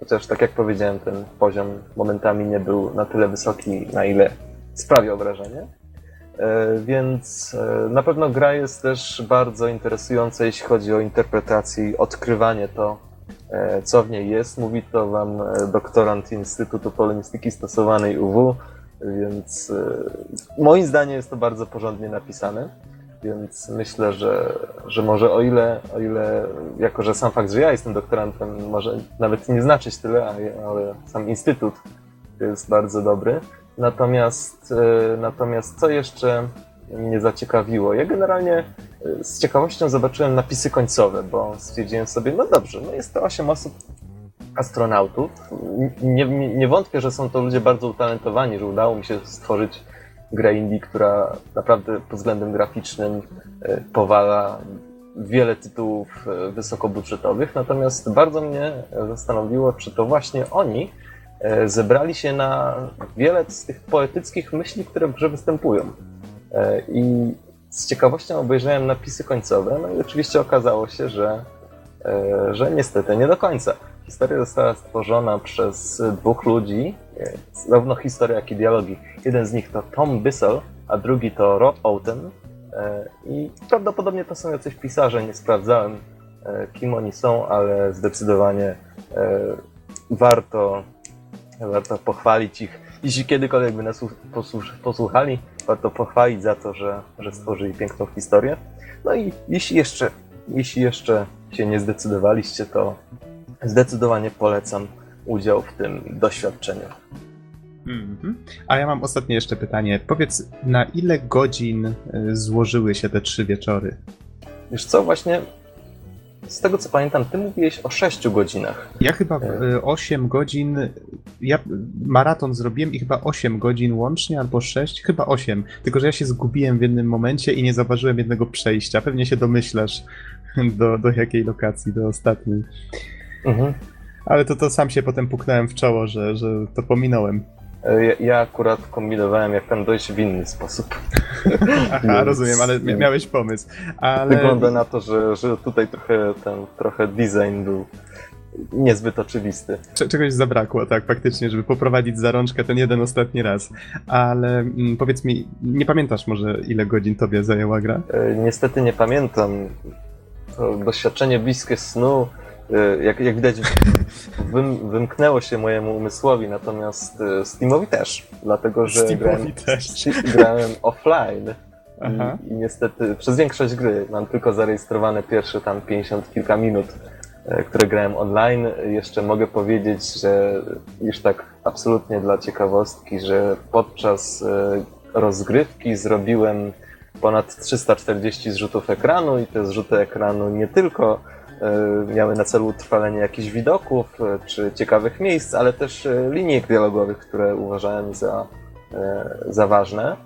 Chociaż, tak jak powiedziałem, ten poziom momentami nie był na tyle wysoki, na ile sprawiał wrażenie. Więc na pewno gra jest też bardzo interesująca, jeśli chodzi o interpretację i odkrywanie to, co w niej jest. Mówi to wam e, doktorant Instytutu Polemistyki Stosowanej UW, więc e, moim zdaniem jest to bardzo porządnie napisane. Więc myślę, że, że może o ile, o ile, jako że sam fakt, że ja jestem doktorantem, może nawet nie znaczyć tyle, ale sam Instytut jest bardzo dobry. Natomiast, e, natomiast co jeszcze mnie zaciekawiło? Ja generalnie e, z ciekawością zobaczyłem napisy końcowe, bo stwierdziłem sobie, no dobrze, no jest to 8 osób astronautów. Nie, nie, nie wątpię, że są to ludzie bardzo utalentowani, że udało mi się stworzyć grę indie, która naprawdę pod względem graficznym e, powala wiele tytułów e, wysokobudżetowych, natomiast bardzo mnie zastanowiło, czy to właśnie oni e, zebrali się na wiele z tych poetyckich myśli, które w grze występują. I z ciekawością obejrzałem napisy końcowe, no i oczywiście okazało się, że, że niestety nie do końca. Historia została stworzona przez dwóch ludzi, zarówno historia, jak i dialogi. Jeden z nich to Tom Bissell, a drugi to Rob Outen, E, I prawdopodobnie to są jacyś pisarze, nie sprawdzałem e, kim oni są, ale zdecydowanie e, warto, warto pochwalić ich. Jeśli kiedykolwiek by nas posłuchali, warto pochwalić za to, że, że stworzyli piękną historię. No i jeśli jeszcze, jeśli jeszcze się nie zdecydowaliście, to zdecydowanie polecam udział w tym doświadczeniu. Mhm. A ja mam ostatnie jeszcze pytanie. Powiedz, na ile godzin y, złożyły się te trzy wieczory? Wiesz co, właśnie z tego co pamiętam, ty mówiłeś o 6 godzinach. Ja chyba 8 e. godzin. Ja maraton zrobiłem i chyba 8 godzin łącznie, albo 6, chyba 8. Tylko, że ja się zgubiłem w jednym momencie i nie zauważyłem jednego przejścia. Pewnie się domyślasz do, do jakiej lokacji, do ostatniej. Mhm. Ale to, to sam się potem puknąłem w czoło, że, że to pominąłem. E, ja, ja, akurat kombinowałem, jak tam dojść w inny sposób. Aha, rozumiem, ale miałeś pomysł. Ale... Wygląda na to, że, że tutaj trochę ten trochę design był niezbyt oczywisty. Czegoś zabrakło, tak, faktycznie, żeby poprowadzić za rączkę ten jeden ostatni raz. Ale mm, powiedz mi, nie pamiętasz może, ile godzin tobie zajęła gra? E, niestety nie pamiętam. To doświadczenie bliskie snu jak, jak widać, wym, wymknęło się mojemu umysłowi, natomiast e, Steamowi też, dlatego że grałem, też. grałem offline. I, I, niestety przez większość gry mam tylko zarejestrowane pierwsze tam 50 kilka minut, które grałem online. Jeszcze mogę powiedzieć, że już tak absolutnie dla ciekawostki, że podczas rozgrywki zrobiłem ponad 340 zrzutów ekranu i te zrzuty ekranu nie tylko miały na celu utrwalenie jakichś widoków e, czy ciekawych miejsc, ale też e, linijek dialogowych, które uważałem za, za ważne.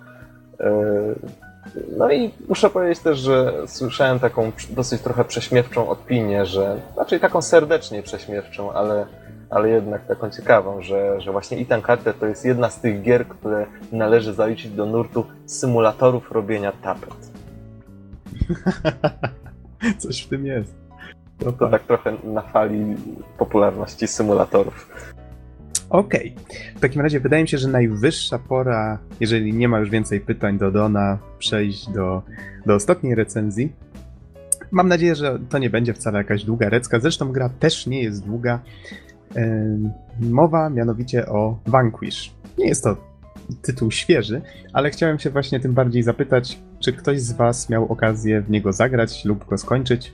No i muszę powiedzieć też, że słyszałem taką dosyć trochę prześmiewczą opinię, że raczej taką serdecznie prześmiewczą, ale, ale jednak taką ciekawą, że, że właśnie Ethan Carter to jest jedna z tych gier, które należy zaliczyć do nurtu symulatorów robienia tapet. Coś w tym jest. No to tak trochę na fali popularności symulatorów. Okej. Okay. W takim razie wydaje mi się, że najwyższa pora, jeżeli nie ma już więcej pytań do Dona, przejść do, do ostatniej recenzji. Mam nadzieję, że to nie będzie wcale jakaś długa recka. Zresztą gra też nie jest długa. Mowa mianowicie o Vanquish. Nie jest to tytuł świeży, ale chciałem się właśnie tym bardziej zapytać, czy ktoś z Was miał okazję w niego zagrać lub go skończyć?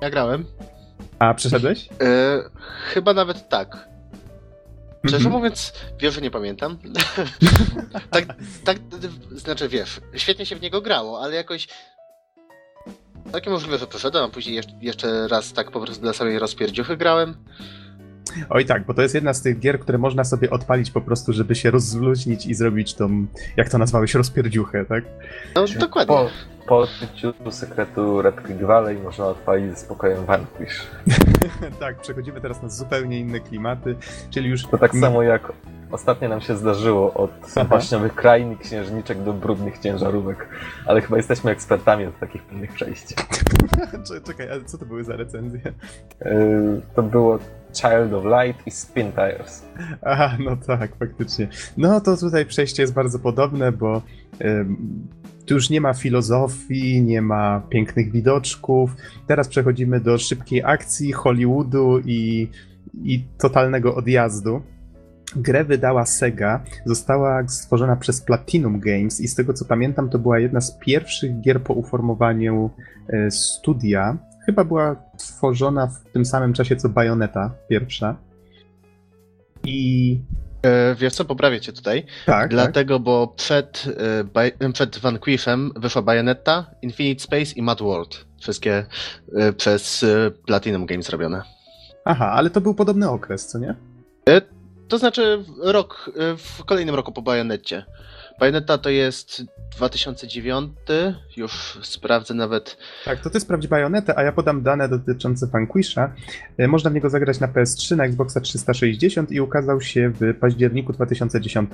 Ja grałem. A przeszedłeś? E, chyba nawet tak. Szczerze -hmm. mówiąc, wiesz, że nie pamiętam. tak, tak, znaczy wiesz, świetnie się w niego grało, ale jakoś takie możliwe, że przeszedłem, a później jeszcze raz tak po prostu dla samej rozpierdziuchy grałem. Oj tak, bo to jest jedna z tych gier, które można sobie odpalić po prostu, żeby się rozluźnić i zrobić tą, jak to nazwałeś, rozpierdziuchę, tak? No dokładnie. Po, po odkryciu sekretu Red Valley można odpalić ze spokojem Vanquish. tak, przechodzimy teraz na zupełnie inne klimaty, czyli już... To tak samo jak ostatnio nam się zdarzyło od baśniowych krain i księżniczek do brudnych ciężarówek, ale chyba jesteśmy ekspertami od takich pewnych przejść. Czekaj, a co to były za recenzje? Yy, to było Child of Light i Spin Tires. Aha, no tak, faktycznie. No to tutaj przejście jest bardzo podobne, bo tu już nie ma filozofii, nie ma pięknych widoczków. Teraz przechodzimy do szybkiej akcji, Hollywoodu i, i totalnego odjazdu. Grę wydała Sega, została stworzona przez Platinum Games i z tego co pamiętam to była jedna z pierwszych gier po uformowaniu e, studia. Chyba była tworzona w tym samym czasie co Bayonetta pierwsza. I E, wiesz co, poprawię cię tutaj. Tak, tak. Dlatego, bo przed, e, przed Vanquishem wyszła Bayonetta, Infinite Space i Mad World. Wszystkie e, przez Platinum Games zrobione. Aha, ale to był podobny okres, co nie? To znaczy rok, w kolejnym roku po Bajonetcie. Bayonetta to jest 2009, już sprawdzę nawet. Tak, to ty sprawdź Bajonetę, a ja podam dane dotyczące Vanquisha. E, Można w niego zagrać na PS3, na Xboxa 360 i ukazał się w październiku 2010.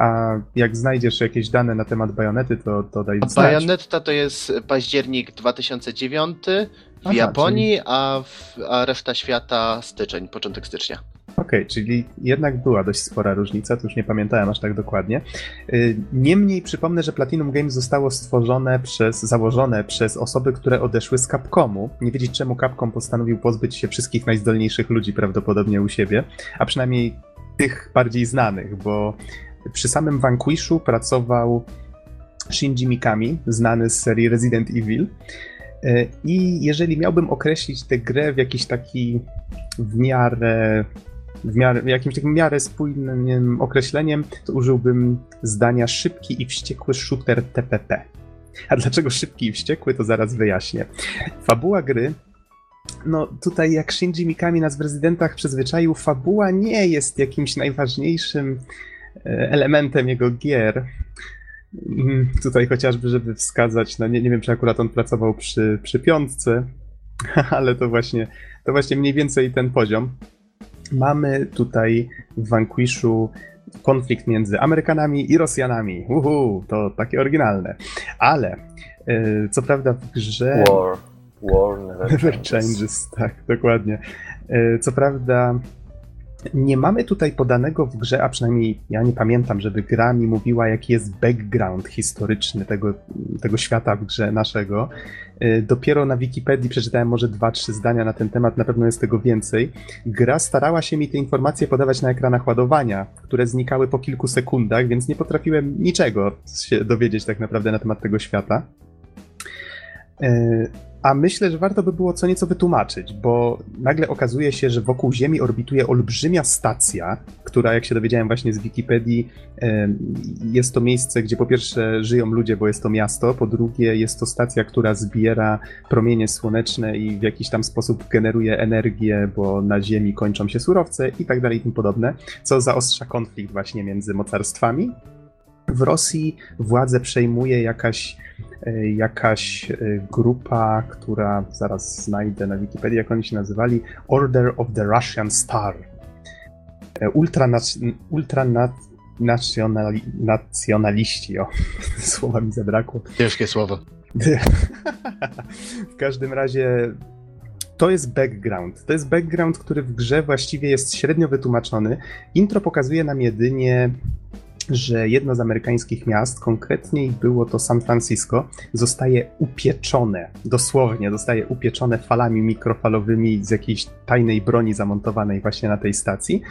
A jak znajdziesz jakieś dane na temat Bajonety, to, to daj znać. Bayonetta to jest październik 2009 w Aha, Japonii, a, w, a reszta świata styczeń, początek stycznia. Okej, czyli jednak była dość spora różnica, to już nie pamiętałem aż tak dokładnie. Y, Niemniej przypomnę, że Platinum Games zostało stworzone przez, założone przez osoby, które odeszły z Capcomu. Nie wiedzieć czemu Capcom postanowił pozbyć się wszystkich najzdolniejszych ludzi prawdopodobnie u siebie, a przynajmniej tych bardziej znanych, bo przy samym Vanquishu pracował Shinji Mikami, znany z serii Resident Evil. Y, I jeżeli miałbym określić tę grę w jakiś taki w miarę w miarę, jakimś takim miarę spójnym określeniem, to użyłbym zdania szybki i wściekły shooter TPP. A dlaczego szybki i wściekły, to zaraz wyjaśnię. Fabuła gry no tutaj jak Shinji Mikami nas w rezydentach przyzwyczaił, fabuła nie jest jakimś najważniejszym e, elementem jego gier. Mm, Tutaj chociażby, żeby wskazać, no nie, nie wiem, czy akurat on pracował przy, przy piątce, ale to właśnie, to właśnie mniej więcej ten poziom. Mamy tutaj w Vanquishu konflikt między Amerykanami i Rosjanami. Uhu, to takie oryginalne. Ale e, co prawda w grze. War. War never, Never changes. changes, tak, dokładnie. E, Co prawda, nie mamy tutaj podanego w grze, a przynajmniej ja nie pamiętam, żeby gra mi mówiła, jaki jest background historyczny tego, tego świata w grze naszego. E, Dopiero na Wikipedii przeczytałem może dwa, trzy zdania na ten temat, na pewno jest tego więcej. Gra starała się mi te informacje podawać na ekranach ładowania, które znikały po kilku sekundach, więc nie potrafiłem niczego się dowiedzieć tak naprawdę na temat tego świata. A myślę, że warto by było co nieco wytłumaczyć, bo nagle okazuje się, że wokół Ziemi orbituje olbrzymia stacja, która, jak się dowiedziałem właśnie z Wikipedii, jest to miejsce, gdzie po pierwsze żyją ludzie, bo jest to miasto, po drugie jest to stacja, która zbiera promienie słoneczne i w jakiś tam sposób generuje energię, bo na Ziemi kończą się surowce i tak dalej i tym podobne, co zaostrza konflikt właśnie między mocarstwami. W Rosji władzę przejmuje jakaś jakaś e, grupa, która zaraz znajdę na Wikipedii, jak oni się nazywali, Order of the Russian Star. E, Ultranac- Ultranacjonali- o, słowa mi zabrakło. Ciężkie słowo. w każdym razie to jest background. To jest background, który w grze właściwie jest średnio wytłumaczony. Intro pokazuje nam jedynie, że jedno z amerykańskich miast, konkretniej było to San Francisco, zostaje upieczone, dosłownie zostaje upieczone falami mikrofalowymi z jakiejś tajnej broni zamontowanej właśnie na tej stacji.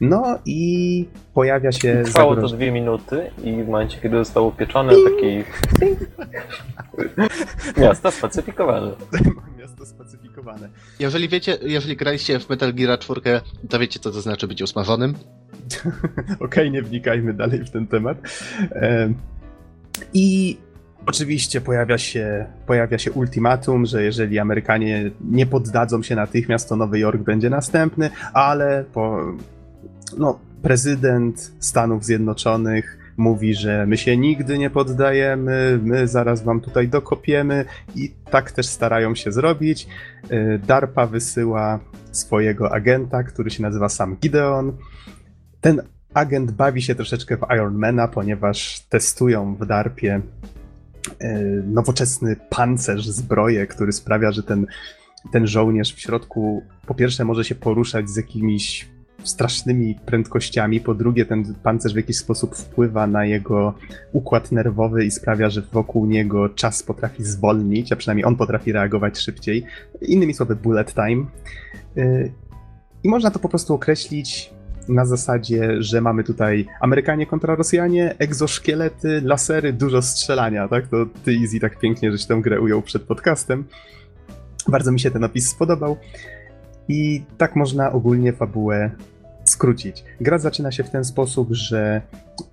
No i pojawia się Trwało to zagrożenie. dwie minuty i w momencie, kiedy zostało upieczone, taki... Miasto spacyfikowane. Miasto spacyfikowane. Jeżeli wiecie, jeżeli graliście w Metal Gear 4, to wiecie, co to znaczy być usmażonym. Okej, nie wnikajmy dalej w ten temat. Em, I oczywiście pojawia się, pojawia się ultimatum, że jeżeli Amerykanie nie poddadzą się natychmiast, to Nowy Jork będzie następny, ale po, no, prezydent Stanów Zjednoczonych mówi, że my się nigdy nie poddajemy, my zaraz wam tutaj dokopiemy i tak też starają się zrobić. Y, DARPA wysyła swojego agenta, który się nazywa Sam Gideon. Ten agent bawi się troszeczkę w Ironmana, ponieważ testują w DARPie e, nowoczesny pancerz, zbroję, który sprawia, że ten, ten żołnierz w środku po pierwsze może się poruszać z jakimiś strasznymi prędkościami, po drugie ten pancerz w jakiś sposób wpływa na jego układ nerwowy i sprawia, że wokół niego czas potrafi zwolnić, a przynajmniej on potrafi reagować szybciej. Innymi słowy bullet time. E, I można to po prostu określić na zasadzie, że mamy tutaj Amerykanie kontra Rosjanie, egzoszkielety, lasery, dużo strzelania, tak? To ty Easy tak pięknie, żeś tę grę ujął przed podcastem. Bardzo mi się ten opis spodobał. I tak można ogólnie fabułę skrócić. Gra zaczyna się w ten sposób, że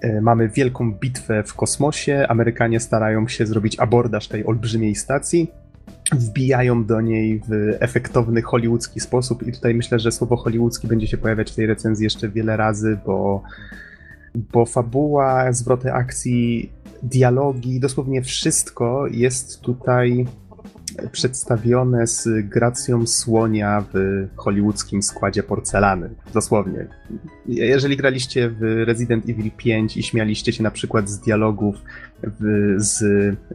e, mamy wielką bitwę w kosmosie. Amerykanie starają się zrobić abordaż tej olbrzymiej stacji. Wbijają do niej w efektowny hollywoodzki sposób, i tutaj myślę, że słowo hollywoodzki będzie się pojawiać w tej recenzji jeszcze wiele razy, bo, bo fabuła, zwroty akcji, dialogi, dosłownie wszystko jest tutaj przedstawione z gracją słonia w hollywoodzkim składzie porcelany. Dosłownie. Jeżeli graliście w Resident Evil 5 i śmialiście się na przykład z dialogów w, z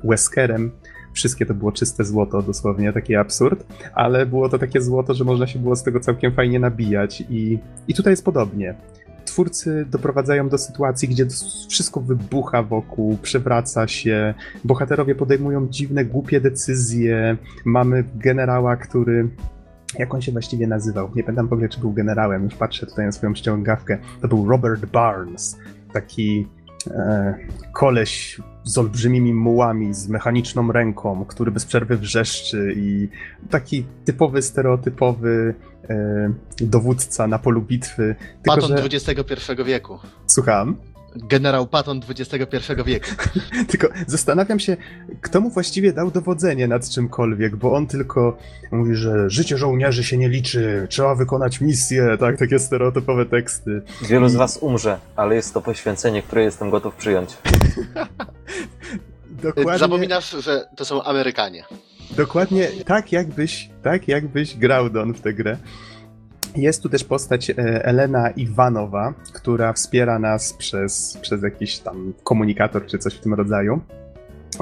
Weskerem, wszystkie to było czyste złoto, dosłownie taki absurd, ale było to takie złoto, że można się było z tego całkiem fajnie nabijać i, i tutaj jest podobnie twórcy doprowadzają do sytuacji, gdzie wszystko wybucha wokół, przewraca się, bohaterowie podejmują dziwne, głupie decyzje. Mamy generała, który. Jak on się właściwie nazywał? Nie pamiętam w ogóle, czy był generałem, już patrzę tutaj na swoją ściągawkę. To był Robert Barnes, taki koleś z olbrzymimi mułami, z mechaniczną ręką, który bez przerwy wrzeszczy i taki typowy, stereotypowy e, dowódca na polu bitwy. Tylko, Paton że... XXI wieku. Słucham? Generał Paton XXI wieku. tylko zastanawiam się, kto mu właściwie dał dowodzenie nad czymkolwiek, bo on tylko mówi, że życie żołnierzy się nie liczy, trzeba wykonać misję, tak, takie stereotypowe teksty. Wielu I... z was umrze, ale jest to poświęcenie, które jestem gotów przyjąć. Dokładnie... Zapominasz, że to są Amerykanie. Dokładnie tak jakbyś, tak jakbyś grał Don w tę grę. Jest tu też postać e, Elena Iwanowa, która wspiera nas przez, przez jakiś tam komunikator czy coś w tym rodzaju.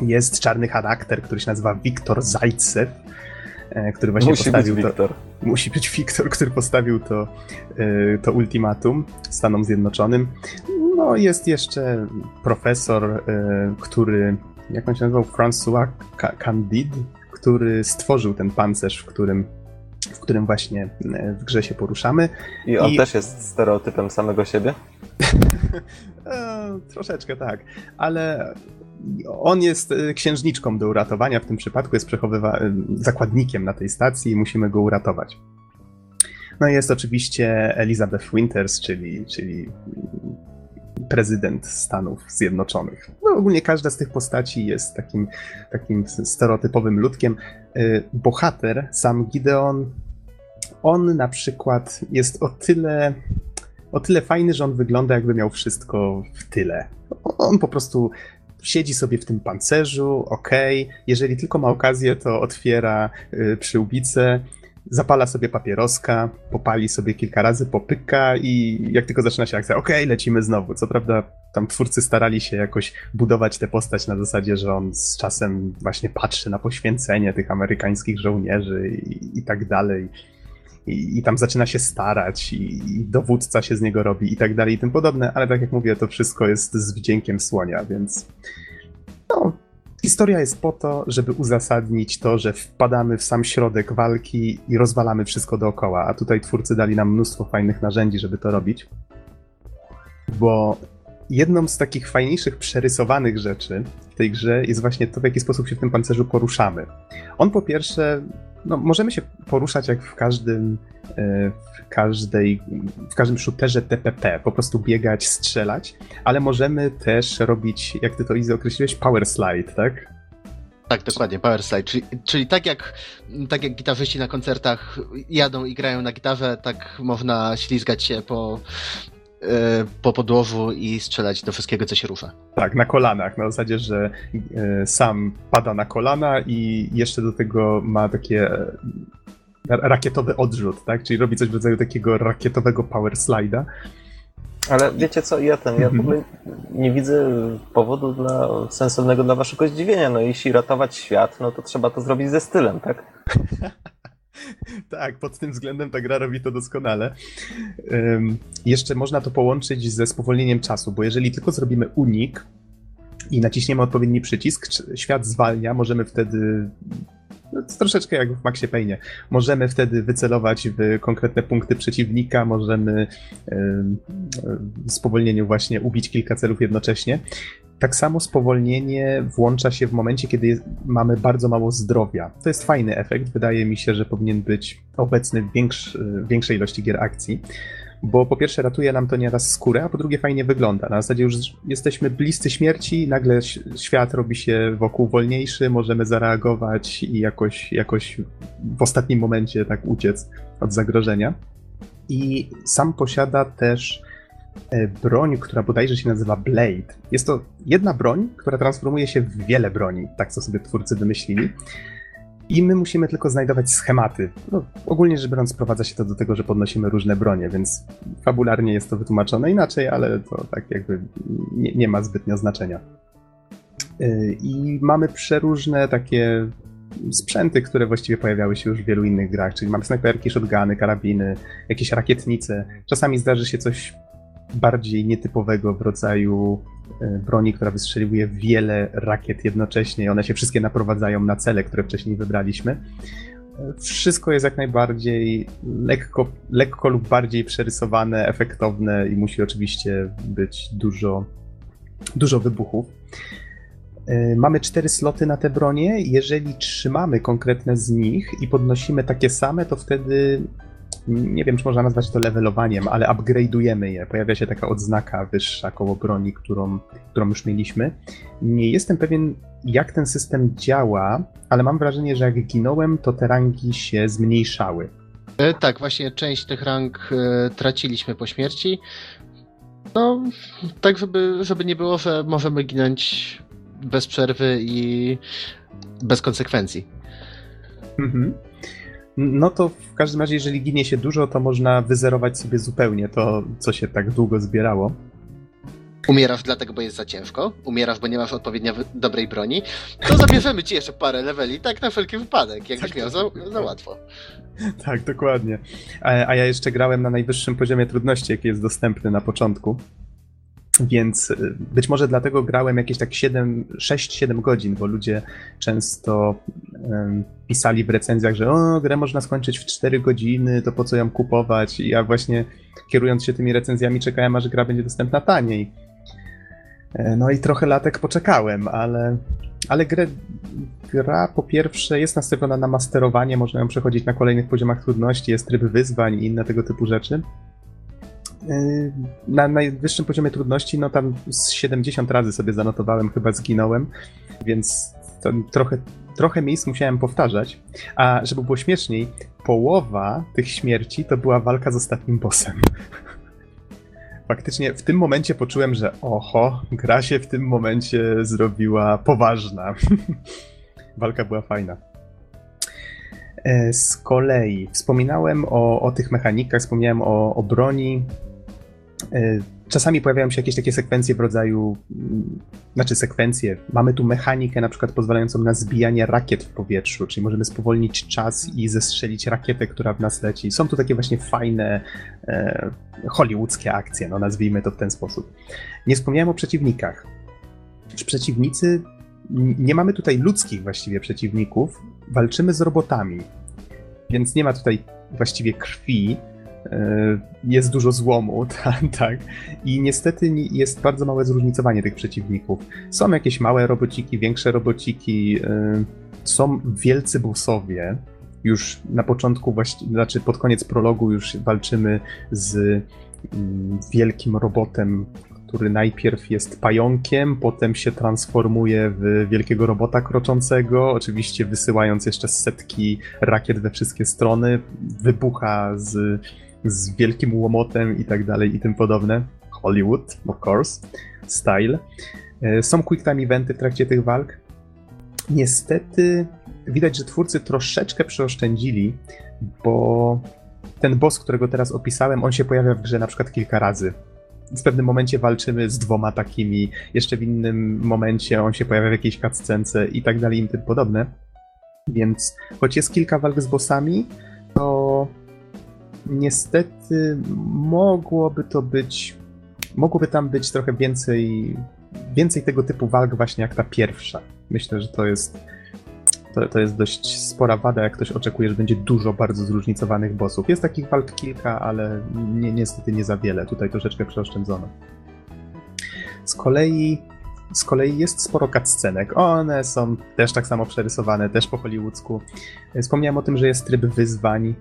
Jest czarny charakter, który się nazywa Wiktor Zajcew, e, który właśnie musi postawił być to. Musi być Wiktor, który postawił to, e, to ultimatum Stanom Zjednoczonym. No, jest jeszcze profesor, który, jak on się nazywał, François Candide, który stworzył ten pancerz, w którym, w którym właśnie e, w grze się poruszamy. I on I... też jest stereotypem samego siebie? e, troszeczkę tak, ale on jest e, księżniczką do uratowania, w tym przypadku jest przechowywa- zakładnikiem na tej stacji i musimy go uratować. No i jest oczywiście Elizabeth Winters, czyli, czyli prezydent Stanów Zjednoczonych. No, ogólnie każda z tych postaci jest takim, takim stereotypowym ludkiem. Y, bohater, sam Gideon, on na przykład jest o tyle, o tyle fajny, że on wygląda jakby miał wszystko w tyle. On po prostu siedzi sobie w tym pancerzu, okay. jeżeli tylko ma okazję, to otwiera y, przyłbicę, zapala sobie papieroska, popali sobie kilka razy, popyka i jak tylko zaczyna się akcja, okej, okay, lecimy znowu. Co prawda tam twórcy starali się jakoś budować tę postać na zasadzie, że on z czasem właśnie patrzy na poświęcenie tych amerykańskich żołnierzy i, i tak dalej. I, I, tam zaczyna się starać, i, i, dowódca się z niego robi, i tak dalej, i tym podobne, ale tak jak mówię, to wszystko jest z wdziękiem słonia, więc no, Historia jest po to, żeby uzasadnić to, że wpadamy w sam środek walki i rozwalamy wszystko dookoła, a tutaj twórcy dali nam mnóstwo fajnych narzędzi, żeby to robić. Bo jedną z takich fajniejszych przerysowanych rzeczy w tej grze jest właśnie to, w jaki sposób się w tym pancerzu poruszamy. On po pierwsze, no, możemy się poruszać jak w każdym, e, w każdej, w każdym shooterze TPP, po prostu biegać, strzelać, ale możemy też robić, jak ty to Izzy określiłeś, power slide, tak? Tak, dokładnie, power slide. Czyli, czyli tak, jak, tak jak gitarzyści na koncertach jadą i grają na gitarze, tak można ślizgać się po, po podłożu i strzelać do wszystkiego, co się rusza. Tak, na kolanach, na zasadzie, że e, sam pada na kolana i jeszcze do tego ma takie e, rakietowy odrzut, tak? Czyli robi coś w rodzaju takiego rakietowego power slide'a. Ale wiecie co, ja ten, ja w ogóle nie widzę powodu dla, sensownego dla waszego zdziwienia. No jeśli ratować świat, no to trzeba to zrobić ze stylem, tak? tak, pod tym względem ta gra robi to doskonale. Um, jeszcze można to połączyć ze spowolnieniem czasu, bo jeżeli tylko zrobimy unik i naciśniemy odpowiedni przycisk, świat zwalnia, możemy wtedy no, troszeczkę jak w Maxie Payne. Możemy wtedy wycelować w konkretne punkty przeciwnika, możemy w spowolnieniu właśnie ubić kilka celów jednocześnie. Tak samo spowolnienie włącza się w momencie, kiedy jest, mamy bardzo mało zdrowia. To jest fajny efekt. Wydaje mi się, że powinien być obecny w większy, większej ilości gier akcji, bo po pierwsze ratuje nam to nieraz skórę, a po drugie fajnie wygląda. Na zasadzie już jesteśmy bliscy śmierci, nagle świat robi się wokół wolniejszy, możemy zareagować i jakoś, jakoś w ostatnim momencie tak uciec od zagrożenia. I sam posiada też broń, która bodajże się nazywa Blade. Jest to jedna broń, która transformuje się w wiele broni, tak co sobie twórcy wymyślili. I my musimy tylko znajdować schematy. No, ogólnie rzecz biorąc, sprowadza się to do tego, że podnosimy różne bronie, więc fabularnie jest to wytłumaczone inaczej, ale to tak jakby nie, nie ma zbytnio znaczenia. Y, I mamy przeróżne takie sprzęty, które właściwie pojawiały się już w wielu innych grach, czyli mamy snajperki, shotguny, karabiny, jakieś rakietnice. Czasami zdarzy się coś bardziej nietypowego w rodzaju e, broni, która wystrzeliwuje wiele rakiet jednocześnie i one się wszystkie naprowadzają na cele, które wcześniej wybraliśmy. Wszystko jest jak najbardziej lekko, lekko lub bardziej przerysowane, efektowne i musi oczywiście być dużo, dużo wybuchów. E, mamy cztery sloty na te bronie. Jeżeli trzymamy konkretne z nich i podnosimy takie same, to wtedy nie wiem, czy można nazwać to levelowaniem, ale upgrade'ujemy je. Pojawia się taka odznaka wyższa koło broni, którą, którą już mieliśmy. Nie jestem pewien, jak ten system działa, ale mam wrażenie, że jak ginąłem, to te rangi się zmniejszały. E, tak, właśnie część tych rang e, traciliśmy po śmierci. No, tak, żeby, żeby nie było, że możemy ginąć bez przerwy i bez konsekwencji. Mhm. No to w każdym razie, jeżeli ginie się dużo, to można wyzerować sobie zupełnie to, co się tak długo zbierało. Umierasz dlatego, bo jest za ciężko, umierasz, bo nie masz odpowiednio dobrej broni, to zabierzemy ci jeszcze parę leveli, tak na wszelki wypadek, jakbyś tak, miał za, za łatwo. Tak, dokładnie. A, a ja jeszcze grałem na najwyższym poziomie trudności, jaki jest dostępny na początku. Więc y, być może dlatego grałem jakieś tak 6-7 godzin, bo ludzie często pisali w recenzjach, że o, grę można skończyć w 4 godziny, to po co ją kupować? I ja właśnie kierując się tymi recenzjami czekałem, aż gra będzie dostępna taniej. E, no i trochę latek poczekałem, ale, ale grę, gra po pierwsze jest nastawiona na masterowanie, można ją przechodzić na kolejnych poziomach trudności, jest tryb wyzwań i inne tego typu rzeczy. Na najwyższym poziomie trudności, no tam z 70 razy sobie zanotowałem, chyba zginąłem, więc trochę, trochę miejsc musiałem powtarzać. A żeby było śmieszniej, połowa tych śmierci to była walka z ostatnim bossem. Faktycznie w tym momencie poczułem, że oho, gra się w tym momencie zrobiła poważna. Walka była fajna. E, z kolei wspominałem o, o tych mechanikach, wspomniałem o, o broni. E, czasami pojawiają się jakieś takie sekwencje w rodzaju, mm, znaczy sekwencje. Mamy tu mechanikę na przykład pozwalającą na zbijanie rakiet w powietrzu, czyli możemy spowolnić czas i zestrzelić rakietę, która w nas leci. Są tu takie właśnie fajne e, hollywoodzkie akcje, no nazwijmy to w ten sposób. Nie wspomniałem o przeciwnikach. Przeciwnicy, nie mamy tutaj ludzkich właściwie przeciwników, walczymy z robotami, więc nie ma tutaj właściwie krwi, jest dużo złomu, tak, tak. I niestety jest bardzo małe zróżnicowanie tych przeciwników. Są jakieś małe robociki, większe robociki, e, są wielcy bossowie. Już na początku, właśnie, znaczy pod koniec prologu już walczymy z mm, wielkim robotem, który najpierw jest pająkiem, potem się transformuje w wielkiego robota kroczącego, oczywiście wysyłając jeszcze setki rakiet we wszystkie strony, wybucha z z wielkim łomotem i tak dalej i tym podobne. Hollywood, of course, style. E, są quick time eventy w trakcie tych walk. Niestety widać, że twórcy troszeczkę przeoszczędzili, bo ten boss, którego teraz opisałem, on się pojawia w grze na przykład kilka razy. W pewnym momencie walczymy z dwoma takimi, jeszcze w innym momencie on się pojawia w jakiejś cutscence i tak dalej i tym podobne. Więc choć jest kilka walk z bossami, to niestety mogłoby to być, mogłoby tam być trochę więcej, więcej tego typu walk właśnie jak ta pierwsza. Myślę, że to jest to, to jest dość spora wada, jak ktoś oczekuje, że będzie dużo bardzo zróżnicowanych bossów. Jest takich walk kilka, ale nie, niestety nie za wiele. Tutaj troszeczkę przeoszczędzono. Z kolei z kolei jest sporo cutscenek. One są też tak samo przerysowane, też po hollywoodzku. Wspomniałem o tym, że jest tryb wyzwań.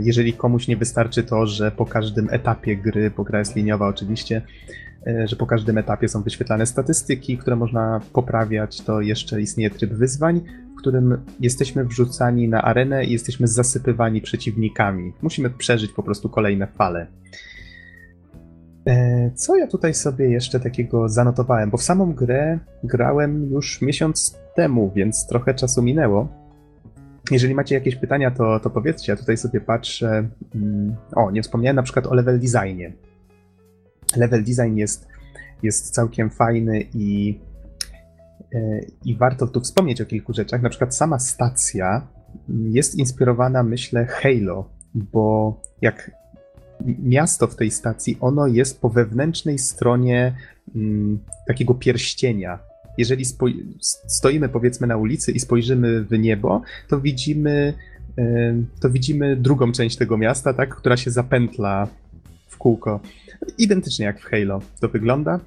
Jeżeli komuś nie wystarczy to, że po każdym etapie gry, bo gra jest liniowa oczywiście, że po każdym etapie są wyświetlane statystyki, które można poprawiać, to jeszcze istnieje tryb wyzwań, w którym jesteśmy wrzucani na arenę i jesteśmy zasypywani przeciwnikami. Musimy przeżyć po prostu kolejne fale. E, co ja tutaj sobie jeszcze takiego zanotowałem? Bo w samą grę grałem już miesiąc temu, więc trochę czasu minęło. Jeżeli macie jakieś pytania, to, to powiedzcie. Ja tutaj sobie patrzę. Mm, o, nie wspomniałem na przykład o level designie. Level design jest, jest całkiem fajny i, e, i warto tu wspomnieć o kilku rzeczach. Na przykład sama stacja jest inspirowana, myślę, Halo, bo jak miasto w tej stacji, ono jest po wewnętrznej stronie mm, takiego pierścienia. Jeżeli stoimy powiedzmy na ulicy i spojrzymy w niebo, to widzimy, to widzimy drugą część tego miasta, tak, która się zapętla w kółko. Identycznie jak w Halo to wygląda.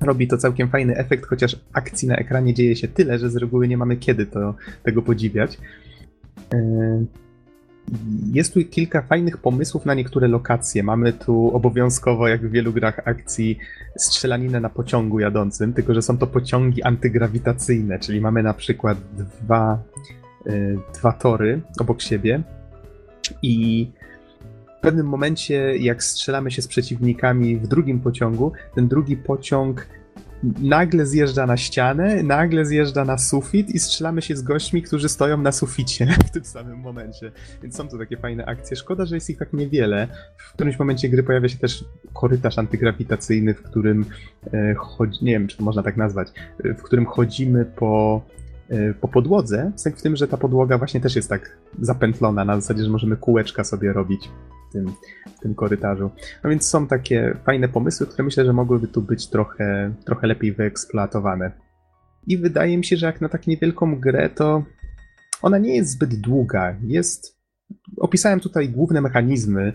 Robi to całkiem fajny efekt, chociaż akcji na ekranie dzieje się tyle, że z reguły nie mamy kiedy to, tego podziwiać. Y, jest tu kilka fajnych pomysłów na niektóre lokacje. Mamy tu obowiązkowo, jak w wielu grach akcji, strzelaninę na pociągu jadącym, tylko że są to pociągi antygrawitacyjne, czyli mamy na przykład dwa, y, dwa tory obok siebie i w pewnym momencie, jak strzelamy się z przeciwnikami w drugim pociągu, ten drugi pociąg nagle zjeżdża na ścianę, nagle zjeżdża na sufit i strzelamy się z gośćmi, którzy stoją na suficie w tym samym momencie. Więc są to takie fajne akcje. Szkoda, że jest ich tak niewiele. W którymś momencie gry pojawia się też korytarz antygrawitacyjny, w którym e, chodzi, nie wiem, czy można tak nazwać, e, w którym chodzimy po e, po podłodze, w tym, że ta podłoga właśnie też jest tak zapętlona, na zasadzie, że możemy kółeczka sobie robić w tym, w tym korytarzu. No więc są takie fajne pomysły, które myślę, że mogłyby tu być trochę, trochę lepiej wyeksploatowane. I wydaje mi się, że jak na tak niewielką grę, to ona nie jest zbyt długa. Jest. Opisałem tutaj główne mechanizmy,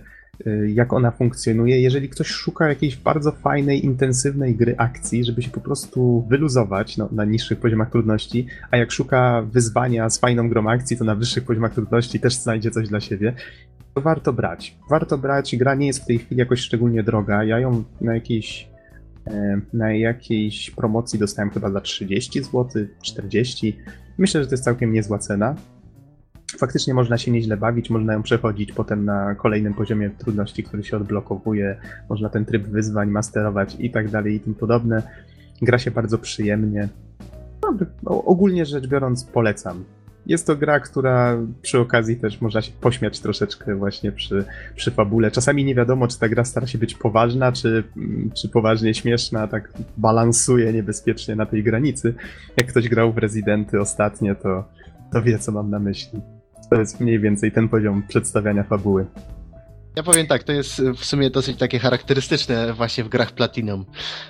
y, jak ona funkcjonuje. Jeżeli ktoś szuka jakiejś bardzo fajnej, intensywnej gry akcji, żeby się po prostu wyluzować no, na niższych poziomach trudności, a jak szuka wyzwania z fajną grą akcji, to na wyższych poziomach trudności też znajdzie coś dla siebie, warto brać. Warto brać. Gra nie jest w tej chwili jakoś szczególnie droga. Ja ją na jakiejś e, na jakiejś promocji dostałem chyba za 30 zł, 40. Myślę, że to jest całkiem niezła cena. Faktycznie można się nieźle bawić, można ją przechodzić potem na kolejnym poziomie trudności, który się odblokowuje, można ten tryb wyzwań masterować i tak dalej i tym podobne. Gra się bardzo przyjemnie. No, ogólnie rzecz biorąc polecam jest to gra, która przy okazji też można się pośmiać troszeczkę właśnie przy, przy fabule. Czasami nie wiadomo, czy ta gra stara się być poważna, czy, czy poważnie śmieszna, tak balansuje niebezpiecznie na tej granicy. Jak ktoś grał w Residenty ostatnio, to, to wie, co mam na myśli. To jest mniej więcej ten poziom przedstawiania fabuły. Ja powiem tak, to jest w sumie dosyć takie charakterystyczne właśnie w grach Platinum,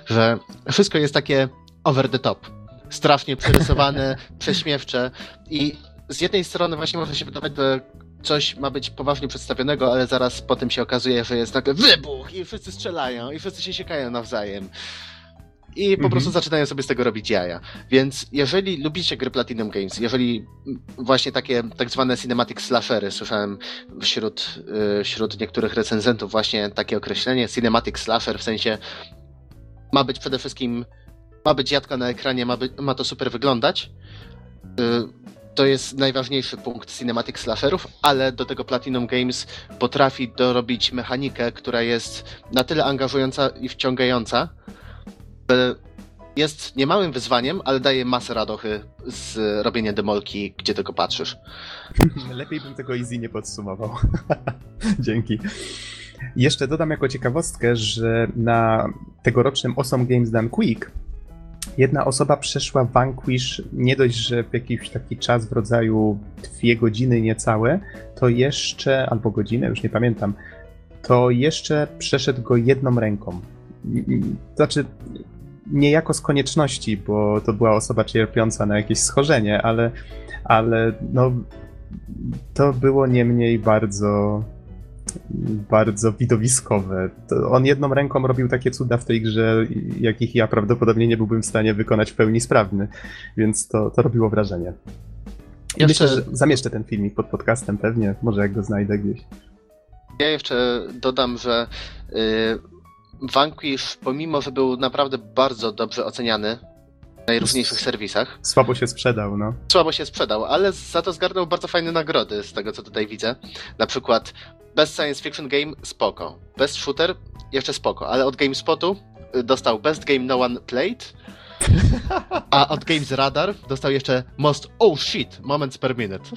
że wszystko jest takie over the top strasznie przerysowane, prześmiewcze i z jednej strony właśnie może się wydawać, że coś ma być poważnie przedstawionego, ale zaraz potem się okazuje, że jest nagle wybuch i wszyscy strzelają i wszyscy się siekają nawzajem. I po mhm. prostu zaczynają sobie z tego robić jaja. Więc jeżeli lubicie gry Platinum Games, jeżeli właśnie takie tak zwane cinematic slashery, słyszałem wśród, yy, wśród niektórych recenzentów właśnie takie określenie, cinematic slasher w sensie ma być przede wszystkim ma być jadka na ekranie, ma, by, ma to super wyglądać. Y, to jest najważniejszy punkt cinematic slasherów, ale do tego Platinum Games potrafi dorobić mechanikę, która jest na tyle angażująca i wciągająca, jest niemałym wyzwaniem, ale daje masę radochy z robienia demolki, gdzie tylko patrzysz. Lepiej bym tego easy nie podsumował. Dzięki. Jeszcze dodam jako ciekawostkę, że na tegorocznym Awesome Games Done Quick jedna osoba przeszła Vanquish nie dość, że w jakiś taki czas w rodzaju dwie godziny niecałe, to jeszcze, albo godzinę, już nie pamiętam, to jeszcze przeszedł go jedną ręką. Znaczy, niejako z konieczności, bo to była osoba cierpiąca na jakieś schorzenie, ale, ale no, to było niemniej bardzo, bardzo widowiskowe. To on jedną ręką robił takie cuda w tej grze, jakich ja prawdopodobnie nie byłbym w stanie wykonać w pełni sprawny, więc to, to robiło wrażenie. I Jeszcze- Myślę, że zamieszczę ten filmik pod podcastem pewnie, może jak go znajdę gdzieś. Ja jeszcze dodam, że y, Vanquish, pomimo że był naprawdę bardzo dobrze oceniany w najróżniejszych serwisach, Słabo się sprzedał, no. słabo się sprzedał, ale za to zgarnął bardzo fajne nagrody z tego, co tutaj widzę. Na przykład Best Science Fiction Game spoko, Best Shooter jeszcze spoko, ale od GameSpotu y, dostał Best Game No One Played, a od Games Radar dostał jeszcze Most Oh Shit Moments Per Minute.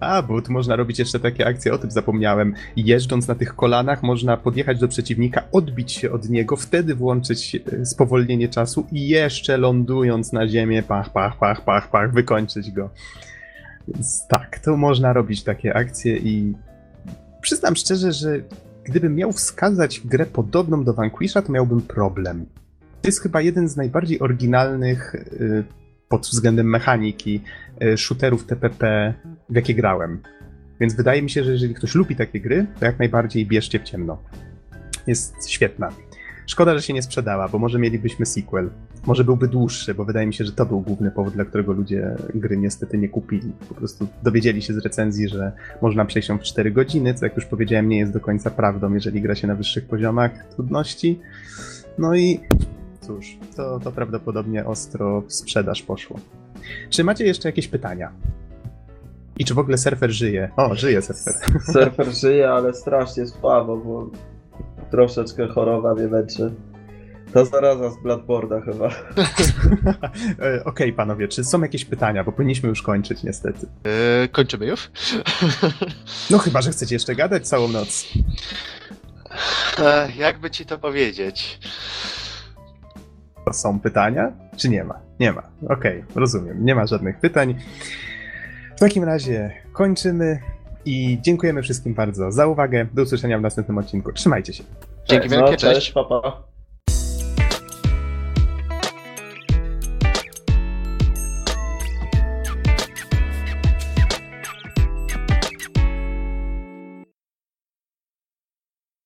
A, bo tu można robić jeszcze takie akcje, o tym zapomniałem. Jeżdżąc na tych kolanach, można podjechać do przeciwnika, odbić się od niego, wtedy włączyć e, spowolnienie czasu i jeszcze lądując na ziemię, pach, pach, pach, pach, pach, wykończyć go. Więc tak, to można robić takie akcje i przyznam szczerze, że gdybym miał wskazać grę podobną do Vanquisha, to miałbym problem. To jest chyba jeden z najbardziej oryginalnych y, pod względem mechaniki y, shooterów TPP, w jakie grałem. Więc wydaje mi się, że jeżeli ktoś lubi takie gry, to jak najbardziej bierzcie w ciemno. Jest świetna. Szkoda, że się nie sprzedała, bo może mielibyśmy sequel. Może byłby dłuższy, bo wydaje mi się, że to był główny powód, dla którego ludzie gry niestety nie kupili. Po prostu dowiedzieli się z recenzji, że można przejść ją w 4 godziny, co jak już powiedziałem, nie jest do końca prawdą, jeżeli gra się na wyższych poziomach trudności. No i cóż, to, to prawdopodobnie ostro w sprzedaż poszło. Czy macie jeszcze jakieś pytania? I czy w ogóle surfer żyje? O, żyje surfer. Surfer żyje, ale strasznie słabo, bo troszeczkę choroba mnie męczy. To zaraza z Bloodborda chyba. E, Okej, panowie, czy są jakieś pytania? Bo powinniśmy już kończyć, niestety. Yy, kończymy już? No chyba, że chcecie jeszcze gadać całą noc. E, jakby ci to powiedzieć? To są pytania? Czy nie ma? Nie ma. Okej, rozumiem. Nie ma żadnych pytań. W takim razie kończymy i dziękujemy wszystkim bardzo za uwagę. Do usłyszenia w następnym odcinku. Trzymajcie się. Dzięki No, wielkie, cześć, cześć. papa.